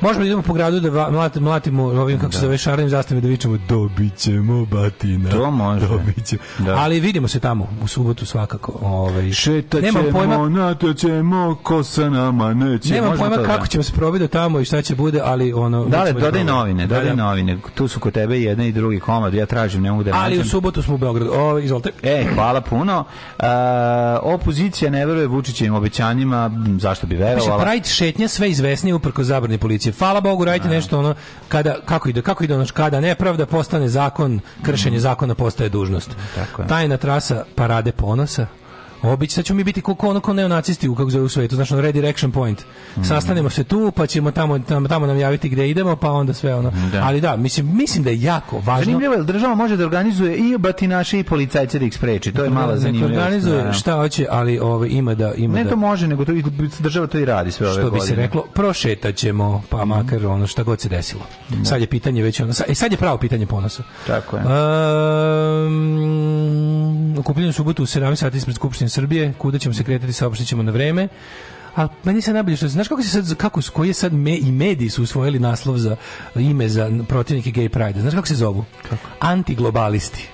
Možemo da idemo po gradu da mlat, mlatimo ovim, kako da. se zove, šarnim zastavima da vičemo dobit ćemo batina. To može. Dobit Da. Ali vidimo se tamo, u subotu svakako. Ovaj. Šetat ćemo, pojma, nato ćemo, ko sa nama neće. Nemam pojma to, da. kako ćemo se probiti tamo i šta će bude, ali ono... Da, li, da, dodaj novine, da, dodaj da, novine. Tu su kod tebe jedan i drugi komad, ja tražim, ne mogu da... Ali u subotu smo u Beogradu. O, izvolite. E, hvala puno. Uh, opozicija ne veruje Vučićevim obećanjima, zašto bi verovala? Pride šetnje sve izvesnije uprko zabrani policije će hvala Bogu raditi da. nešto ono kada kako ide kako ide ono kada nepravda postane zakon, kršenje zakona postaje dužnost. Tako je. Tajna trasa parade ponosa Obično ćemo mi biti kako ono ko neonacisti u kako zove u svetu, znači redirection point. Mm. Sastanemo se tu, pa ćemo tamo, tamo, tamo nam javiti gde idemo, pa onda sve ono. Da. Ali da, mislim, mislim da je jako važno. Zanimljivo je, država može da organizuje i batinaše i policajce da ih spreči. To je da, mala zanimljivost. Organizuje da. šta hoće, ali ove, ovaj, ima da... Ima ne da, to može, nego to, država to i radi sve ove što godine. Što bi se reklo, prošetaćemo ćemo, pa mhm. makar ono šta god se desilo. Da. Sad je pitanje već ono, sad, e, sad je pravo pitanje ponosa. Tako je. Um, ehm, okupljeno subotu u 7 sati ispred Srbije, kuda ćemo se kretati, saopštit ćemo na vreme. A meni se najbolje što znaš kako se sad kako s koje sad me, i mediji su usvojili naslov za ime za protivnike gay pride. Znaš kako se zovu? Kako? Antiglobalisti.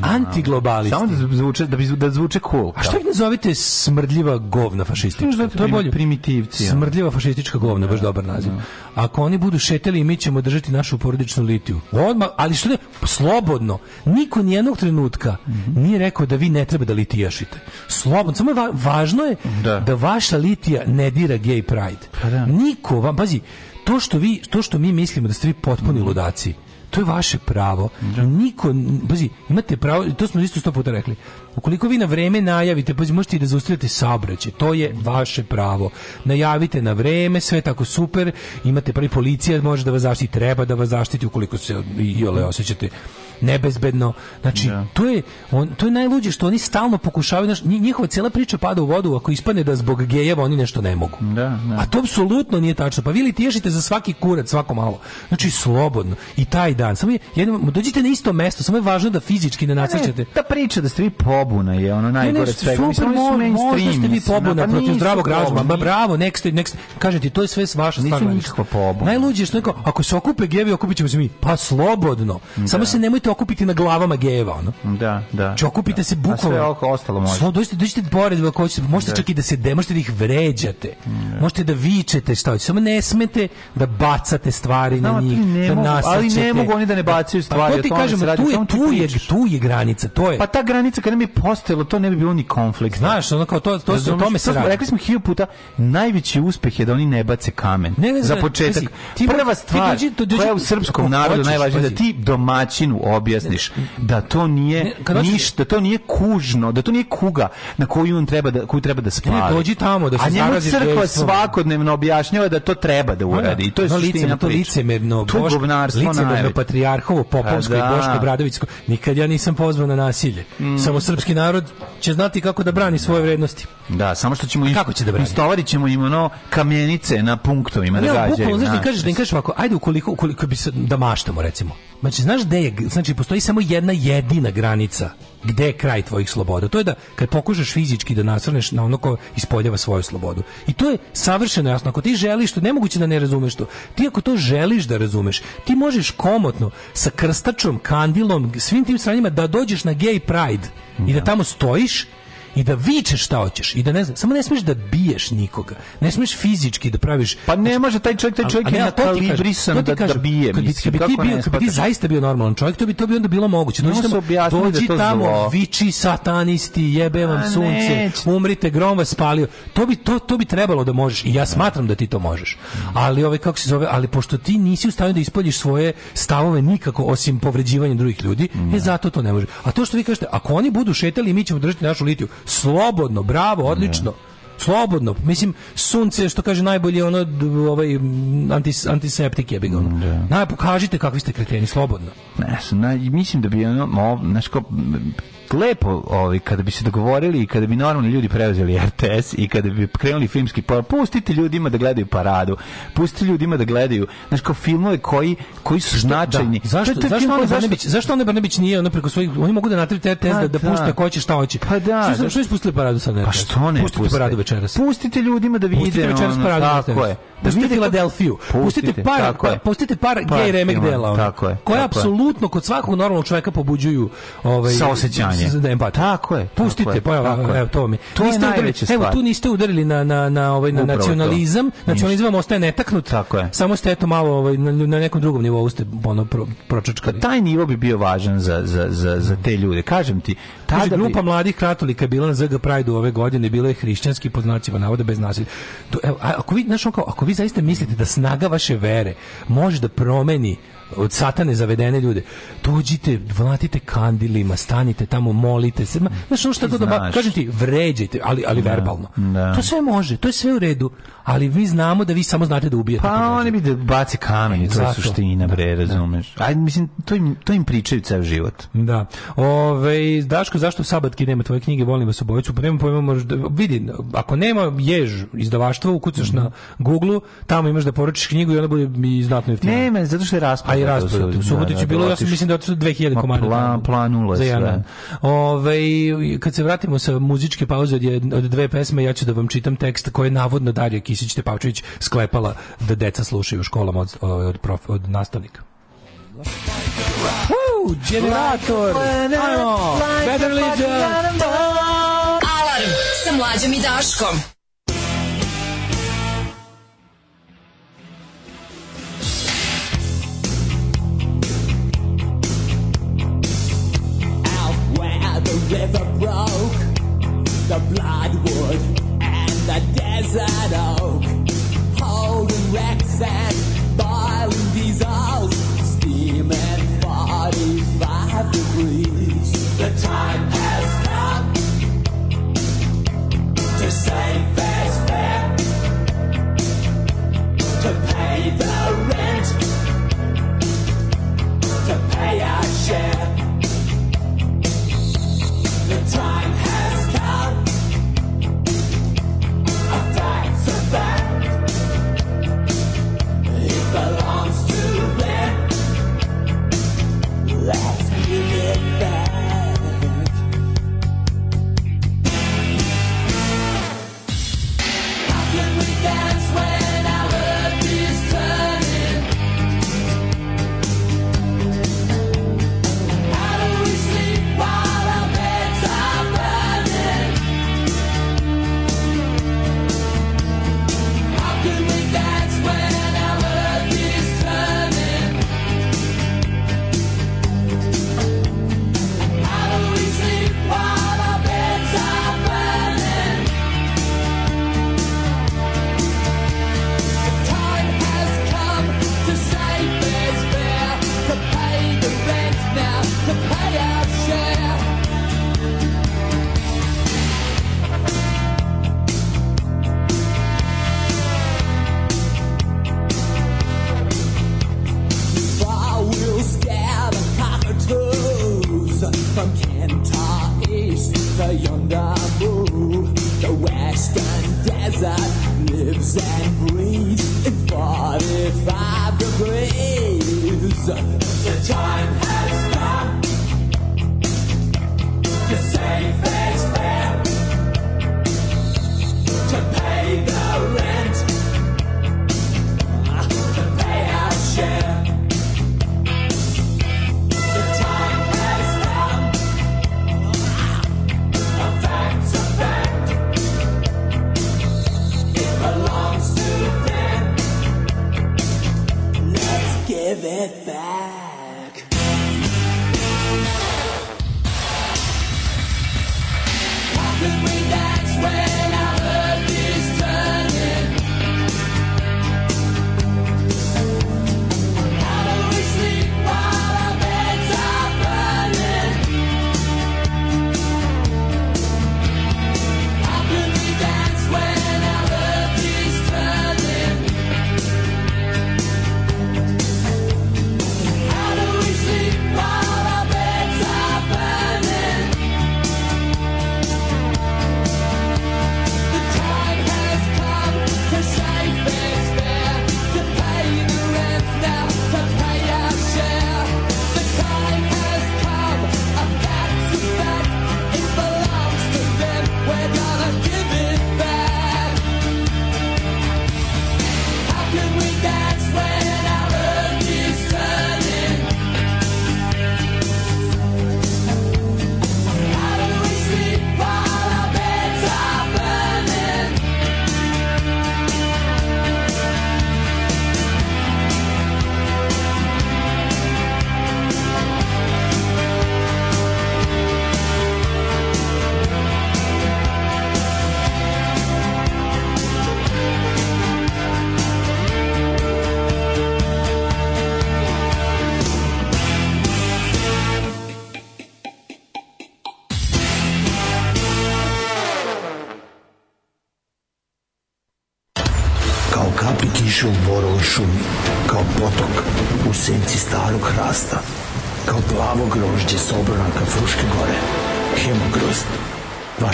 Antiglobalisti. Samo da zvuče da, da zvuče cool. A što ih nazovite smrdljiva govna fašistička? Da to je bolje primitivci. Smrdljiva fašistička govna, baš da, dobar naziv. Da. Ako oni budu šeteli, mi ćemo držati našu porodičnu litiju. Odmah, ali što ne, slobodno. Niko ni jednog trenutka mhm. nije rekao da vi ne treba da litijašite. Slobodno, samo je va, važno je da, da vaš Saša Litija ne dira gay pride. Pa da. Niko vam, pazi, to što, vi, to što mi mislimo da ste vi potpuni mm. ludaci, to je vaše pravo. Da. Niko, pazi, imate pravo, to smo isto sto puta rekli. Ukoliko vi na vreme najavite, pazi, možete i da zaustavljate saobraćaj, to je vaše pravo. Najavite na vreme, sve tako super, imate prvi pa policija, može da vas zaštiti, treba da vas zaštiti ukoliko se i ole osjećate nebezbedno. Znači, da. to, je, on, to je najluđe što oni stalno pokušavaju, znaš, njihova cijela priča pada u vodu ako ispane da zbog gejeva oni nešto ne mogu. Da, da. A to apsolutno nije tačno. Pa vi li tješite za svaki kurac, svako malo. Znači, slobodno. I taj dan. Samo je, jednom, dođite na isto mesto, samo je važno da fizički da ne nasrćete. ta priča da ste vi pobuna je ono najgore ne, svega. Super, Mislim, možda ste vi pobuna pa protiv zdravog razuma. Ma bravo, next, next. Kažete, to je sve s vaša strana. Najluđe što neko, ako se okupe gevi, okupit ćemo se mi. Pa slobodno. Da. Samo se nemojte možete okupiti na glavama gejeva, ono. Da, da. Če okupite da. se bukvalno. sve oko ostalo može. Slo, dođite, dođite pored, možete da. čak i da se de, da ih vređate. Da. Možete da vičete šta hoćete. Samo ne smete da bacate stvari Znamo, na njih. Ne da mogu, ali ne mogu oni da ne pa bacaju stvari. Pa to ti kažemo, radi, tu je, tu, je, tu je granica. To je. Pa ta granica kada bi postojala, to ne bi bilo ni konflikt. Znaš, ono kao to, to, to, tome se radi. Rekli smo hiljopu puta, najveći uspeh je da oni ne bace kamen. Ne, ne, za početak. Prva stvar koja je u srpskom narodu najvažnija da ti domaćinu objasniš da to nije ništa, to nije kužno, da to nije kuga na koju on treba da koju treba da spali. dođi tamo da se zarazi. A njemu crkva svakodnevno objašnjava da to treba da uradi. Pa da. I to je no, lice, to licemerno, to licemerno patrijarhovo, popovsko pa i da. Boško Bradovićsko. Nikad ja nisam pozvao na nasilje. Mm. Samo srpski narod će znati kako da brani svoje vrednosti. Da, samo što ćemo kako će da brani? Istovarit ćemo im ono kamenice na punktovima da gađaju. Ne, bukvalno, znaš, da kažeš, da im kažeš ovako, ajde ukoliko, ukoliko bi se, da maštamo recimo, Znači, znaš gde je, znači, postoji samo jedna jedina granica gde je kraj tvojih sloboda. To je da kad pokušaš fizički da nasrneš na ono ko ispoljava svoju slobodu. I to je savršeno jasno. Ako ti želiš to, nemoguće da ne razumeš to. Ti ako to želiš da razumeš, ti možeš komotno sa krstačom, kandilom, svim tim stranima da dođeš na gay pride i da, da. tamo stojiš i da vičeš šta hoćeš i da ne znam, samo ne smeš da biješ nikoga. Ne smeš fizički da praviš Pa ne može taj čovjek, taj čovjek je na nakalibrisan da, da bije. Kad bi, kad bi ti, bio, kad bi ti zaista bio normalan čovjek, to bi to bi onda bilo moguće. Dođi tamo, da dođi da tamo zlo. viči satanisti, jebe vam A, sunce, neć. umrite, grom vas spalio. To bi, to, to bi trebalo da možeš i ja da. smatram da ti to možeš. Ali ovaj, kako se zove, ali pošto ti nisi u stanju da ispoljiš svoje stavove nikako osim povređivanjem drugih ljudi, e zato to ne može. A to što vi kažete, ako oni budu šetali mi ćemo držati našu litiju, slobodno, bravo, odlično. Slobodno, mislim, sunce, što kaže najbolje, ono, ovaj, antis, antiseptik je bi ga, ono. Da. pokažite kakvi ste kreteni, slobodno. Ne, na, mislim da bi, ono, mo, znaš, lepo ovaj, kada bi se dogovorili i kada bi normalni ljudi preuzeli RTS i kada bi krenuli filmski pa pustite ljudima da gledaju paradu pustite ljudima da gledaju znači kao filmove koji koji su da, značajni da. zašto to, to zašto oni Brnebić zašto on Brnebić nije on preko svojih oni mogu da natrite RTS da, pa da, da puste da. ko će šta hoće pa da što su da. što ispustili paradu sad RTS? pa što ne pustite paradu večeras pustite ljudima da vide pustite večeras paradu tako je da pustite Filadelfiju, pustite par, pa, pustite par, par gej remek dela, ono, koja apsolutno kod svakog normalnog čovjeka pobuđuju ovaj, saosećanje. Da Tako je. pustite, je, pa evo, evo to mi. To niste je udarili, stvar. Evo, tu niste udarili na, na, na, ovaj, na nacionalizam, to. nacionalizam Ništa. ostaje netaknut, tako je. samo ste eto malo ovaj, na, na nekom drugom nivou ste ono, pro, pročačkali. Taj nivo bi bio važan za, za, za, za te ljude. Kažem ti, tada Kaže, grupa mladih katolika je bila na ZG Pride ove godine, bilo je hrišćanski pod znacima navoda bez nasilja. To, evo, ako vi, znaš, kao, ako vi zaista mislite da snaga vaše vere može da promeni od satane zavedene ljude. Tuđite, vlatite kandilima, stanite tamo, molite se. Znaš, ono što god, kažem ti, vređajte, ali, ali da, verbalno. Da. To sve može, to je sve u redu, ali vi znamo da vi samo znate da ubijete. Pa oni bi da bace kamen, to je suština, bre, da, da. razumeš. Ajde, mislim, to im, to im pričaju ceo život. Da. Ove, Daško, zašto Sabatki nema tvoje knjige, volim vas obojicu, pa nema pojma, možda, vidi, ako nema jež izdavaštva, ukucaš mm -hmm. na mhm. Google, u tamo imaš da poručiš knjigu i ona bude mi znatno jeftina. Nema, zato što je raspad i pa rasprodato. U da, Subotiću da, da, bilo, ja mislim da je 2000 pa komada. Plan, planulo je sve. Ove, ovaj, kad se vratimo sa muzičke pauze od, jedne, od dve pesme, ja ću da vam čitam tekst koji je navodno Darija Kisić Tepavčević sklepala da deca slušaju u školama od, od, prof, od nastavnika. Woo, generator! Ajmo! Better Legion! Alarm sa mlađom i Daškom! the river broke, the bloodwood and the desert oak. Holding wrecks and boiling diesels, at 45 degrees. The time has come to save this bit, to pay the rent, to pay our share the time.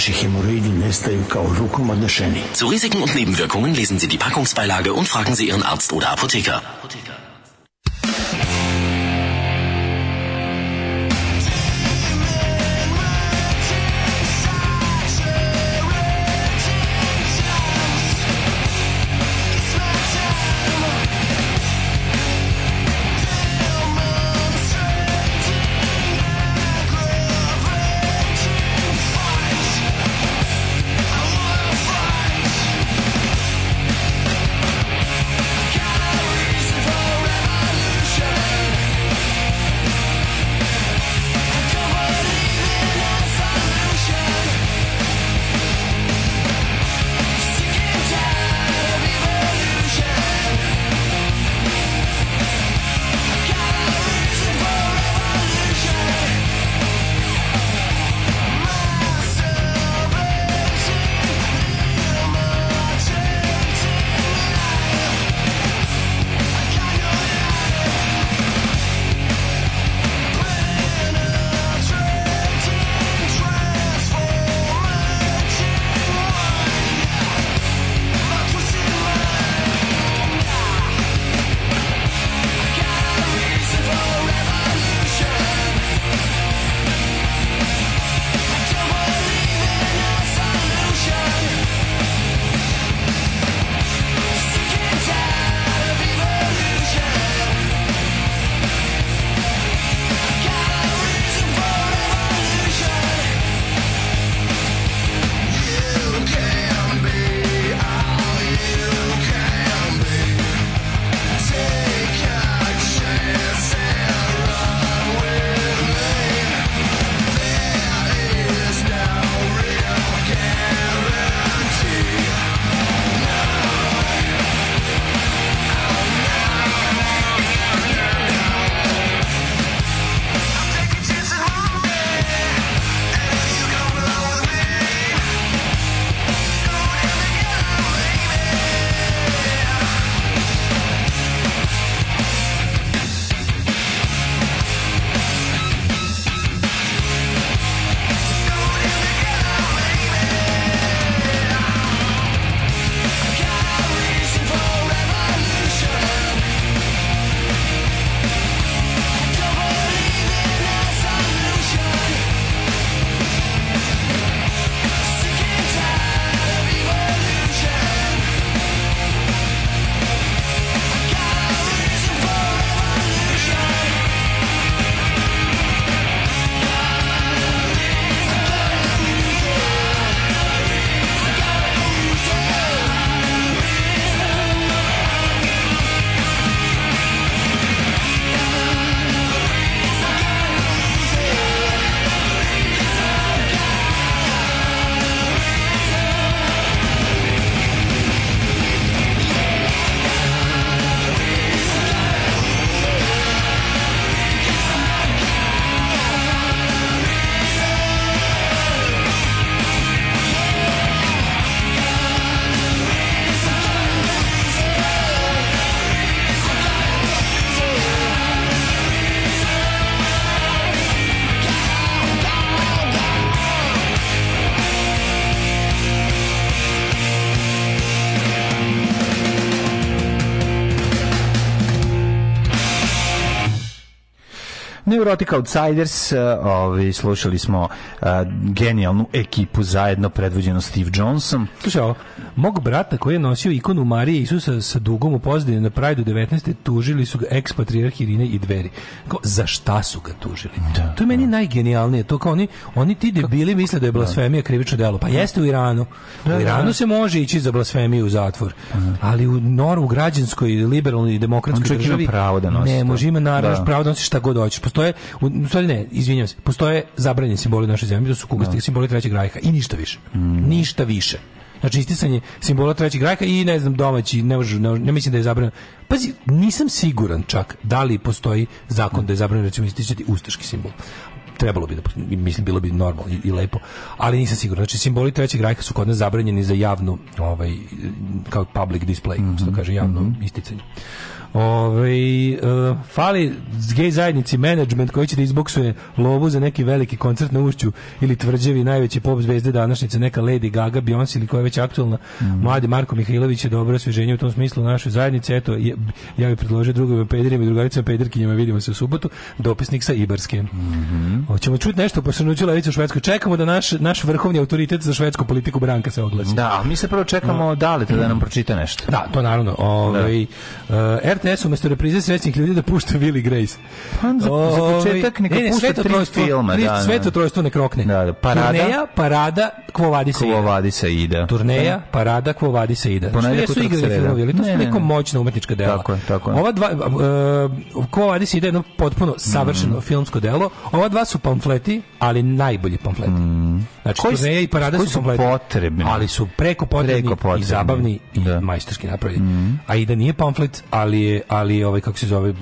Naše hemoroidi nestaju kao rukom odnešeni. Zu Risiken und Nebenwirkungen lesen Sie die Packungsbeilage und fragen Sie Ihren Arzt oder Apotheker. Neurotic Outsiders, eh, ovi, slušali smo a, eh, genijalnu ekipu zajedno predvođenu Steve Johnson. Slušaj, ovo, mog brata koji je nosio ikonu Marije Isusa sa dugom u pozdini na Prajdu 19. tužili su ga ekspatrijarh Irine i dveri. Kao, za šta su ga tužili? Da, to je meni da. najgenijalnije. To kao oni, oni ti debili misle da je da. blasfemija krivično delo. Pa da. jeste u Iranu. Da, u da, Iranu se može ići za blasfemiju u zatvor. Mhm. Ali u Noru, u građanskoj, liberalnoj i demokratskoj državi pravo da nosi ne može ima naravno pravo da nosi šta god hoćeš. Postoje u stvari ne, izvinjavam se, postoje zabranjeni simboli naše zemlje, to su kukasti no. Da. simboli trećeg rajka i ništa više. Mm. Ništa više. Znači isticanje simbola trećeg rajka i ne znam domaći, ne, možu, ne, ne mislim da je zabranjeno. Pazi, nisam siguran čak da li postoji zakon da je zabranjeno recimo isticati ustaški simbol trebalo bi da mislim bilo bi normalno i, i, lepo ali nisam siguran znači simboli trećeg rajka su kod nas zabranjeni za javnu ovaj kao public display mm -hmm. što kaže javno mm -hmm. isticanje Ove, ovaj, uh, fali gej zajednici management koji će da izboksuje lovu za neki veliki koncert na ušću ili tvrđevi najveće pop zvezde današnjice, neka Lady Gaga, Beyoncé ili koja je već aktualna. Mm Mladi Marko Mihajlović je dobro osveženje u tom smislu u našoj zajednici. Eto, je, ja bih predložio drugovima pederima i drugaricama pederkinjama. Vidimo se u subotu. Dopisnik sa Ibarske. Mm -hmm. Hoćemo čuti nešto po Srnuću Levicu u Švedskoj. Čekamo da naš, naš vrhovni autoritet za švedsku politiku Branka se oglasi. Da, mi se prvo čekamo mm da li da nam pročita nešto. Da, to naravno. Ove, ovaj, da. Uh, e, RT RTS umesto reprize srećnih ljudi da pušta Willy Grace. Pa za, za ovaj, početak neka ne, pušta tri filma. Tri, da, da. Sveto trojstvo nek rokne. Da, da. Parada, Turneja, parada, Quo Vadis ide. Vadis Ida. Turneja, da. parada, Quo Vadis Ida. Ponajde su igrali filmovi, ali to su neko moćno umetničko delo. Tako je, tako je. Ova dva, uh, Quo Vadis Ida je jedno potpuno savršeno mm. filmsko delo. Ova dva su pamfleti, ali najbolji pamfleti. Mm. Znači, koji, Turneja i parada su, pamfleti, potrebni. Ali su preko potrebni, preko potrebni. i zabavni da. i majstorski napravljeni. Mm. A Ida nije pamflet, ali ali ovaj kako se zove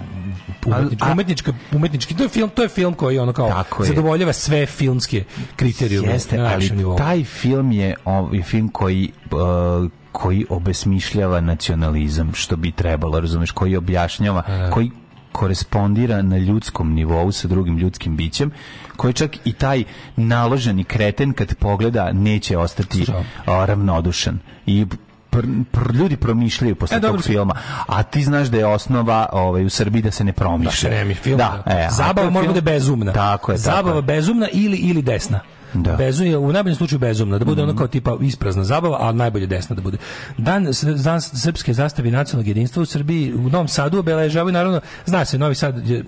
umetnički, umetnički, umetnički to je film to je film koji ono kao zadovoljava je. sve filmske kriterijume jeste na ali nivou. taj film je ovaj film koji uh, koji obesmišljava nacionalizam što bi trebalo razumeš koji objašnjava A. E. koji korespondira na ljudskom nivou sa drugim ljudskim bićem, koji čak i taj naloženi kreten kad pogleda neće ostati ravnodušan. I pr, pr, ljudi promišljaju posle e, tog filma, a ti znaš da je osnova ovaj, u Srbiji da se ne promišlja. Da, se ne film, da. da. E, Zabava mora bude bezumna. Tako je. Zabava tako je. bezumna ili, ili desna. Da. Bezumje, u najboljem slučaju bezumna, da bude mm -hmm. ono mhm. kao tipa isprazna zabava, a najbolje desna da bude. Dan, dan srpske zastave nacionalnog jedinstva u Srbiji u Novom Sadu obeležavaju naravno, zna se, Novi Sad je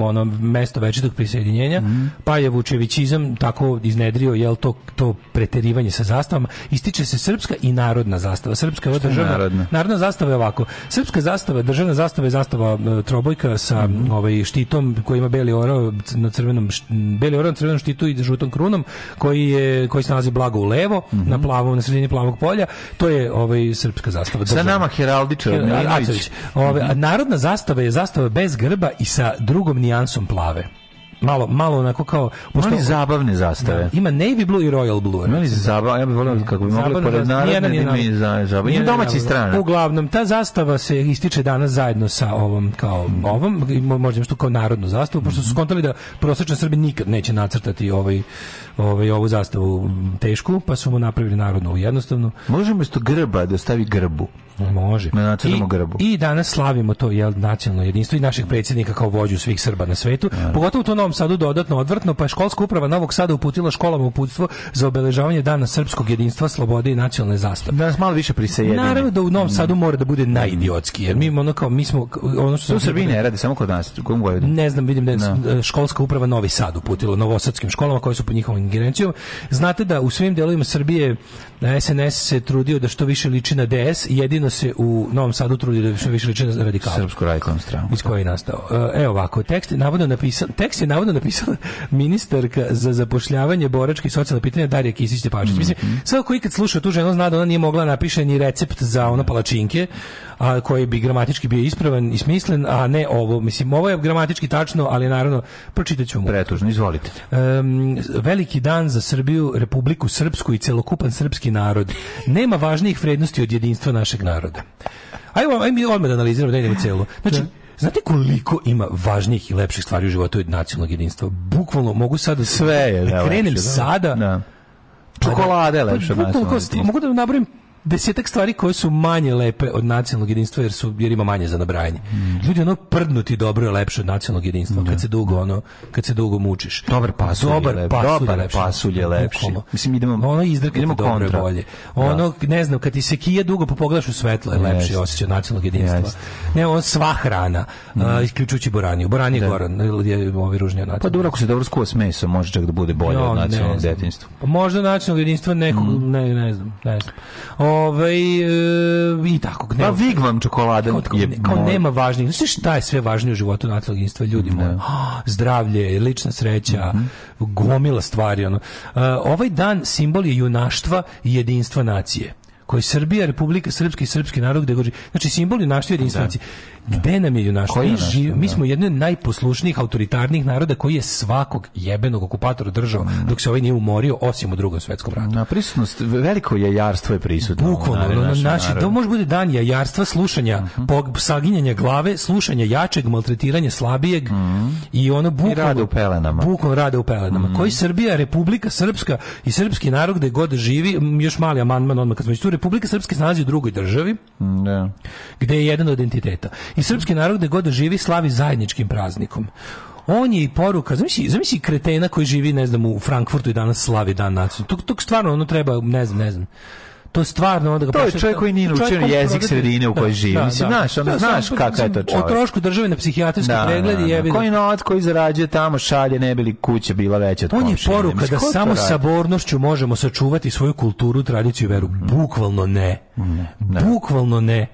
ono mesto večitog prisjedinjenja, mm -hmm. pa je Vučevićizam tako iznedrio jel to to preterivanje sa zastavama, ističe se srpska i narodna zastava. Srpska je državna, narodna? narodna zastava je ovako. Srpska zastava, državna zastava je zastava trobojka sa mm -hmm. ovaj, štitom koji ima beli orao na crvenom beli orao na crvenom štitu i žutom krunom koji je koji se nalazi blago u levo mm -hmm. na plavom na sredini plavog polja to je ovaj srpska zastava sa nama heraldičar Milinović ovaj narodna zastava je zastava bez grba i sa drugom nijansom plave malo malo onako kao pošto oni zabavne zastave. Da, ima navy blue i royal blue. Oni zabavne, ja bih voleo mhm. kako bi mogli pored narodne za i zabavne. nije domaći i strana. Uglavnom ta zastava se ističe danas zajedno sa ovom kao mm. ovom možda što kao narodnu zastavu pošto su skontali da prosečan Srbin nikad neće nacrtati ovaj ovaj, ovu zastavu tešku, pa su mu napravili narodnu jednostavno. Možemo isto grba da stavi grbu. Može. Na I, grbu. I danas slavimo to jel, nacionalno jedinstvo i naših predsjednika kao vođu svih Srba na svetu. Naravno. Pogotovo to u Novom Sadu dodatno odvrtno, pa je školska uprava Novog Sada uputila školama uputstvo za obeležavanje dana srpskog jedinstva, slobode i nacionalne zastave. Danas malo više prisejedine. Naravno da u Novom Sadu mora da bude mm. najidiotski, jer mi ono kao mi smo ono što u Srbiji ne da- radi samo kod nas, Ne znam, vidim da je no. Da. školska uprava Novi Sad uputila novosadskim školama koje su po njihovim ingerencijom. Znate da u svim delovima Srbije SNS e, se trudio da što više liči na DS, jedino se u Novom Sadu trudio da što više liči na radikala. Srpsku radikalnu stranu. Iz koje je nastao. E ovako, tekst, navodno napisan, tekst je navodno napisala ministarka za zapošljavanje, boračka i socijalna pitanja Darija Kisić Tepavčić. Mm -hmm. Sve koji kad sluša tu ženu zna da ona nije mogla da napiše ni recept za ono palačinke, a koji bi gramatički bio ispravan i smislen, a ne ovo. Mislim, ovo je gramatički tačno, ali naravno pročitat mu. Pretužno, izvolite. Um, veliki veliki dan za Srbiju, Republiku Srpsku i celokupan srpski narod. Nema važnijih vrednosti od jedinstva našeg naroda. Ajmo, ajmo mi odmah da analiziramo da idemo celo. Znači, Znate koliko ima važnijih i lepših stvari u životu od nacionalnog jedinstva? Bukvalno mogu sada sve je, da, krenem lepše, da. sada. Da. Pa da. Čokolada je pa lepša. Bukvalno, mogu da nabrojim desetak stvari koje su manje lepe od nacionalnog jedinstva jer su jer ima manje za nabrajanje. Mm. Ljudi ono prdnuti dobro je lepše od nacionalnog jedinstva da. kad se dugo ono kad se dugo mučiš. Dobar pas, dobar pas, dobar pas lepši. je lepši. Mislim idemo ono izdrka idemo dobro kontra. bolje. Ono da. ne znam kad ti se kija dugo pa pogledaš u svetlo je lepši yes. osjećaj nacionalnog jedinstva. Yes. Ne on sva hrana mm. uh, isključujući boraniju. Boranije da. gore je ovi ružni nacionalni. Pa dobro ako se dobro skuva s mesom može čak da bude bolje no, od pa nacionalnog jedinstva. Pa možda nacionalno jedinstvo nekog mm. ne ne znam, ne znam. Ovaj e, i tako pa ne. Pa Vigvam čokolada kao, kao, je kao moj. nema važnije. Sve šta je sve važnije u životu natlaginstva ljudi moji. Zdravlje, lična sreća, mm -hmm. gomila stvari ono. E, ovaj dan simbol je junaštva i jedinstva nacije koji Srbija, Republika Srpski i Srpski narod gde govori. Znači simbol junaštva i jedinstva da. nacije. Gde nam je naš koji živ, mi da. smo jedni od najposlušnijih autoritarnih naroda koji je svakog jebenog okupatora držao mm. dok se ovaj nije umorio osim u drugom svetskom ratu. Na prisutnost veliko je jarstvo je prisutno. Bukvalno, na, naši, to da može bude dan je jarstva, slušanja, uh mhm. -huh. saginjanja glave, slušanja jačeg, maltretiranja slabijeg uh mhm. -huh. i ono bukvalno rade u pelenama. Bukvalno rade u pelenama. Uh mhm. -huh. Koji Srbija, Republika Srpska i srpski narod gde god živi, još mali amandman odmah kad smo tu Republika Srpska se nalazi u drugoj državi. Mm, da. Gde je jedan od identiteta i srpski narod gde god da živi slavi zajedničkim praznikom on je i poruka, zamisli, zamisli kretena koji živi, ne znam, u Frankfurtu i danas slavi dan nacije. To, to stvarno ono treba, ne znam, ne znam. To je stvarno onda ga To je čovjek koji nije naučio jezik sredine u kojoj živi. Da, Mislim, da, znaš, onda da, znaš kakav je to čovjek. O trošku države na psihijatrijski da, pregled da, da, Koji novac koji zarađuje tamo šalje ne bili kuća bila veća od On je poruka da samo sabornošću možemo sačuvati svoju kulturu, tradiciju i veru. Mhm. Bukvalno ne. Mhm, ne. Bukvalno ne.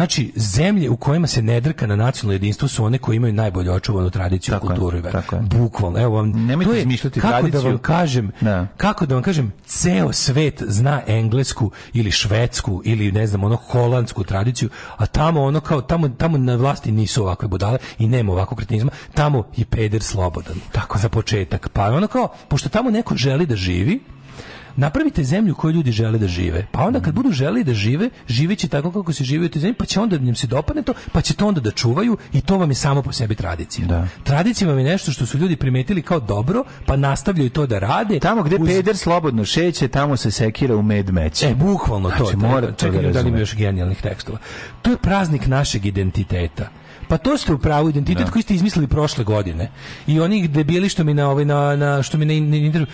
Znači, zemlje u kojima se ne drka na nacionalno jedinstvo su one koje imaju najbolje očuvanu tradiciju, tako kulturu i Bukvalno. Evo vam, Nemojte to je, izmišljati kako tradiciju. Da vam kažem, da. Kako da vam kažem, ceo svet zna englesku ili švedsku ili ne znam, ono holandsku tradiciju, a tamo ono kao, tamo, tamo na vlasti nisu ovakve budale i nema ovakvog kretinizma, tamo je peder slobodan. Tako za početak. Pa ono kao, pošto tamo neko želi da živi, napravite zemlju koju ljudi žele da žive. Pa onda kad mm. budu želeli da žive, živeće tako kako se živi u toj zemlji, pa će onda da im se dopadne to, pa će to onda da čuvaju i to vam je samo po sebi tradicija. Da. Tradicija vam je nešto što su ljudi primetili kao dobro, pa nastavljaju to da rade. Tamo gde uz... peder slobodno šeće, tamo se sekira u med meće. E, bukvalno znači, to. Mora, čekaj, da, da li ima još genijalnih tekstova. To je praznik našeg identiteta. Pa to ste u pravu identitet da. koji ste izmislili prošle godine. I oni debili što mi na ovaj na, na što mi na intervju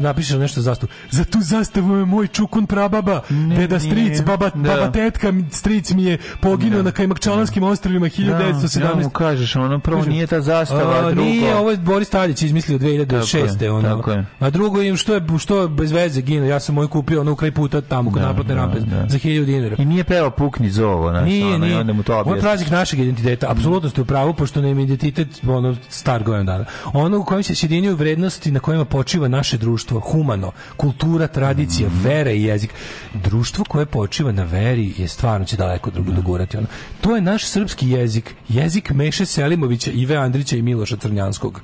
napiše nešto zastavu. Za tu zastavu je moj čukun prababa, ne, deda stric, nije. baba, da. baba tetka, stric mi je poginuo da. na Kajmakčalanskim da. ostrvima 1917. Da, ja da mu kažeš, ono prvo nije ta zastava, a, drugo. Nije, ovo je Boris Tadić izmislio 2006. Tako je, ono. Tako je. A drugo im što je što je bez veze gino. Ja sam moj kupio ono u kraj puta tamo kod da, naplatne rampe za 1000 dinara. I nije peo pukni zovo, znači, ono, i onda mu to objasni. On traži našeg identiteta, apsolutno ste u pravu, pošto nam identitet ono, star godin dana. Ono u kojem se sjedinjuju vrednosti na kojima počiva naše društvo, humano, kultura, tradicija, mm. vera i jezik. Društvo koje počiva na veri je stvarno će daleko drugo da. dogurati. Ono. To je naš srpski jezik, jezik Meše Selimovića, Ive Andrića i Miloša Crnjanskog.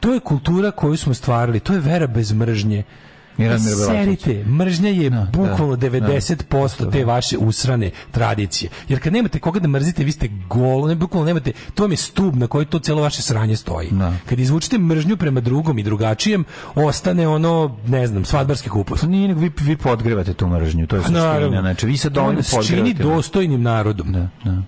To je kultura koju smo stvarili, to je vera bez mržnje. Miramir Serite, mržnja je no, da, da. bukvalno da, 90% da. te vaše usrane tradicije. Jer kad nemate koga da mrzite, vi ste golo, ne, bukvalno nemate, to vam je stub na koji to celo vaše sranje stoji. No. Da. Kad izvučete mržnju prema drugom i drugačijem, ostane ono, ne znam, svadbarski kupus. Nije, nego vi, vi podgrevate tu mržnju, to je suština. Znači, vi se dovoljno podgrevate. Čini dostojnim narodom. Da, da.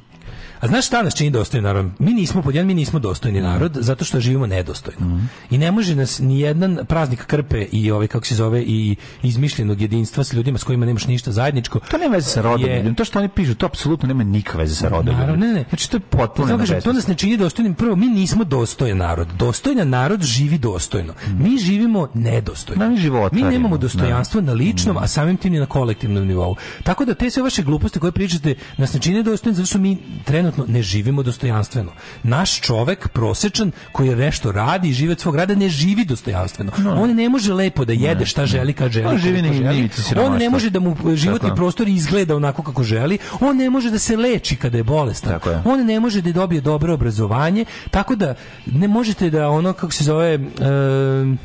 A znaš šta nas čini dostojni narod? Mi nismo podjedan, mi nismo dostojni narod mhm. zato što živimo nedostojno. Mm -hmm. I ne može nas ni jedan praznik krpe i ove, ovaj, kako se zove i izmišljenog jedinstva s ljudima s kojima nemaš ništa zajedničko. To nema veze sa rodom. Je... To što oni pišu, to apsolutno nema nikakve veze sa rodom. Naravno, ne, ne. Znači to je potpuno znači, znači, To nas ne čini dostojnim. Prvo, mi nismo dostojan narod. Dostojan narod živi dostojno. Mm. Mi živimo nedostojno. Na, mi, mi nemamo da. dostojanstvo na ličnom, mm. a samim tim i na kolektivnom nivou. Tako da te sve vaše gluposti koje pričate nas ne čine dostojnim zato što mi trenutno trenutno ne živimo dostojanstveno. Naš čovek prosečan koji nešto radi i živi od svog rada ne živi dostojanstveno. No. On ne može lepo da jede šta želi kad želi. On, živi ne želi. on ne može da mu životni prostor izgleda onako kako želi. On ne može da se leči kada je bolestan. je. On ne može da dobije dobro obrazovanje. Tako da ne možete da ono kako se zove uh,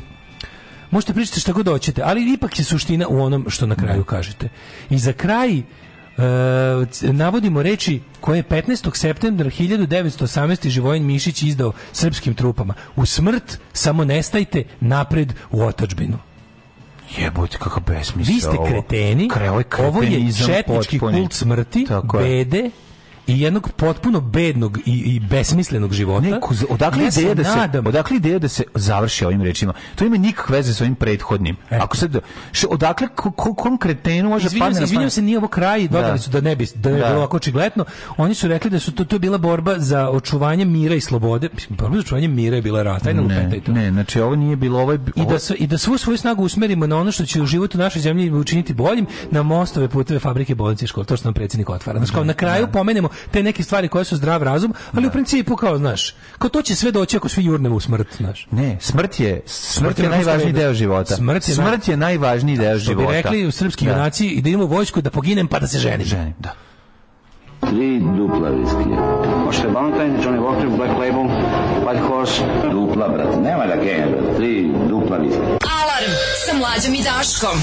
možete pričati šta god hoćete, ali ipak je suština u onom što na kraju kažete. I za kraj E, navodimo reči koje je 15. septembra 1918. Živojin Mišić izdao srpskim trupama. U smrt samo nestajte napred u otačbinu. Jebote, kakav besmisla. Vi ste kreteni, Kre, ovo, je, ovo je četnički kult smrti, bede, i jednog potpuno bednog i, i besmislenog života. Ne, odakle ja ideja da se nadam. odakle ideja da se završi ovim rečima? To ima nikakve veze sa ovim prethodnim. E. Ako se što odakle konkretno može izvinjam padne se, se, nije ovo kraj da. dodali da. su da ne bi da je da. bilo ovako očigledno. Oni su rekli da su to to je bila borba za očuvanje mira i slobode. Borba za očuvanje mira je bila rata, da ne, to. ne, znači ovo nije bilo ovaj i da su, i da svu svoju snagu usmerimo na ono što će u životu naše zemlje učiniti boljim, na mostove, puteve, fabrike, bolnice škole. To što nam predsednik otvara. Znači, kao na kraju da. pomenemo te neke stvari koje su zdrav razum, ali da. u principu kao, znaš, kao to će sve doći ako svi jurnemo u smrt, znaš. Ne, smrt je, smrt, smrt je, je najvažniji deo života. Smrt je, smrt je najvažniji deo života. Da, što bi rekli u srpski junaci, i da idemo u vojsku da poginem pa da se ženim. Ženim, da. Tri dupla viskija. Možete Valentine, Johnny Walker, Black Label, White Horse. Dupla, brate. Nema da genja, Tri dupla viskija. Alarm sa mlađom i Daškom.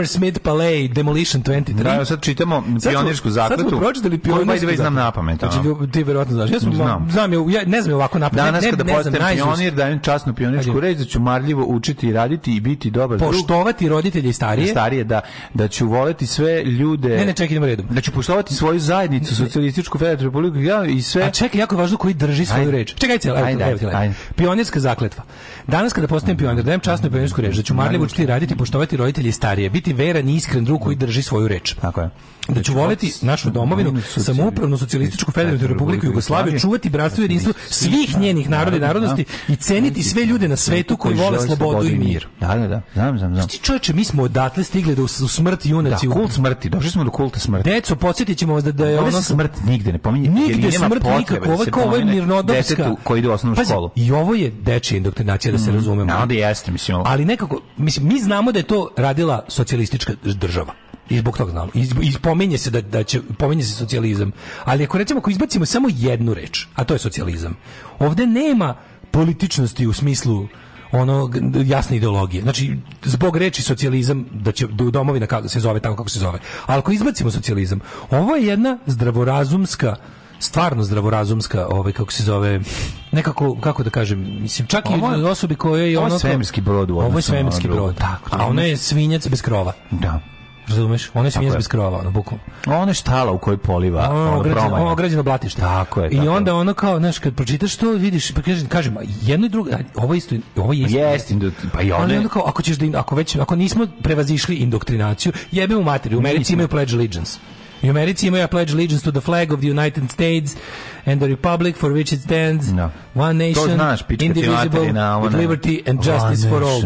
Summer Smith Palais Demolition 23. Da, sad čitamo pionirsku zakletu. Sad smo pročitali pionirsku zakletu. znam na pamet. Znači, ti verovatno znaš. Ja sam, znam. znam ja, ne znam je ovako na pamet. Danas ne, kada ne, pionir, dajem časnu pionirsku reč, da ću marljivo učiti i raditi i biti dobar Poštovati drug. roditelje i starije. Starije, da. Da ću voleti sve ljude. Ne, ne, čekaj, idemo redom. Da ću poštovati svoju zajednicu, socijalističku federalnu republiku ja, i sve. A čekaj, jako važno koji drži svoju reč. Čekaj, ajde, ajde. Pionirska zakletva. Danas kada postanem pionir, dajem časnu pionirsku reč, da ću marljivo učiti i raditi, poštovati roditelje i starije, biti biti veran i iskren drug koji mm. drži svoju reč. Tako je. Da ću da voleti našu domovinu, samoupravnu socijalističku federativnu republiku Jugoslaviju, čuvati bratstvo i jedinstvo svih njenih naroda i narodnosti i ceniti sve ljude na svetu koji vole slobodu i mir. Da, da, da. Znam, znam, znam. čoveče, mi smo odatle stigli da u smrti junaci. Da, kult smrti. Došli smo do kulta smrti. Deco, podsjetit ćemo vas da, da je ono... smrt nigde ne pominje. Nigde smrt nikako. Da ovo je kao ovo je mirnodopska. Detetu koji ide u osnovnu školu. I ovo je dečija indoktrinacija, da se mm. razumemo. Da, jeste, mislim. Ali nekako, mislim, mi znamo da je to radila socijalistička socijalistička država. I zbog toga znamo. I, pominje se da, da će, pominje se socijalizam. Ali ako recimo, ako izbacimo samo jednu reč, a to je socijalizam, ovde nema političnosti u smislu ono jasne ideologije. Znači zbog reči socijalizam da će da domovina kako se zove tako kako se zove. Ali ako izbacimo socijalizam, ovo je jedna zdravorazumska stvarno zdravorazumska, ovaj kako se zove, nekako kako da kažem, mislim čak ovo, i osobi koja je ono svemirski brod, ovo je svemirski brod, tako. A ona je svinjac bez krova. Da. Razumeš? Ona je svinjac bez krova, na buku. Ona je štala u kojoj poliva, ono, ograđeno blatište. Tako je. Tako I onda ono kao, znaš, kad pročitaš to, vidiš, pa kažem, kažem jedno i drugo, ovo isto, ovo je isto. Jest, pa i one. Onda kao, ako ćeš da, ako već, ako nismo prevazišli indoktrinaciju, jebe u materiju, u Americi imaju pledge allegiance. I u Americi imaju pledge allegiance to the flag of the United States and the republic for which it stands, no. Da. one nation, to znaš, indivisible, na, with liberty and justice for all.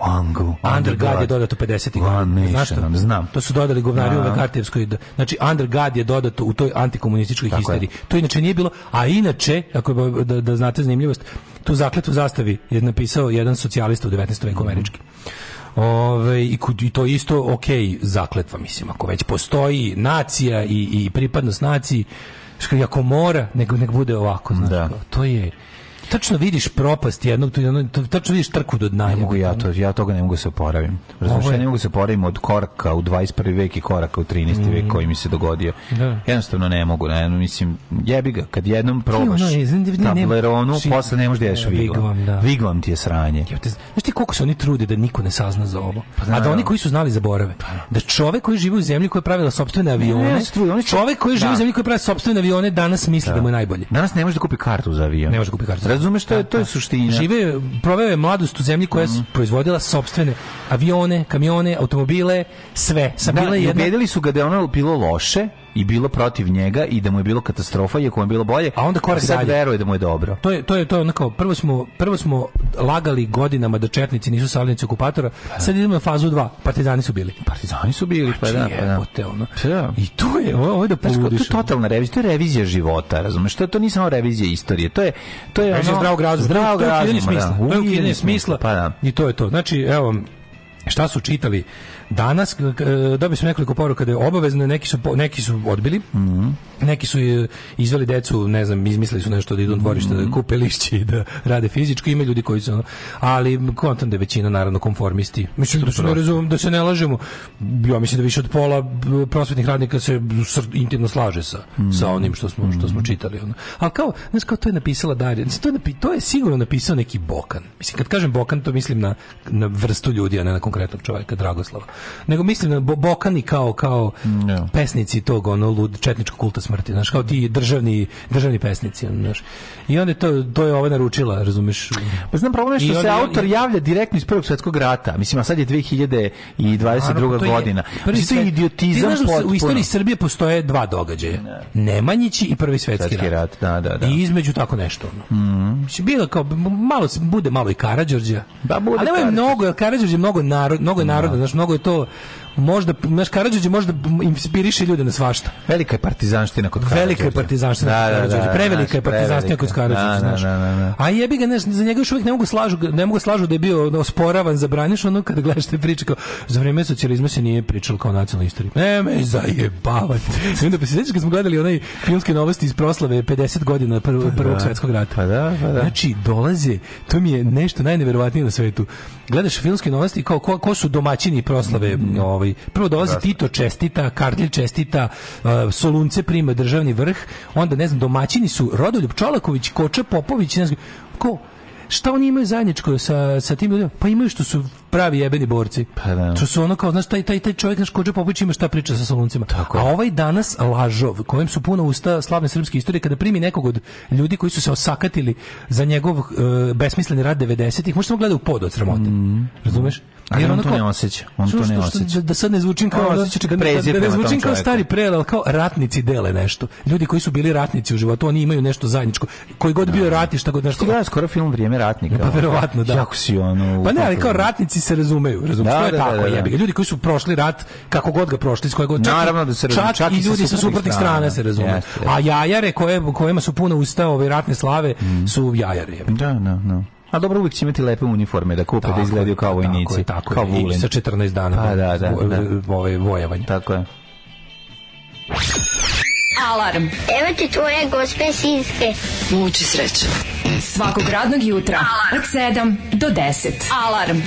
Angu, Under God je dodato 50. godina. Znaš to? Znam. To su dodali govnari u da. Vekartijevskoj. Znači, Under God je dodato u toj antikomunističkoj Tako histeriji. Je. To inače nije bilo, a inače, ako da, da znate zanimljivost, tu zakletu zastavi je napisao jedan socijalista u 19. veku mm -hmm. američki. Ove, i, i to isto, ok, zakletva, mislim, ako već postoji nacija i, i pripadnost naciji, ako mora, nego nek bude ovako, znaš, da. to je tačno vidiš propast jednog, tu, tačno vidiš trku do dna. Ne mogu ja to, ja toga ne mogu da se oporavim. razumeš ja ne mogu da se oporavim od korka u 21. vek i koraka u 13. Mm. vek koji mi se dogodio. Da. Jednostavno ne mogu, ne, mislim, jebi ga, kad jednom probaš ono, je, tableronu, posle ne možeš da ješ vigvam. Da. Vigvam ti je sranje. Ja, te, znaš ti koliko se oni trude da niko ne sazna za ovo? Pa A da oni da. koji su znali zaborave. Pa. Da čovek koji živi u zemlji koja je pravila sopstvene avione, ne, oni čovek koji živi u zemlji koja pravi sopstvene avione, danas misli da mu je najbolje. Danas ne može da kupi kartu za avion. Ne može da kupi kartu Razumeš što je to je suština. Žive proveo mladost u zemlji koja je mhm. proizvodila sopstvene avione, kamione, automobile, sve. Sa da, bila i su ga da je ono bilo loše, i bilo protiv njega i da mu je bilo katastrofa iako mu je bilo bolje a onda korak sad dalje. veruje da mu je dobro to je to je to onako prvo smo prvo smo lagali godinama da četnici nisu saveznici okupatora pa da. sad idemo na fazu 2 partizani su bili partizani su bili pa znači, da pa da. pa da i to je ovo je da poludiš to je totalna revizija to je revizija života razumeš to to nije samo revizija istorije to je to je ono, zdravog razuma zdravog razuma da. smisla pa i to je to znači evo šta su čitali Danas dobili smo nekoliko poruka da je obavezno, neki su, neki su odbili, mm -hmm. neki su e, izveli decu, ne znam, izmislili su nešto da idu u dvorište, mm -hmm. da kupe lišće i da rade fizičko, ima ljudi koji su, ali kontam da je većina naravno konformisti. Mislim da se ne razum, da se ne lažemo. Ja mislim da više od pola prosvetnih radnika se intimno slaže sa, mm -hmm. sa onim što smo, što smo mhm. čitali. Ono. Ali kao, znaš, kao to je napisala Darija, to je, to je sigurno napisao neki Bokan. Mislim, kad kažem Bokan, to mislim na, na vrstu ljudi, a ne na konkretnog čovjeka, Dragoslava nego mislim na Bokani kao kao no. pesnici tog ono lud četničkog kulta smrti, znači kao ti državni državni pesnici, znaš. I onda to to je ova naručila, razumeš? Pa znam problem je što se autor i... javlja direktno iz Prvog svetskog rata. Mislim, a sad je 2022. Pa je godina. Prvi svet... idiotizam ti znaš, da potpuno. u istoriji Srbije postoje dva događaja. Ne. Nemanjići i Prvi svetski, svetski rat. rat. Da, da, da. I između tako nešto. Mm -hmm. Bilo kao malo bude malo i Karađorđa. Da, bude. Ali ovo je mnogo, jer Karađorđe mnogo narod, mnogo naroda, da. znaš, mnogo je to to možda naš Karadžođe možda inspiriše ljude na svašta. Velika je partizanština kod Karadžođe. Velika je partizanština da, kod da, Karadžođe. Da, da, prevelika je znači, partizanština kod Karadžođe, znaš. A jebi ga, ne, za njega još uvijek ne mogu slažu, ne mogu slažu da je bio osporavan, zabranješ ono kada gledaš te priče kao za vrijeme socijalizma se nije pričalo kao nacionalna istorija. Ne me zajebavati. da pa se sećaš kad smo gledali onaj filmske novosti iz proslave 50 godina pa prvog prvog svetskog rata. Pa da, pa da. Znači dolaze, to mi je nešto najneverovatnije na svetu. Gledaš filmske novosti kao ko, ko su domaćini proslave, mm. ovaj koji prvo dolazi Krasno. Tito čestita, Kardelj čestita, uh, Solunce prima državni vrh, onda ne znam domaćini su Rodoljub Čolaković, Koča Popović, ne znam ko šta oni imaju zajedničko sa, sa tim ljudima? Pa imaju što su pravi jebeni borci. Pa da. Što su ono kao, znaš, taj, taj, taj čovjek naš Kođe Popović ima šta priča sa Soluncima. Tako. A ovaj danas Lažov, kojem su puno usta slavne srpske istorije, kada primi nekog od ljudi koji su se osakatili za njegov uh, besmisleni rad 90-ih, možda samo gleda u pod od sramote. Mm. Razumeš? Ali on onako, to ne osjeća. On to ne osjeća. da, da sad ne zvučim kao, da, da, da, da ne da zvučim kao stari prelel, ali kao ratnici dele nešto. Ljudi koji su bili ratnici u životu, oni imaju nešto zajedničko. Koji god da. bio rat i šta god nešto. Ti je skoro film Vrijeme ratnika. Pa verovatno, da. Jako si ono... Pa ne, ali kao ratnici se razumeju. Razumiješ, da, to je tako, jebi Ljudi koji su prošli rat, kako god ga prošli, s kojeg god... Naravno da se razumiju. Čak i ljudi sa suprotnih strana se razumeju. A jajare kojima su puno usta ove ratne slave mm. su jajare. Da, da, da. A dobro, uvijek će imati lepe uniforme da kupe, da tako da izgledaju kao vojnici. Tako je, tako je. I sa 14 dana pa, da, da, da. vojevanja. Tako je. Alarm. Evo ti tvoje gospe sinske. Muči sreće. Svakog radnog jutra Alarm. od 7 do 10. Alarm.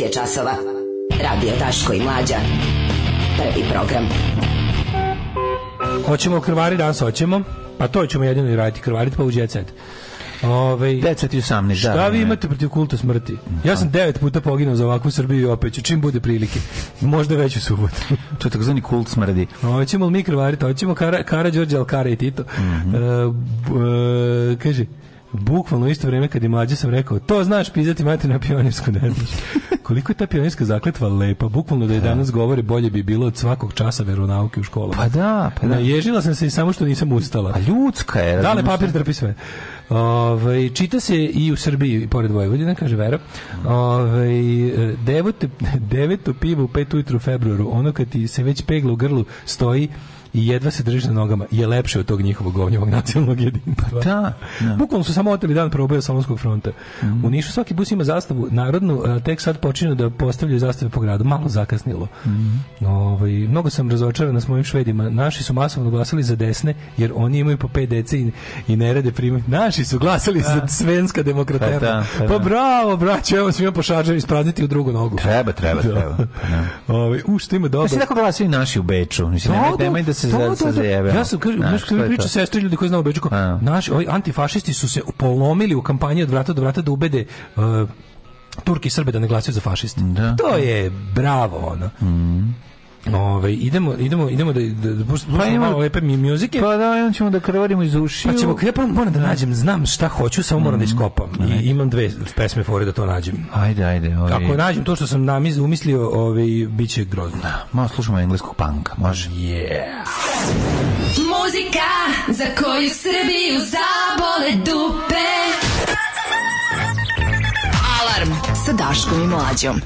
je časova. Radio Taško i Mlađa. Prvi program. Hoćemo krvari danas, hoćemo. Pa to ćemo jedino i raditi, krvariti pa u jet Ove, ovaj, 10 i 18, da. Šta vi imate protiv kulta smrti? Ja sam devet puta poginuo za ovakvu Srbiju i opet ću, čim bude prilike. Možda već u subotu. to je takozvani kult smrdi. Hoćemo li mi krvariti? Hoćemo Kara, Kara Đorđe Alkara i Tito. Mm -hmm. uh, uh, kaže, bukvalno isto vrijeme kad je mlađe sam rekao, to znaš pizati mati na pionirsku, ne znaš koliko je ta pionirska zakletva lepa, bukvalno da je pa da. danas govore bolje bi bilo od svakog časa veronauke u školama. Pa da, pa da. Naježila sam se i samo što nisam ustala. A ljudska je. Dale, papir trpi sve. Ove, ovaj, čita se i u Srbiji, pored Vojvodina, kaže Vera. Ove, ovaj, devote, deveto pivo u pet ujutru u februaru, ono kad ti se već pegla u grlu stoji i jedva se drži na nogama je lepše od tog njihovog govnjevog nacionalnog jedinstva. Pa da. No. Da. Bukvalno su samo oteli dan proboja Salonskog fronta. Mm U Nišu svaki bus ima zastavu narodnu, a tek sad počinju da postavljaju zastave po gradu. Malo zakasnilo. Mm -hmm. mnogo sam razočaran s mojim švedima. Naši su masovno glasali za desne, jer oni imaju po pet dece i, i ne rade prime. Naši su glasali da. za svenska demokratera. Pa, da, pa, da. pa bravo, braćo, evo svima pošađaju isprazniti u drugu nogu. Treba, treba, da. treba. Pa da. Ovaj, u što ima dobro. Pa si tako glasaju naši u Beču. Mislim, da, nemaj da se to, to, to. Ja sam, kažem, znaš, kada priča sestri ljudi koji znao Beđuko, naši ovi antifašisti su se polomili u kampanji od vrata do vrata da ubede uh, Turki i Srbe da ne glasaju za fašiste. Da. To je bravo, ono. Mm. Ove, ovaj, idemo, idemo, idemo da, da, da pa puštamo pa malo lepe muzike. Pa da, ja ćemo da krvarimo iz ušiju. Pa ćemo, ja prvo moram da, da. nađem, znam šta hoću, samo moram da mm. da iskopam. I da, imam dve pesme fore da to nađem. Ajde, ajde. Ove. Ako nađem to što sam namiz, umislio, ove, bit će grozno. Da, malo slušamo engleskog panka, može. Yeah. Muzika za koju Srbiju zabole dupe. Alarm sa Daškom i Mlađom.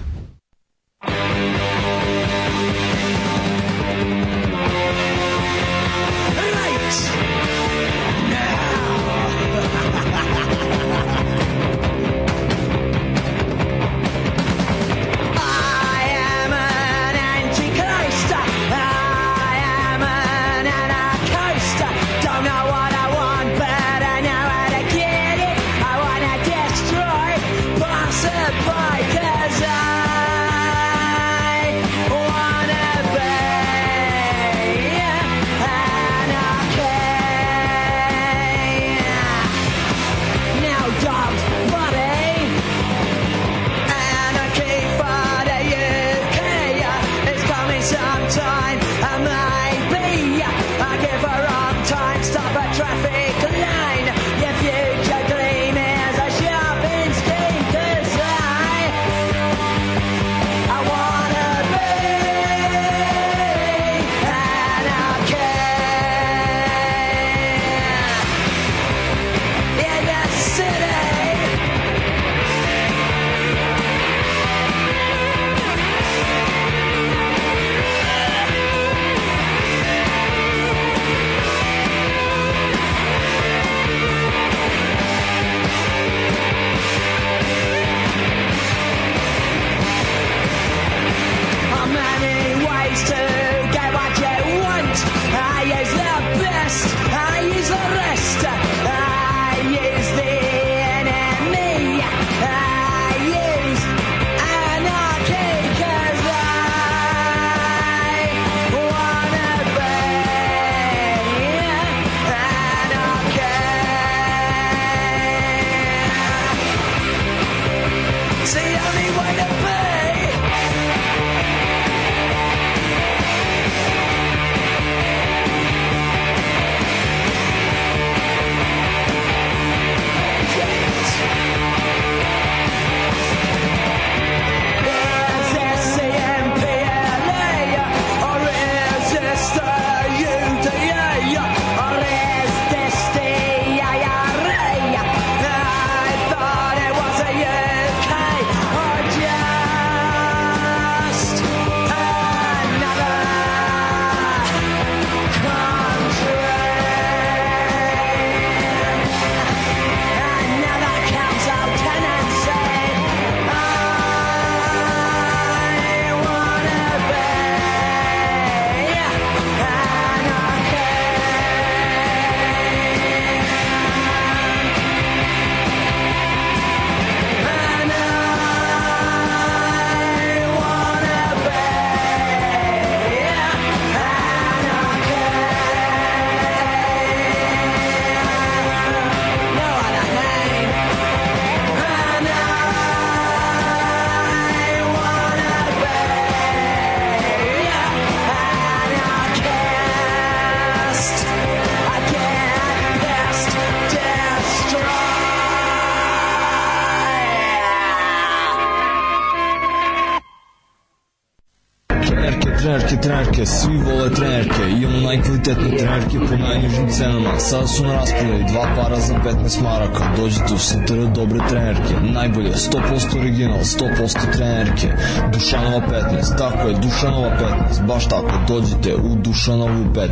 i dva para za 15 maraka. Dođite u STR dobre trenerke, najbolje, 100% original, 100% trenerke, Dušanova 15, tako je, Dušanova 15, baš tako, dođite u Dušanovu 15.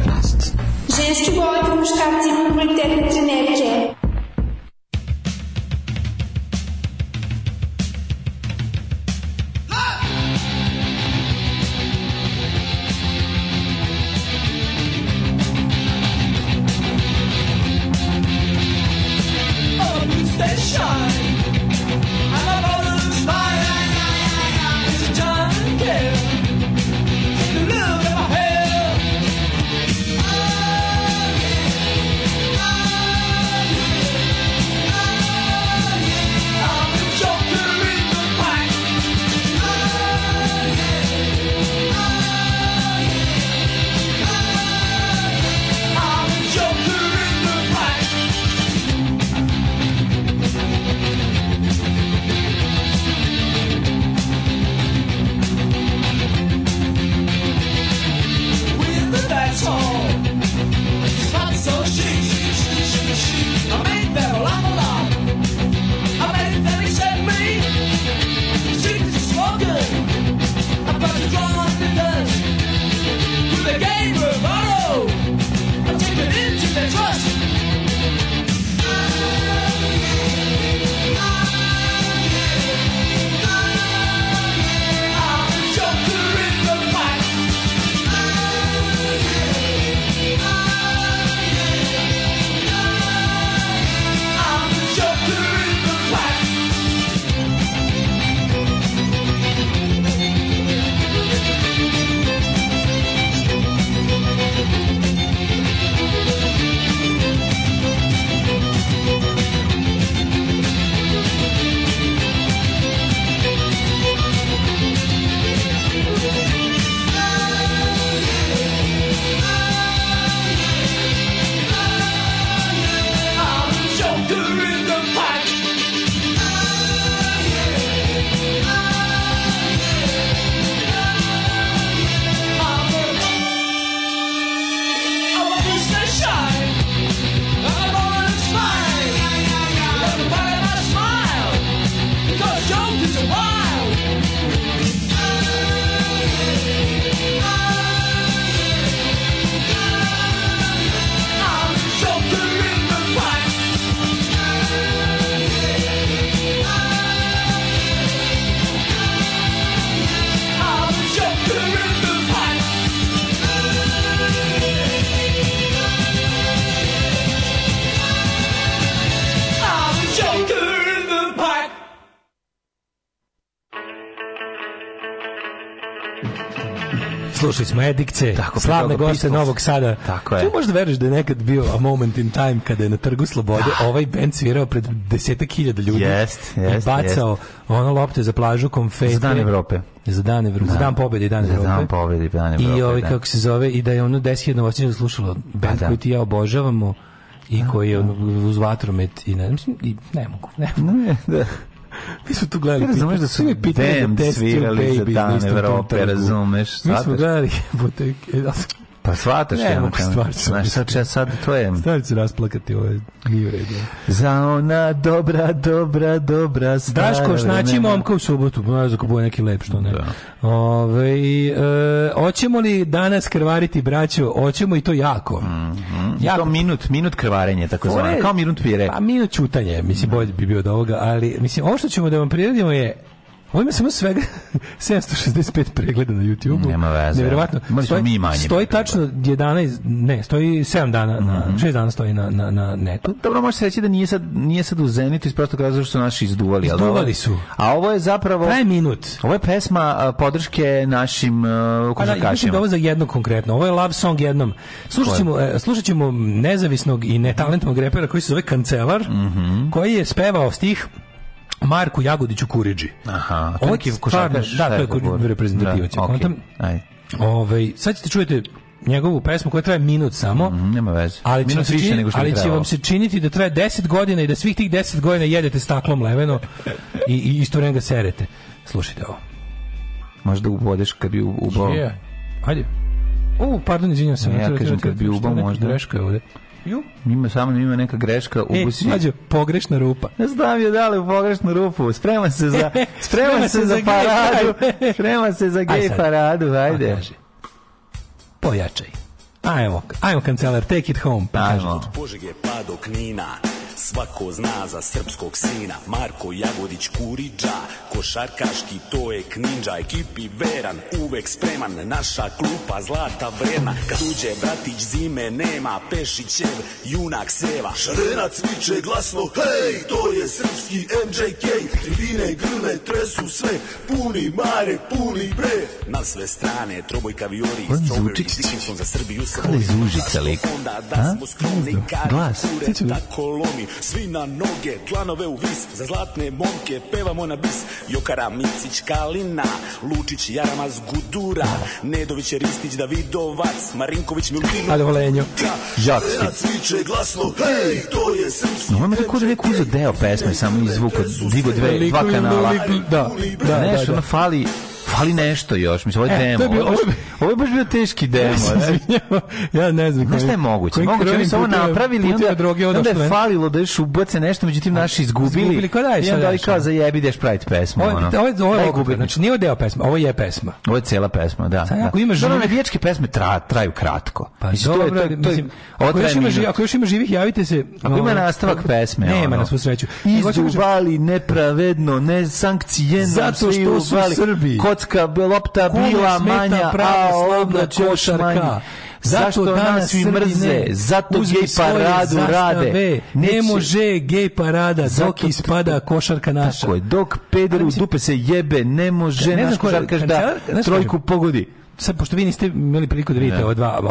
Ženski boli po muškarci imaju kvalitetne trenerke. pesma Edikce, tako, slavne goste Novog Sada. Tako je. Tu možda veriš da je nekad bio a moment in time kada je na Trgu Slobode da. ovaj band svirao pred desetak hiljada ljudi jest, jest, i bacao jest. ono lopte za plažu, konfete. Za dan Evrope. Za dan Evrope. Da. Za dan pobjede i dan Evrope. Za dan pobjede i dan Evrope. I ovaj, da. kako se zove, i da je ono desetjedno osjećanje slušalo band pa da. koji ti ja obožavamo i koji je da. uz vatromet i ne, mislim, i ne mogu. Ne, mogu. ne da. Mi smo tu gledali. Ne razumeš da su mi pitali da svirali za da dan Evrope, razumeš? Mi smo gledali, e, da, Pa shvataš ne, mogu stvarno. Znaš, sad, sad to je... Stvari se rasplakati, ovo je nije u Za ona dobra, dobra, dobra stvar. Daško, šnaći momka u subotu, no, za kupujem neki lep, što ne. Da. Ove, e, oćemo li danas krvariti, braćo? Oćemo i to jako. Mm -hmm. jako. To minut, minut krvarenje, tako zvano. Kao minut pire. Pa minut čutanje, mislim, bolje bi bio od ovoga, ali, mislim, ovo što ćemo da vam priredimo je Ovo ima samo svega 765 pregleda na YouTubeu. Nema veze. Neverovatno. Stoji, mi manje stoji tačno 11, ne, stoji 7 dana, mm -hmm. 6 dana stoji na, na, na netu. Pa dobro, može se reći da nije sad, nije sad u Zenitu iz prostog razloga što su naši izduvali. Izduvali su. A ovo je zapravo... Praj minut. Ovo je pesma a, podrške našim pa da, uh, košarkašima. Mislim da ovo za jedno konkretno. Ovo je love song jednom. Slušat ćemo, e, slušat ćemo nezavisnog i netalentnog repera koji se zove Kancelar, mm -hmm. koji je spevao stih Marku Jagodiću Kuriđi. Aha. Ovo je košarkaš. Da, to je Kuriđi reprezentativac. Da, okay. Tam, ovaj, sad ćete čujete njegovu pesmu koja traje minut samo. Mm, nema veze. Ali minut će, više čini, nego što ali će vam se činiti da traje 10 godina i da svih tih 10 godina jedete staklom leveno i, i isto vreme ga serete. Slušajte ovo. Možda ubodeš kad bi ubao. Yeah. Hajde. O, pardon, izvinjam se. Ja kažem kad bi ubao možda. Greška je ovde. Ju? Ima samo ima neka greška u e, busi. Mađo, pogrešna rupa. Ne znam je da li u pogrešnu rupu. Sprema se za sprema, se, se za paradu. sprema se za gej paradu, ajde. Pojačaj. Ajmo, ajmo kancelar, take it home. Pa ajmo. Od je pa do Knina Svako zna za srpskog sina Marko Jagodić Kuriđa Košarkaški to je kninđa Ekipi veran, uvek spreman Naša klupa zlata vredna Kad uđe bratić zime nema Pešićev junak seva Šarenac viče glasno Hej, to je srpski MJK Tribine grle tresu sve Puni mare, puni bre Na sve strane troboj kaviori Strawberry Dickinson za Srbiju Kada iz Užica da smo skromni Glas, tako da mi Svi na noge, dlanove u vis Za zlatne momke pevamo na bis Jokara, Micić, Kalina Lučić, Jaramaz, Gudura Nedović, Ristić, Davidovac Marinković, Milutino Ajde, volenjo Žak Cviče glasno, hej, to je srpski Ovo me tako da uvijek uzeo deo pesme Samo izvuk od dve, dva kanala Da, da, da, da, da, da, da, fali nešto još. Mislim, ovo je demo. E, to je bio, ovo, je, ovo je baš bio teški demo. Ja, e. ja ne znam. Znaš šta je moguće? moguće, oni su ovo napravili i onda, droge onda je falilo da još ubace nešto, međutim naši izgubili. Izgubili, ko daje I onda ali kao zajebi da praviti pesmu. Ovo, ono. ovo, je, ovo je znači nije deo pesma, ovo je pesma. Ovo je cela pesma, da. Sada, da. ako imaš živih... Navijačke pesme tra, traju kratko. Pa mislim, dobro, to je, to, mislim, ako, još ima, ako još ima živih, javite se. Ako ima nastavak pesme. Nema na svu sreću. Izduvali nepravedno, nesankcijeno. Zato što su Srbi. Kod kocka, lopta Kome bila manja, a oblače još manja. Zato, zato danas svi mrze, zato gej paradu rade. Neće. Ne može gej parada dok ispada košarka naša. Tako je, dok peder dupe se jebe, ne može ne naš košarkaš da trojku pogodi sad pošto vi niste imali priliku da vidite ne. ova dva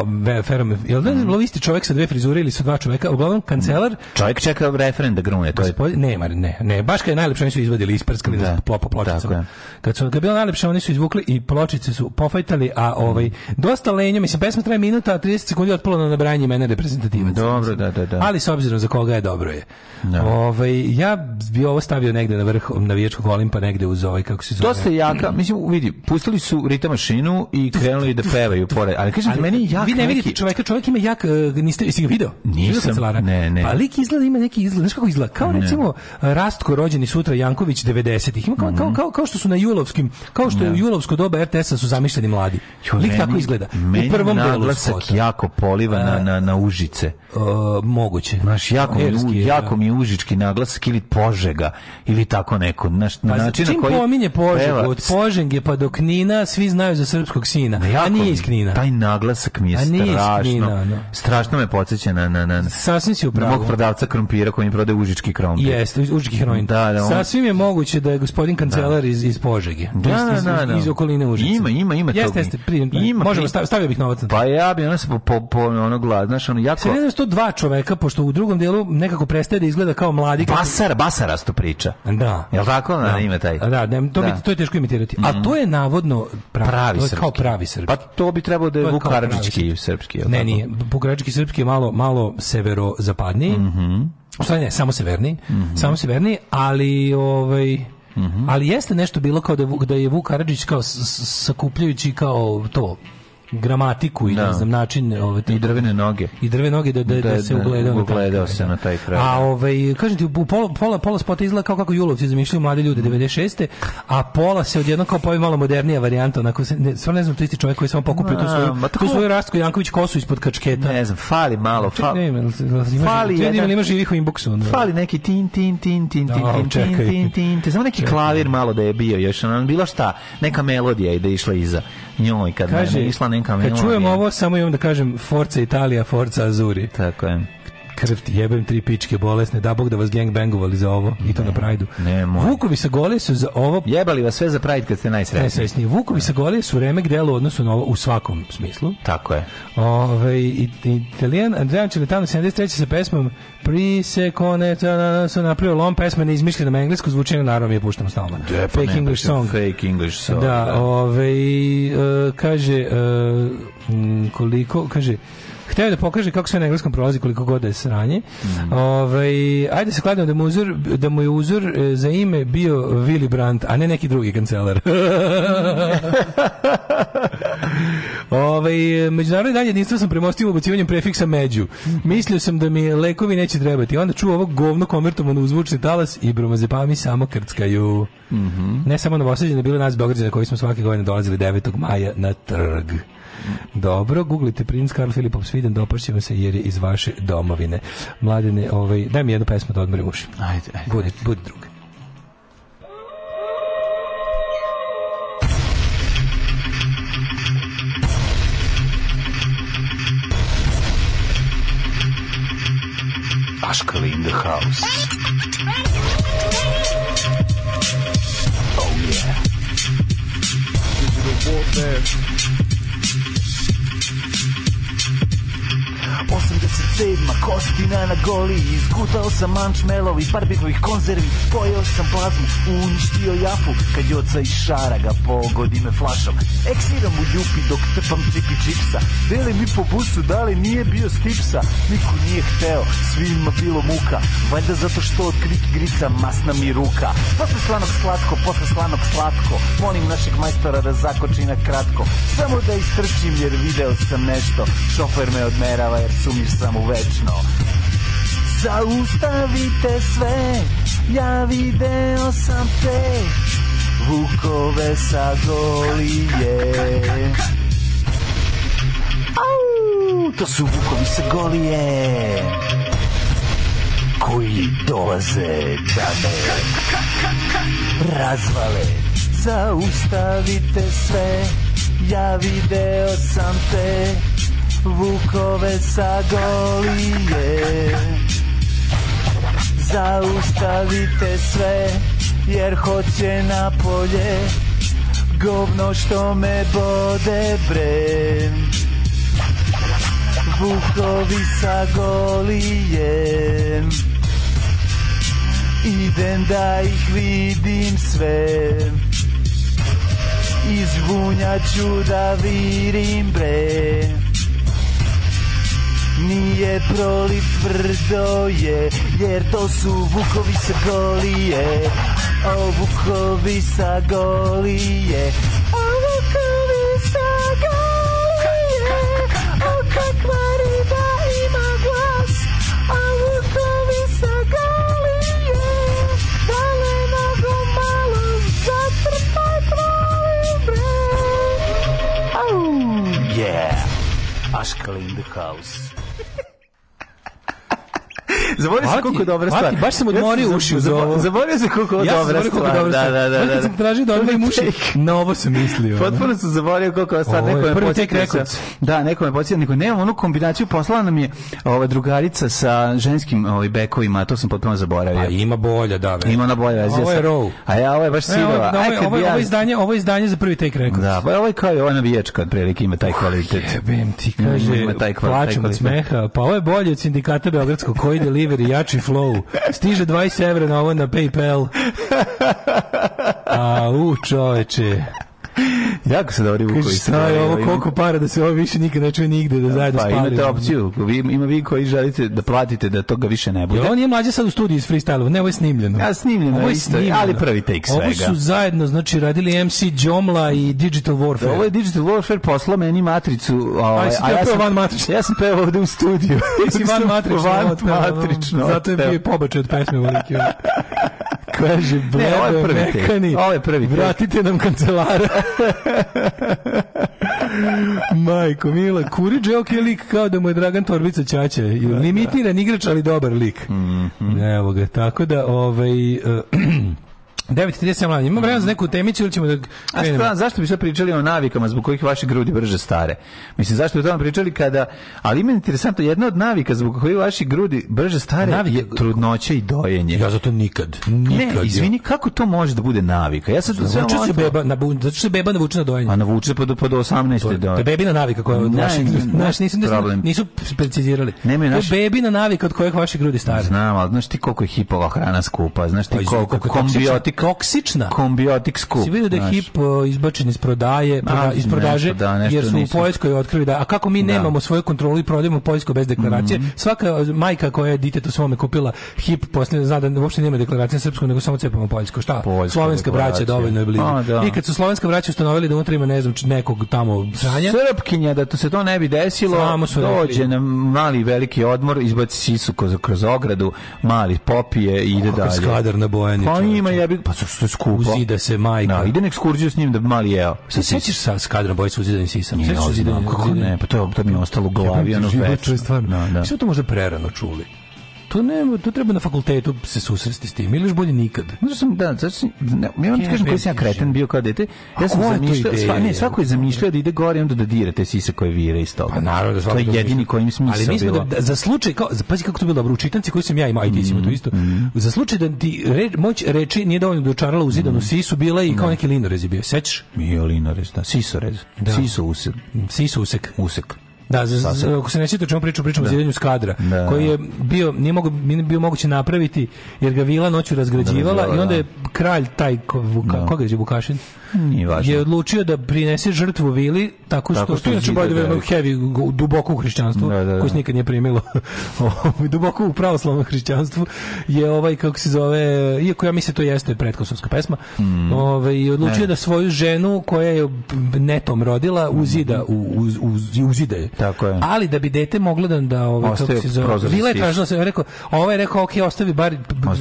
ferom, jel da je bilo mhm. isti čovjek sa dve frizure ili sa dva čovjeka, uglavnom kancelar. Mhm. Čovjek čeka referend da grune, to je. Gospod, ne, ne, ne, baš kad je najlepše oni su izvadili isprskali da, da po pločicama. Kad su kad bilo najlepše oni su izvukli i pločice su pofajtali, a ovaj dosta lenjo, mislim pesma traje minuta, 30 sekundi otpalo na nabranje mene reprezentativaca Dobro, da, da, da. Ali s obzirom za koga je dobro je. Da. Ovaj ja bi ovo stavio negde na vrh navijačkog olimpa negde uz ovaj kako se zove. Dosta jaka, mislim vidi, pustili su ritam mašinu i krenuli da pevaju pored. Ali kažem, ali, meni jak Vi ne vidite čoveka, čovek ima jak, uh, niste, jeste ga video? Nisam, ne, ne. Pa lik izgleda, ima neki izgled, znaš kako izgleda? Kao recimo Rastko rođeni sutra Janković 90-ih. Ima kao, mhm. kao, kao, kao što su na julovskim, kao što je u julovsko doba RTS-a su zamišljeni mladi. Lik tako izgleda. Meni u prvom naglasak jako poliva na, na, na užice. Uh, moguće. Znaš, jako, Erski, mi, jako da. mi užički naglasak ili požega, ili tako neko. Znaš, na, na pa način na koji... Čim pominje požeg, od je pa do knina, svi znaju za srpskog sina Knina. Ma jako, a nije iz Knina. Taj naglasak mi je strašno. Knina, no. Da. Strašno me podsjeća na, na, na, Sasvim si upravo. mog prodavca krompira koji mi prode užički krompir. Jeste, užički krompir. Da, da, on... Sasvim je moguće da je gospodin kancelar da. iz, iz Požege. Da, da iz, da, da, iz, okoline Užica. Ima, ima, ima. Jeste, jeste, prije, ima, možemo, stav, stavio bih novac. Pa ja bi ono se po, po, po ono glad, znaš, ono jako... Sve ne znam, to dva čoveka, pošto u drugom delu nekako prestaje da izgleda kao mladi. Basar, to priča. Da. Jel tako? Da, ima taj. Da, da ne, to, Bi, to je teško imitirati. A mhm. to je navodno pravi, pravi kao pravi pravi srpski. Pa to bi trebalo da je Vuk Karadžićki srpski. Ne, tako? nije. Vuk srpski je malo, malo severozapadniji. Mm -hmm. Stvari ne, samo severni. Mm -hmm. Samo severni, ali... Ovaj, Mm -hmm. Ali jeste nešto bilo kao da, je Vuk da Karadžić kao sakupljajući kao to gramatiku i da. ne znam način ovaj i drvene noge i drvene noge da da, da, da se da, ugledao ugledao se na taj kraj a da. ovaj kažem ti u pola pola, pola spota izgleda kao kako julovci zamišljaju mlade ljude 96 a pola se odjednom kao pojavi malo modernija varijanta onako se ne, stvarno ne znam to isti čovjek koji samo pokupio tu svoju ma, tako, tu svoju Rastko Janković kosu ispod kačketa ne znam fali malo fali ne, ne, fali jedan nema živih u inboxu fali neki tin tin tin tin tin da, tin tin tin tin samo neki klavir malo da je bio još bilo šta neka melodija i da išla iza njoj kad je išla kamenom. Kad čujem ovo, samo imam da kažem Forza Italija, Forza Azuri. Tako je krv ti jebem tri pičke bolesne, da bog da vas gangbangovali za ovo i to ne, na Prajdu. Vukovi sa gole su za ovo... Jebali vas sve za Prajd kad ste najsretniji. Vukovi ne. sa gole su remek delo u odnosu na ovo u svakom smislu. Tako je. Ove, Italijan Andrejan Čeletano 73. sa pesmom Pri se kone su napravio lom pesma na englesko zvučenju, naravno mi je puštamo stalno. De, da, pa fake pa English song. Fake English song. Da, da. ove, uh, kaže uh, koliko, kaže Hteo da pokaže kako sve na engleskom prolazi koliko god da je sranje. Mm. Ovaj ajde se kladimo da mu uzor da mu je uzor e, za ime bio Willy Brandt, a ne neki drugi kancelar. Ovaj međunarodni dan jedinstva sam premostio ubacivanjem prefiksa među. Mislio sam da mi lekovi neće trebati. Onda čuo ovo govno konvertovano u zvučni talas i bromazepami samo krckaju. Mm -hmm. Ne samo na Bosađe, ne bilo nas Beograđana koji smo svake godine dolazili 9. maja na trg. Dobro, googlite princ Karl Filipov Sviden, dopašće se jer je iz vaše domovine. Mladine, ovaj, daj mi jednu pesmu da odmorim uši. Ajde, ajde. Budi, budi druga. Aškali in the house. Oh yeah. Digital warfare. 87. Kostina na goli Izgutao sam i Barbikovih konzervi Pojeo sam plazmu Uništio jafu Kad joca iz šara ga pogodi me flašom Eksiram u ljupi dok trpam tipi čipsa Deli mi po busu Da li nije bio stipsa Niko nije hteo Svima bilo muka Valjda zato što od krik grica Masna mi ruka Posle slanog slatko Posle slanog slatko Molim našeg majstora da zakoči na kratko Samo da istrčim jer video sam nešto Šofer me odmerava jer šumiš samo večno Zaustavite sve, ja video sam te Vukove sa golije Au, to su vukovi sa golije Koji dolaze da me razvale Zaustavite sve, ja video sam te vukove sa golije Zaustavite sve jer hoće na polje Govno što me bode bre Vukovi sa golije Idem da ih vidim sve Iz vunja da virim bre nije proli tvrdo je Jer to su vukovi sa golije O vukovi sa golije O vukovi sa golije O kakva riba ima glas O vukovi sa golije da Dalena mogu malo zatrpat trolim bre Oh yeah Ashkel in the house Zaboravio sam koliko dobra stvar. Pati, baš sam odmorio ja uši uz ovo. Zaboravio sam koliko ja dobra stvar. Koliko dobra stvar. Da, da, da. da. Kad sam tražio da odmojim uši, na ovo sam mislio. Potpuno sam zaboravio koliko je stvar. Ovo je prvi tek rekoc. Da, neko me podsjetio, neko nemam onu kombinaciju, poslala nam je ova drugarica sa ženskim ovaj, bekovima, to sam potpuno zaboravio. A ima bolja, da. Ve. Ima na bolja. Ovo je row. A ja, ovo je baš e, sirova. Da, ovo, ovo, izdanje, ovo izdanje za prvi tek rekoc. Da, pa ovo je kao i ova navijačka, otprilike ima taj oh, kvalitet. Jebem ti, kaže, plačem od smeha, pa ovo je bolje od sindikata Beogradskog koji delivery, jači flow. Stiže 20 evra na ovo na PayPal. A, u čoveče. jako se dobri Vuković. Šta je ovo, koliko para da se ovo više nikad ne čuje nigde, da, da zajedno pa, spali. Imate opciju, vi, ima vi koji želite da platite da toga više ne bude. Jel on je mlađe sad u studiju iz freestyle ne, ovo je snimljeno. Ja, snimljeno, ovo je snimljeno. ali prvi take svega. Ovo su zajedno, znači, radili MC Jomla i Digital Warfare. Da, ovo je Digital Warfare poslao meni matricu. Ovaj, a, a ja, sam, van matrično. ja sam peo ovde u studiju. Ti si van matrično. Van matrično. Zato je bio pobačaj od pesme velike. Kaže, blebe, mekani. Ovo je prvi Vratite nam kancelara. Majko, Mila, Kurić je okej lik kao da mu je Dragan Torbica Ćaća. Da, Limitiran da. igrač, ali dobar lik. Mm Evo ga, tako da, ovaj... Uh, 9.37 mladi. Imamo vremena za neku temicu ili ćemo da krenemo? A šta, zašto bi sve pričali o navikama zbog kojih vaše grudi brže stare? Mislim, zašto bi o tome pričali kada... Ali ima interesantno, jedna od navika zbog kojih vaše grudi brže stare Navik... je trudnoće i dojenje. Ja zato nikad. nikad ne, izvini, kako to može da bude navika? Ja sad... Navuče se beba, nabu, zato što se beba navuče na dojenje. A navuče pa do, pa do 18. To, to je bebina navika koja... Ne, naši, naši nisu, nisu, nisu precizirali. Nema naši... To je bebina navika od kojih vaše grudi stare. Znam, ali znaš ti koliko je hipova hrana skupa, znaš ti pa koliko, koliko, koliko, koliko, toksična. Kombiotik skup. Si vidio da je hip uh, izbačen iz prodaje, proda, iz prodaže, nešto, da, nešto jer su nisam. u Poljskoj otkrili da, a kako mi da. nemamo svoju kontrolu i prodajemo u Poljskoj bez deklaracije, mm -hmm. svaka majka koja je to svome kupila hip, posle, zna da uopšte nema deklaracije na srpskom, nego samo cepamo poljsko. Šta? Poljska slovenska braća dovoljno je blizu. A, da. I kad su slovenska braća ustanovili da unutra ima ne znam, nekog tamo sranja. Srpkinja, da to se to ne bi desilo, samo su dođe na mali veliki odmor, izbaci sisu kroz, kroz ogradu, mali popije i ide dalje. Skladar na bojanje. Pa ima, ja bih pa što je skupo. Uzida se majka. Na, da, ide na ekskurziju s njim da mali jeo. Se sećaš sa skadra bojca uzidanim sisam? Sećaš uzidanim? Kako ne, pa to, to mi je ostalo u glavi. Ja, ono život, to je da. da. Mi smo to možda prerano čuli to ne, to treba na fakultetu se susresti s tim, iliš bolje nikad. Zato sam, da, znači, ne, ja vam ti kažem koji sam ja kreten bio kao dete. Ja sam zamišljao, sva, ne, svako je zamišljao da ide gore i onda da dira te sise koje vire iz toga. Pa naravno, da to je jedini kojim smisao Ali mi da-, da, za slučaj, kao, pazi kako to bilo dobro, u čitanci koji sam ja imao, ajde, mm to mm-hmm. isto, mm za slučaj da ti re, moć reči nije dovoljno dočarala u zidanu mm sisu, bila i kao da. neki linorez je bio, sećaš? Bio linorez, da, sisorez, da. siso da. usek. Siso usek. Usek. Da, za, za, ako se ne sjeća o čemu pričam, pričam o zidanju skadra, da. koji je bio, nije, mogu, nije bio moguće napraviti, jer ga vila noću razgrađivala da, da, i onda da. je kralj taj, ko, da. koga je Vukašin? je odlučio da prinese žrtvu vili tako što, tako što, što inače da heavy, duboko hrišćanstvo da, da, da. koje nikad nije primilo, ovaj, duboko u pravoslavnom hrišćanstvu, je ovaj, kako se zove, iako ja mislim da to jeste predkosovska pesma, mm. ovaj, odlučio ne. da svoju ženu koja je netom rodila uzida, mm. u, uz, uz, uzida je. Tako je. Ali da bi dete moglo da, da ovaj, kako se zove, vila je tražila da se, rekao, ovaj je rekao, ok, ostavi bar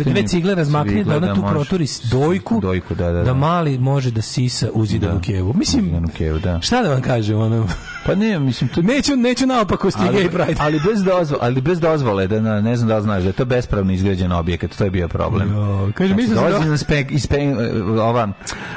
dve cigle razmakni, da ona da tu proturi dojku, dojku da, da mali može da si sisa uzidanu da. da. kevu. Mislim, uzidanu kevu, da. Šta da vam kažem, ono... Pa ne, mislim... To... Neću, neću naopako stiga ali, i pride. Ali bez, dozvo, ali bez dozvole, da na, ne znam da li znaš, da je to bespravno izgrađen objekat, to je bio problem. Jo, kaže, znači, da- dolazi da... Spe, ispe, ova,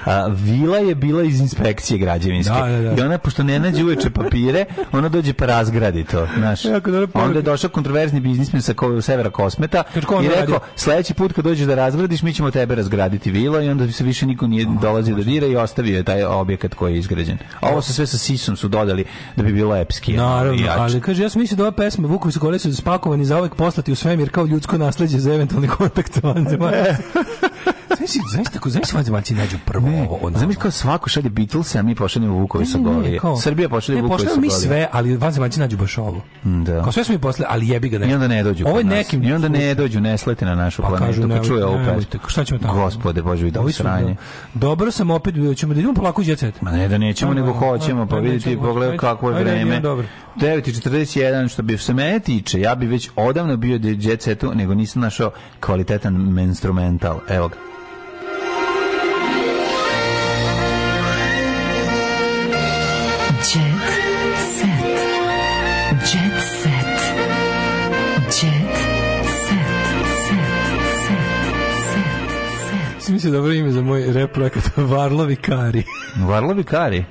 a, vila je bila iz inspekcije građevinske. Da, da, da. I ona, pošto ne nađe uveče papire, ona dođe pa razgradi to, znaš. Jako, e, da, Onda je došao kontroverzni biznismen sa ko, severa Kosmeta i rekao, sledeći put kad dođeš da razgradiš, mi ćemo tebe razgraditi vila i onda se više niko nije dolazi da dira i ostavio je taj objekat koji je izgrađen. A ovo se sve sa sisom su dodali da bi bilo epski. Naravno, ali kaže, ja sam mislio da ova pesma Vukovi su korisili spakovani za uvek poslati u svemir kao ljudsko nasleđe za eventualni kontakt van Znaš, znaš tako, znaš vanzemaljci nađu prvo ne, ovo. Ono. Znaš kao svako šalje Beatles, a mi pošaljemo Vukovi sa Golije. Srbija pošalje Vukovi sa Golije. Ne, mi sve, ali vanzemaljci nađu baš ovo. Mm, da. Kao sve smo mi poslali, ali jebi ga da. I onda ne dođu. Ovo je nekim. I onda ne dođu, ne slete na našu pa, planetu. Kažu, ne, čuje ovu pesmu. Šta ćemo tamo? Gospode, bože, vidao sranje. Dobro sam opet, ćemo da idemo polako u djecet. Ma ne da nećemo, nego hoćemo, pa vidite, pogledaj kakvo je vreme. 9.41, što bi se mene tiče, ja bi već odavno bio djecetu, nego nisam našao kvalitetan instrumental. Evo ga. Noche. si mislio dobro da ime za moj replikat Varlovi Kari. Varlovi Kari?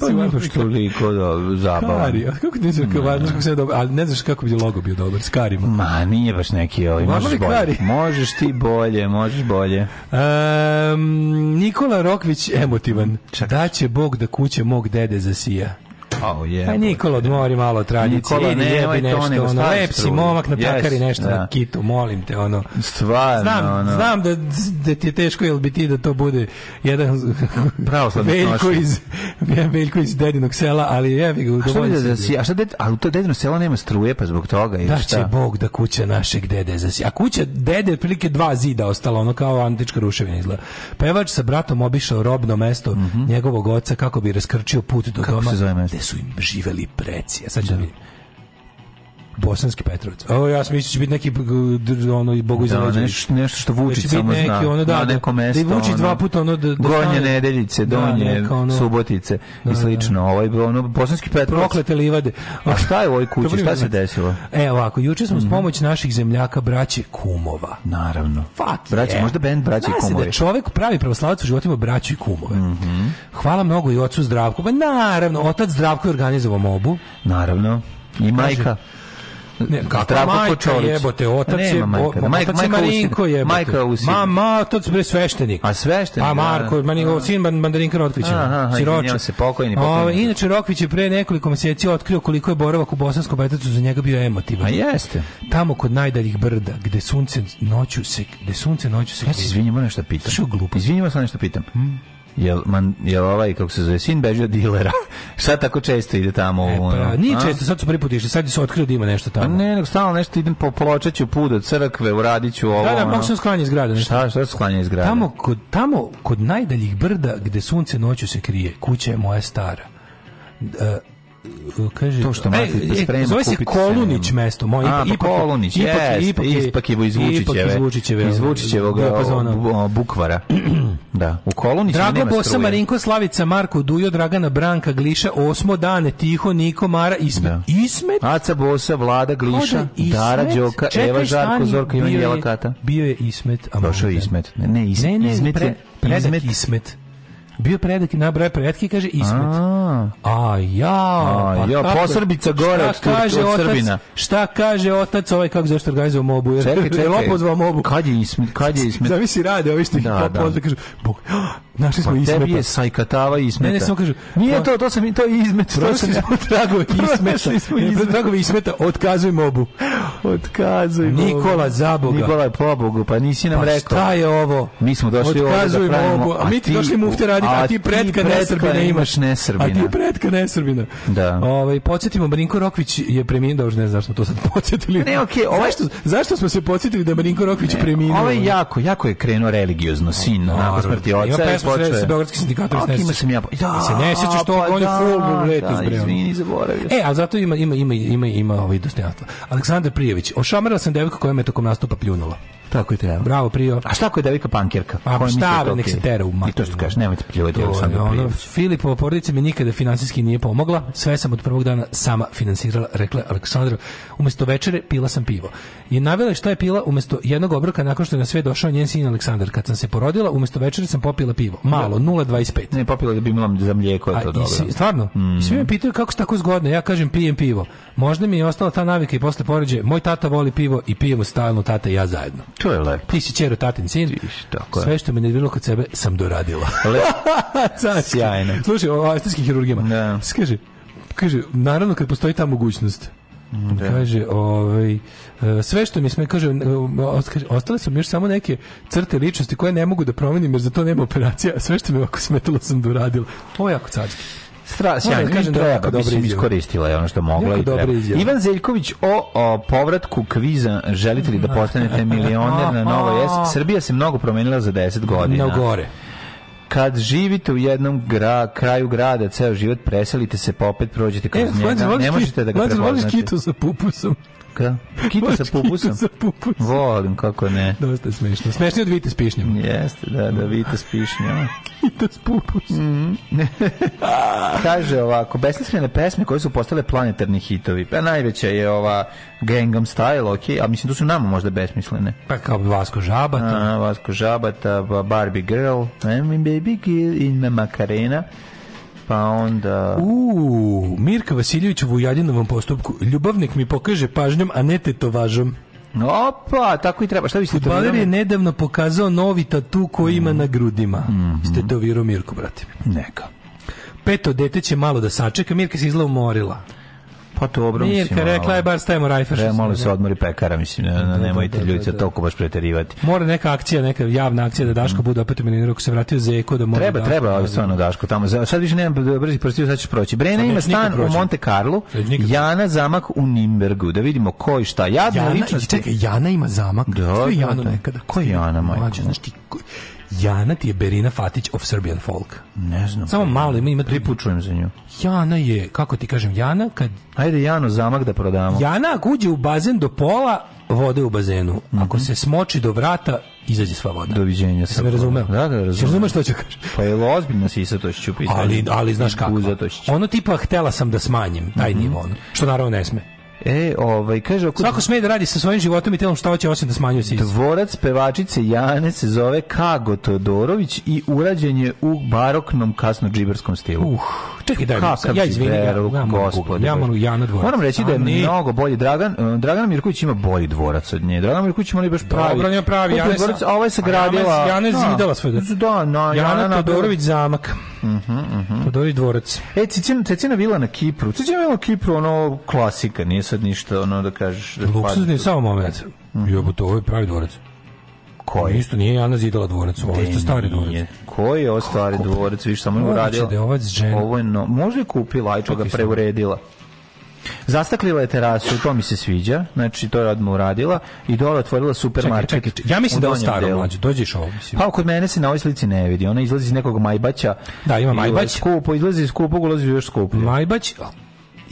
pa nema što li kod zabava. Kari, a kako ti misliš kako Varlovi kako dobro, ali ne znaš kako bi logo bio dobar s Karima. Ma, nije baš neki ovaj, možeš bolje. Kari. Možeš ti bolje, možeš bolje. Um, Nikola Rokvić emotivan. Čak. Da će Bog da kuće mog dede zasija. Oh, je, Aj Nikola, odmori malo tradicije. Nikola, ne, jebi nešto, nego, ono, lep si momak na takari yes, nešto da. na kitu, molim te, ono. Stvarno, znam, ono. Znam da, da ti je teško, jel bi ti da to bude jedan pravoslavni veljko iz, veljko iz dedinog sela, ali jebi ga, udovoljno se. Da si, a šta ded, a u to dedino selo nema struje, pa zbog toga, ili da šta? Da će Bog da kuća našeg dede si. A kuća dede, prilike dva zida ostala, ono kao antička ruševina izgleda. Pevač sa bratom obišao robno mesto mm -hmm. njegovog oca kako bi raskrčio put do kako doma. Kako se zove mesto? su im živeli preci. Ja sad ću da. vidim. Bosanski Petrovac. O, ja sam mislio da će biti neki ono Bogu da, neš, nešto što da Vučić samo zna. neki, Ono, da, na da, neko mesto. Da, Vučić dva puta ono da, da Gornje Nedeljice, Donje, da, neka, ono, Subotice da, i slično. Da, Ovaj ono Bosanski Petrovac. Proklete livade. A šta je u ovoj kući? Šta se desilo? E, ovako, juče smo mm s pomoć naših zemljaka braće Kumova. Naravno. Fuck braće, yeah. možda bend braće Zna Kumovi. Da čovek pravi pravoslavac u životima braću i Kumove. Mm -hmm. Hvala mnogo i ocu Zdravku. Ba, pa naravno, otac Zdravko je organizovao mobu. Naravno. I majka. Kaže, Ne, kako majka jebote, otac je, majka, majka, otac je Marinko jebote. Majka Usina. Ma, ma, to je sveštenik. A sveštenik? A pa da, da. Marko, Marinko, sin Mandarinka Rokvića. Siroče. se pokojni. pokojni. O, ovaj, inače, Rokvić je pre nekoliko meseci otkrio koliko je boravak u Bosanskom Betacu za njega bio emotivan. A jeste. Tamo kod najdaljih brda, gde sunce noću se, gde sunce noću se... Ja se izvinjamo nešto pitam. Što glupo? Izvinjamo se nešto pitam. Hmm? Jel, man, jel ovaj, kako se zove, sin beži od dilera? sad tako često ide tamo? E, pa, ono, nije a? često, sad su prvi sad su otkrio da ima nešto pa tamo. Pa ne, nego stalno nešto idem po pločeću put od crkve, u Radiću, ovo. Da, da, ono. sam sklanja iz Nešto. Šta, šta sklanja iz grada? Tamo kod, tamo kod najdaljih brda gde sunce noću se krije, kuća je moja stara. Uh, kaže to što Matica e, da sprema e, zove se Kolunić se, mesto moj ipak, ipak Kolunić ipak jest, ipak je, ipak je izvučićeve izvučićeve izvučićevog bukvara da u Koluniću Drago Bosa Marinko Slavica Marko Dujo Dragana Branka Gliša Osmo Dane Tiho Niko Mara Ismet da. Ismet Aca Bosa Vlada da Gliša Dara Đoka Eva Žarko Zorka Ivan Jelakata bio je Ismet a došao Ismet ne ne Ismet ne, Ismet, ismet bio predak i nabraja predatke i kaže ismet. A, a ja, a, pa ja posrbica gore od, kaže od Srbina. Otac, šta kaže otac ovaj kako zašto organizovao mobu? Jer, čekaj, čekaj. Lopozvao mobu. Kad je ismet? Kad je ismet? Zavisi rade, ovi što da, da. kažu, bog, Našli smo pa ismeta. Tebi je sajkatava i ismeta. Ne, ne, samo kažu, nije pa to, to sam, to je izmet. To sam ismo tragove ismeta. E, tragove ismeta, otkazuj mobu. Otkazuj mobu. Nikola, Boga. Nikola, pobogu, pa nisi nam pa rekao. šta je ovo? Mi smo došli da otkazuj ovdje da pravimo. Mobu. A, mi ti došli mufte radi, a, ti pretka nesrbina imaš. Nesrbina. A ti pretka nesrbina. Da. Ovaj, podsjetimo, Marinko Rokvić je preminuo, da, ne znam zašto to sad podsjetili. Ne, okej, okay, ovaj... zašto, zašto smo se podsjetili da Marinko Rokvić preminuo? Ovaj jako, jako je krenuo religiozno, sin, nakon smrti oca smo počeo. Sa beogradskim sindikatom se Ima sam ja. Pa da, se ne sećaš to, pa on je da, full letos da, bre. Izvini, zaboravio. E, a zato ima ima ima ima ima ovaj dostojanstvo. Aleksandar Prijević. Ošamarala sam devojku koja me tokom nastupa pljunula. Tako je treba. Bravo, Prio. A šta ako je devika pankirka? A pa, šta, da nek se tera u I to što kažeš, nemojte pljuvati Aleksandru ono, Filipova porodica mi nikada finansijski nije pomogla, sve sam od prvog dana sama finansirala, rekla Aleksandra. Umesto večere pila sam pivo. I navela je šta je pila umesto jednog obroka nakon što je na sve došao njen sin Aleksandar. Kad sam se porodila, umesto večere sam popila pivo. Malo, 0,25. Ne, popila da bi imala za mlijeko, je to A, dobro. Si, stvarno? Mm. I svi me pitaju kako se tako zgodno. Ja kažem pijem pivo. Možda mi je ostala ta navika i posle poređe. Moj tata voli pivo i pijemo stalno tata i ja zajedno. To je lepo. Ti si čero tatin sin. Ti, tako je. Sve što me nerviralo kod sebe sam doradila. Sjajno. Slušaj, o austrijskim hirurgima. Da. Skaže, kaže, naravno kad postoji ta mogućnost. Mm, da. Kaže, ovaj, e, sve što mi sme, e, kaže, ostale su mi još samo neke crte ličnosti koje ne mogu da promenim jer za to nema operacija, sve što mi ovako smetalo sam doradila. To je jako carski strašan da sjajno, kažem treba, da mislim, iskoristila je ono što mogla i treba. Ivan Zeljković o, o povratku kviza Želite li da postanete milioner na Novoj S? Srbija se mnogo promenila za 10 godina. Na gore. Kad živite u jednom gra, kraju grada, ceo život preselite se, popet pa prođete kroz e, njega, ne možete da ga prepoznate. Voliš kitu sa pupusom? Ka? Kita sa pupusom? sa pupusom. Volim, kako ne. Dosta je smešno. Smešnije od Vite s pišnjom. Jeste, da, da, Vite s pišnjom. kita s pupusom. Mm -hmm. Kaže ovako, besmislene pesme koje su postale planetarni hitovi. Pa najveća je ova Gangnam Style, ok, a mislim tu su nama možda besmislene. Pa kao Vasko Žabata. A, Vasko Žabata, Barbie Girl, I'm baby Bebig i Makarena pa onda... Uuu, Mirka Vasiljević u Vujadinovom postupku. Ljubavnik mi pokaže pažnjom, a ne tetovažom. Opa, tako i treba. Šta bi se Futbaler je nedavno pokazao novi tatu koji mm. ima na grudima. Mm -hmm. Ste to Mirko, brate. Neka. Peto dete će malo da sačeka, Mirka se izla morila. Pa to Nije, mislim. Nije, rekla je, bar stavimo rajfer. Re, molim se odmori pekara, mislim, ne, ne, da, da, nemojte da, da, ljudi da, toliko baš preterivati. Mora neka akcija, neka javna akcija da Daško mm. bude opet u milioneru, ako se vratio Zeko, da mora Treba, Daško, treba, da ali stvarno Daško tamo. Sad više nemam brzi prostiju, sad ćeš proći. Brena ima stan u Monte Carlo, Jana zamak u Nimbergu, da vidimo ko i šta. Jadna Jana, ličnost. Čekaj, Jana ima zamak? Da, Jana nekada. Ko je Jana, majko? Mlađe, znaš ti, Jana ti je Berina Fatić of Serbian folk. Ne znam. Samo malo ima ima pripučujem za nju. Jana je, kako ti kažem, Jana kad Ajde Janu zamak da prodamo. Jana ako uđe u bazen do pola, vode u bazenu. Mm -hmm. Ako mhm. se smoči do vrata, izađe sva voda. Doviđenja. Sam razumeo. Da, da, razumeo. Razumeš što ću kažem? Pa je ozbiljno si sa to Ali, ali znaš kako. Ono tipa htela sam da smanjim taj mm -hmm. nivo. Ono, što naravno ne sme. E, ovaj, kaže... Oko... Svako sme da radi sa svojim životom i telom što hoće, osim da smanjuje sis. Dvorac pevačice Jane se zove Kago Todorović i urađen je u baroknom kasno džiberskom stilu. Uh, čekaj, daj, Kakav ja izvini, ja, ja, gospod, ja moram Jana dvorac. Moram reći da je ne. mnogo bolji. Dragan, eh, Dragan Mirković ima bolji dvorac od nje. Dragan Mirković ima li baš pravi. Dobro, ima pravi. Ovaj Jane, dvorac, a ovaj se gradila... Jana Jane da. zidala svoj dvorac. Da, na, Jana, Jana Todorović zamak. Uh -huh, uh -huh. Todorović dvorac. E, Cicina, Cicina vila na Kipru. Cicina vila na Kipru, ono klasika, nije sad ništa ono da kažeš. Da Luksuzni samo moment. Mm. Da. Jo, to je pravi dvorac. Koji? Isto nije Jana zidala dvorac, ovo je isto stari dvorac. Koji je ovo stari Kako? dvorac, viš, samo je uradio. Da ovo je no, možda je kupila, ajčo ga preuredila. Zastaklila je terasu, to mi se sviđa. Znači to je odmah uradila i dole otvorila supermarket. Čekaj, čekaj, čekaj. Ja mislim da je staro mlađe. Dođeš ovo mislim. Pa kod mene se na ovoj slici ne vidi. Ona izlazi iz nekog majbaća. Da, ima majbać. Skupo, izlazi iz skupog, ulazi još skuplje. Majbać,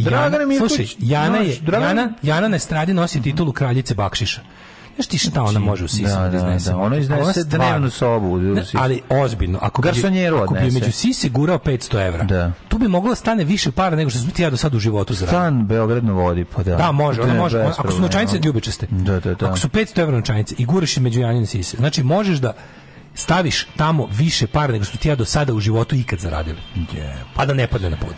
Dragana Mirković. Slušaj, Jana, je, Dragana... Jana, Jana na estradi nosi titulu kraljice Bakšiša. Znaš ti šta ona znači, može usisati? Da, da, da, iznese. da, ona iznese dnevnu sobu. Ne, ali ozbiljno, ako bi, ako bi među sisi gurao 500 evra, da. tu bi moglo stane više para nego što smo ti ja do sada u životu zaradili. Stan Beograd vodi, pa da. Da, može, ona može. Ona, ako su načajnice, da. ljubičaste, da, da, da. ako su 500 evra načajnice i guraš je među janine sise, znači možeš da staviš tamo više para nego što ti ja do sada u životu ikad zaradili. Yeah. Pa da ne padne na pod.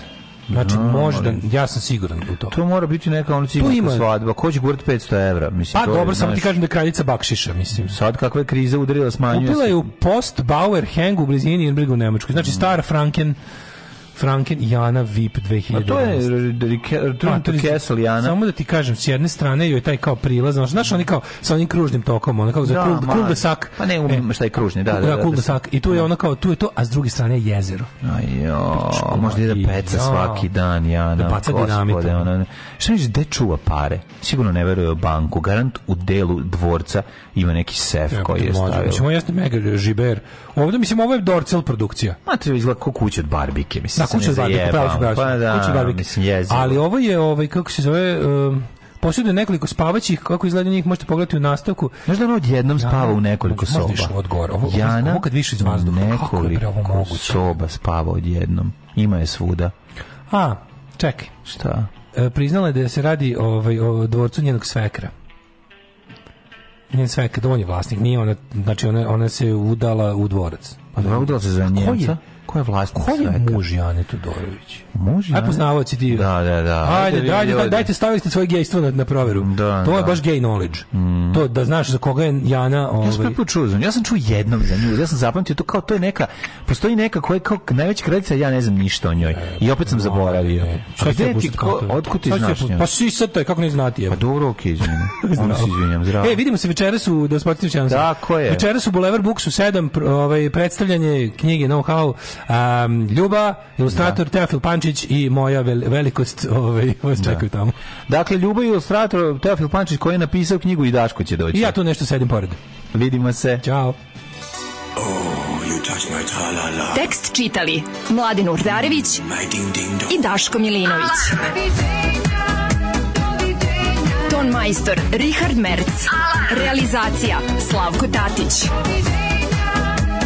Znači, no, da, možda, ja sam siguran u to. To mora biti neka ono ciganska svadba. Ko će gurati 500 evra? Mislim, pa to dobro, samo ti kažem da je kraljica bakšiša, mislim. Sad kakva je kriza udarila, smanjuje Kupila je u post Bauer Hang u blizini Irmbriga u Nemačkoj. Znači, mm. star Franken Franken Jana VIP 2011. A to je Trunto Kessel Jana. Samo da ti kažem, s jedne strane joj taj kao prilaz, znaš, znaš oni kao sa onim kružnim tokom, ona kao za da, krug, krug da sak. Pa ne umem e, šta je kružni, da, da, da. Da, krug da. da sak. I tu je da. ona kao, tu je to, a s druge strane je jezero. Ajo, jo, možda ide da peca jo, svaki dan Jana. Da baca dinamit. Ona, šta misliš, gde čuva pare? Sigurno ne veruje u banku. Garant u delu dvorca ima neki sef ja, koji je stavio. Mislim, on jeste mega žiber Ovde mislim ovo je Dorcel produkcija. Ma to izgleda kao kuća od barbike, mislim. Da, kuća od barbike, pravo su pravo. Pa da, kuća barbike. Mislim, jezivo. Ali ovo je ovaj kako se zove um, posjeduje nekoliko spavaćih, kako izgleda njih možete pogledati u nastavku. Znaš da ono odjednom spava u nekoliko soba. Možda išlo od gore. Ovo, Jana, ovo kad više iz vazduha. Nekoliko soba spava odjednom. Ima je svuda. A, čekaj. Šta? E, priznala je da se radi ovaj, o dvorcu njenog svekra njen sve kad on je vlasnik, nije ona, znači ona, ona se udala u dvorac. Pa da udala se za njenca? Ko je vlasnik Ko je muž Jane Todorović? Muž Jane? Aj poznavaoci ti. Da, da, da. Ajde, ajde, ajde, dajte stavite svoje gejstvo na, na proveru. Da, to je da. baš gay knowledge. Mm. To da znaš za koga je Jana... Ovaj... Ja sam ovaj- čuo, ja sam čuo jednom za nju, ja sam zapamtio to kao to je neka, postoji neka koja je kao najveća kraljica, ja ne znam ništa o njoj. I opet sam zaboravio. šta ti, ti ko, otkud ti znaš Pa si sad to je, kako ne znati. Je. Pa dobro, ok, izvinjam. izvinjam, zdravo. E, vidimo se večeras u, da osmatim Tako je. Večeras u Boulevard Books u 7, ovaj, predstavljanje knjige Know How Um, Ljuba, ilustrator da. Teofil Pančić i moja velikost ovaj, vas ovaj, da. čekaju tamo. Dakle, Ljuba ilustrator Teofil Pančić koji je napisao knjigu i Daško će doći. I ja tu nešto sedim pored. Vidimo se. Ćao. Oh, you touch my -la. Tekst čitali Mladin Urdarević mm, i Daško Milinović. Ton majstor Richard Merc. Realizacija Slavko Tatić.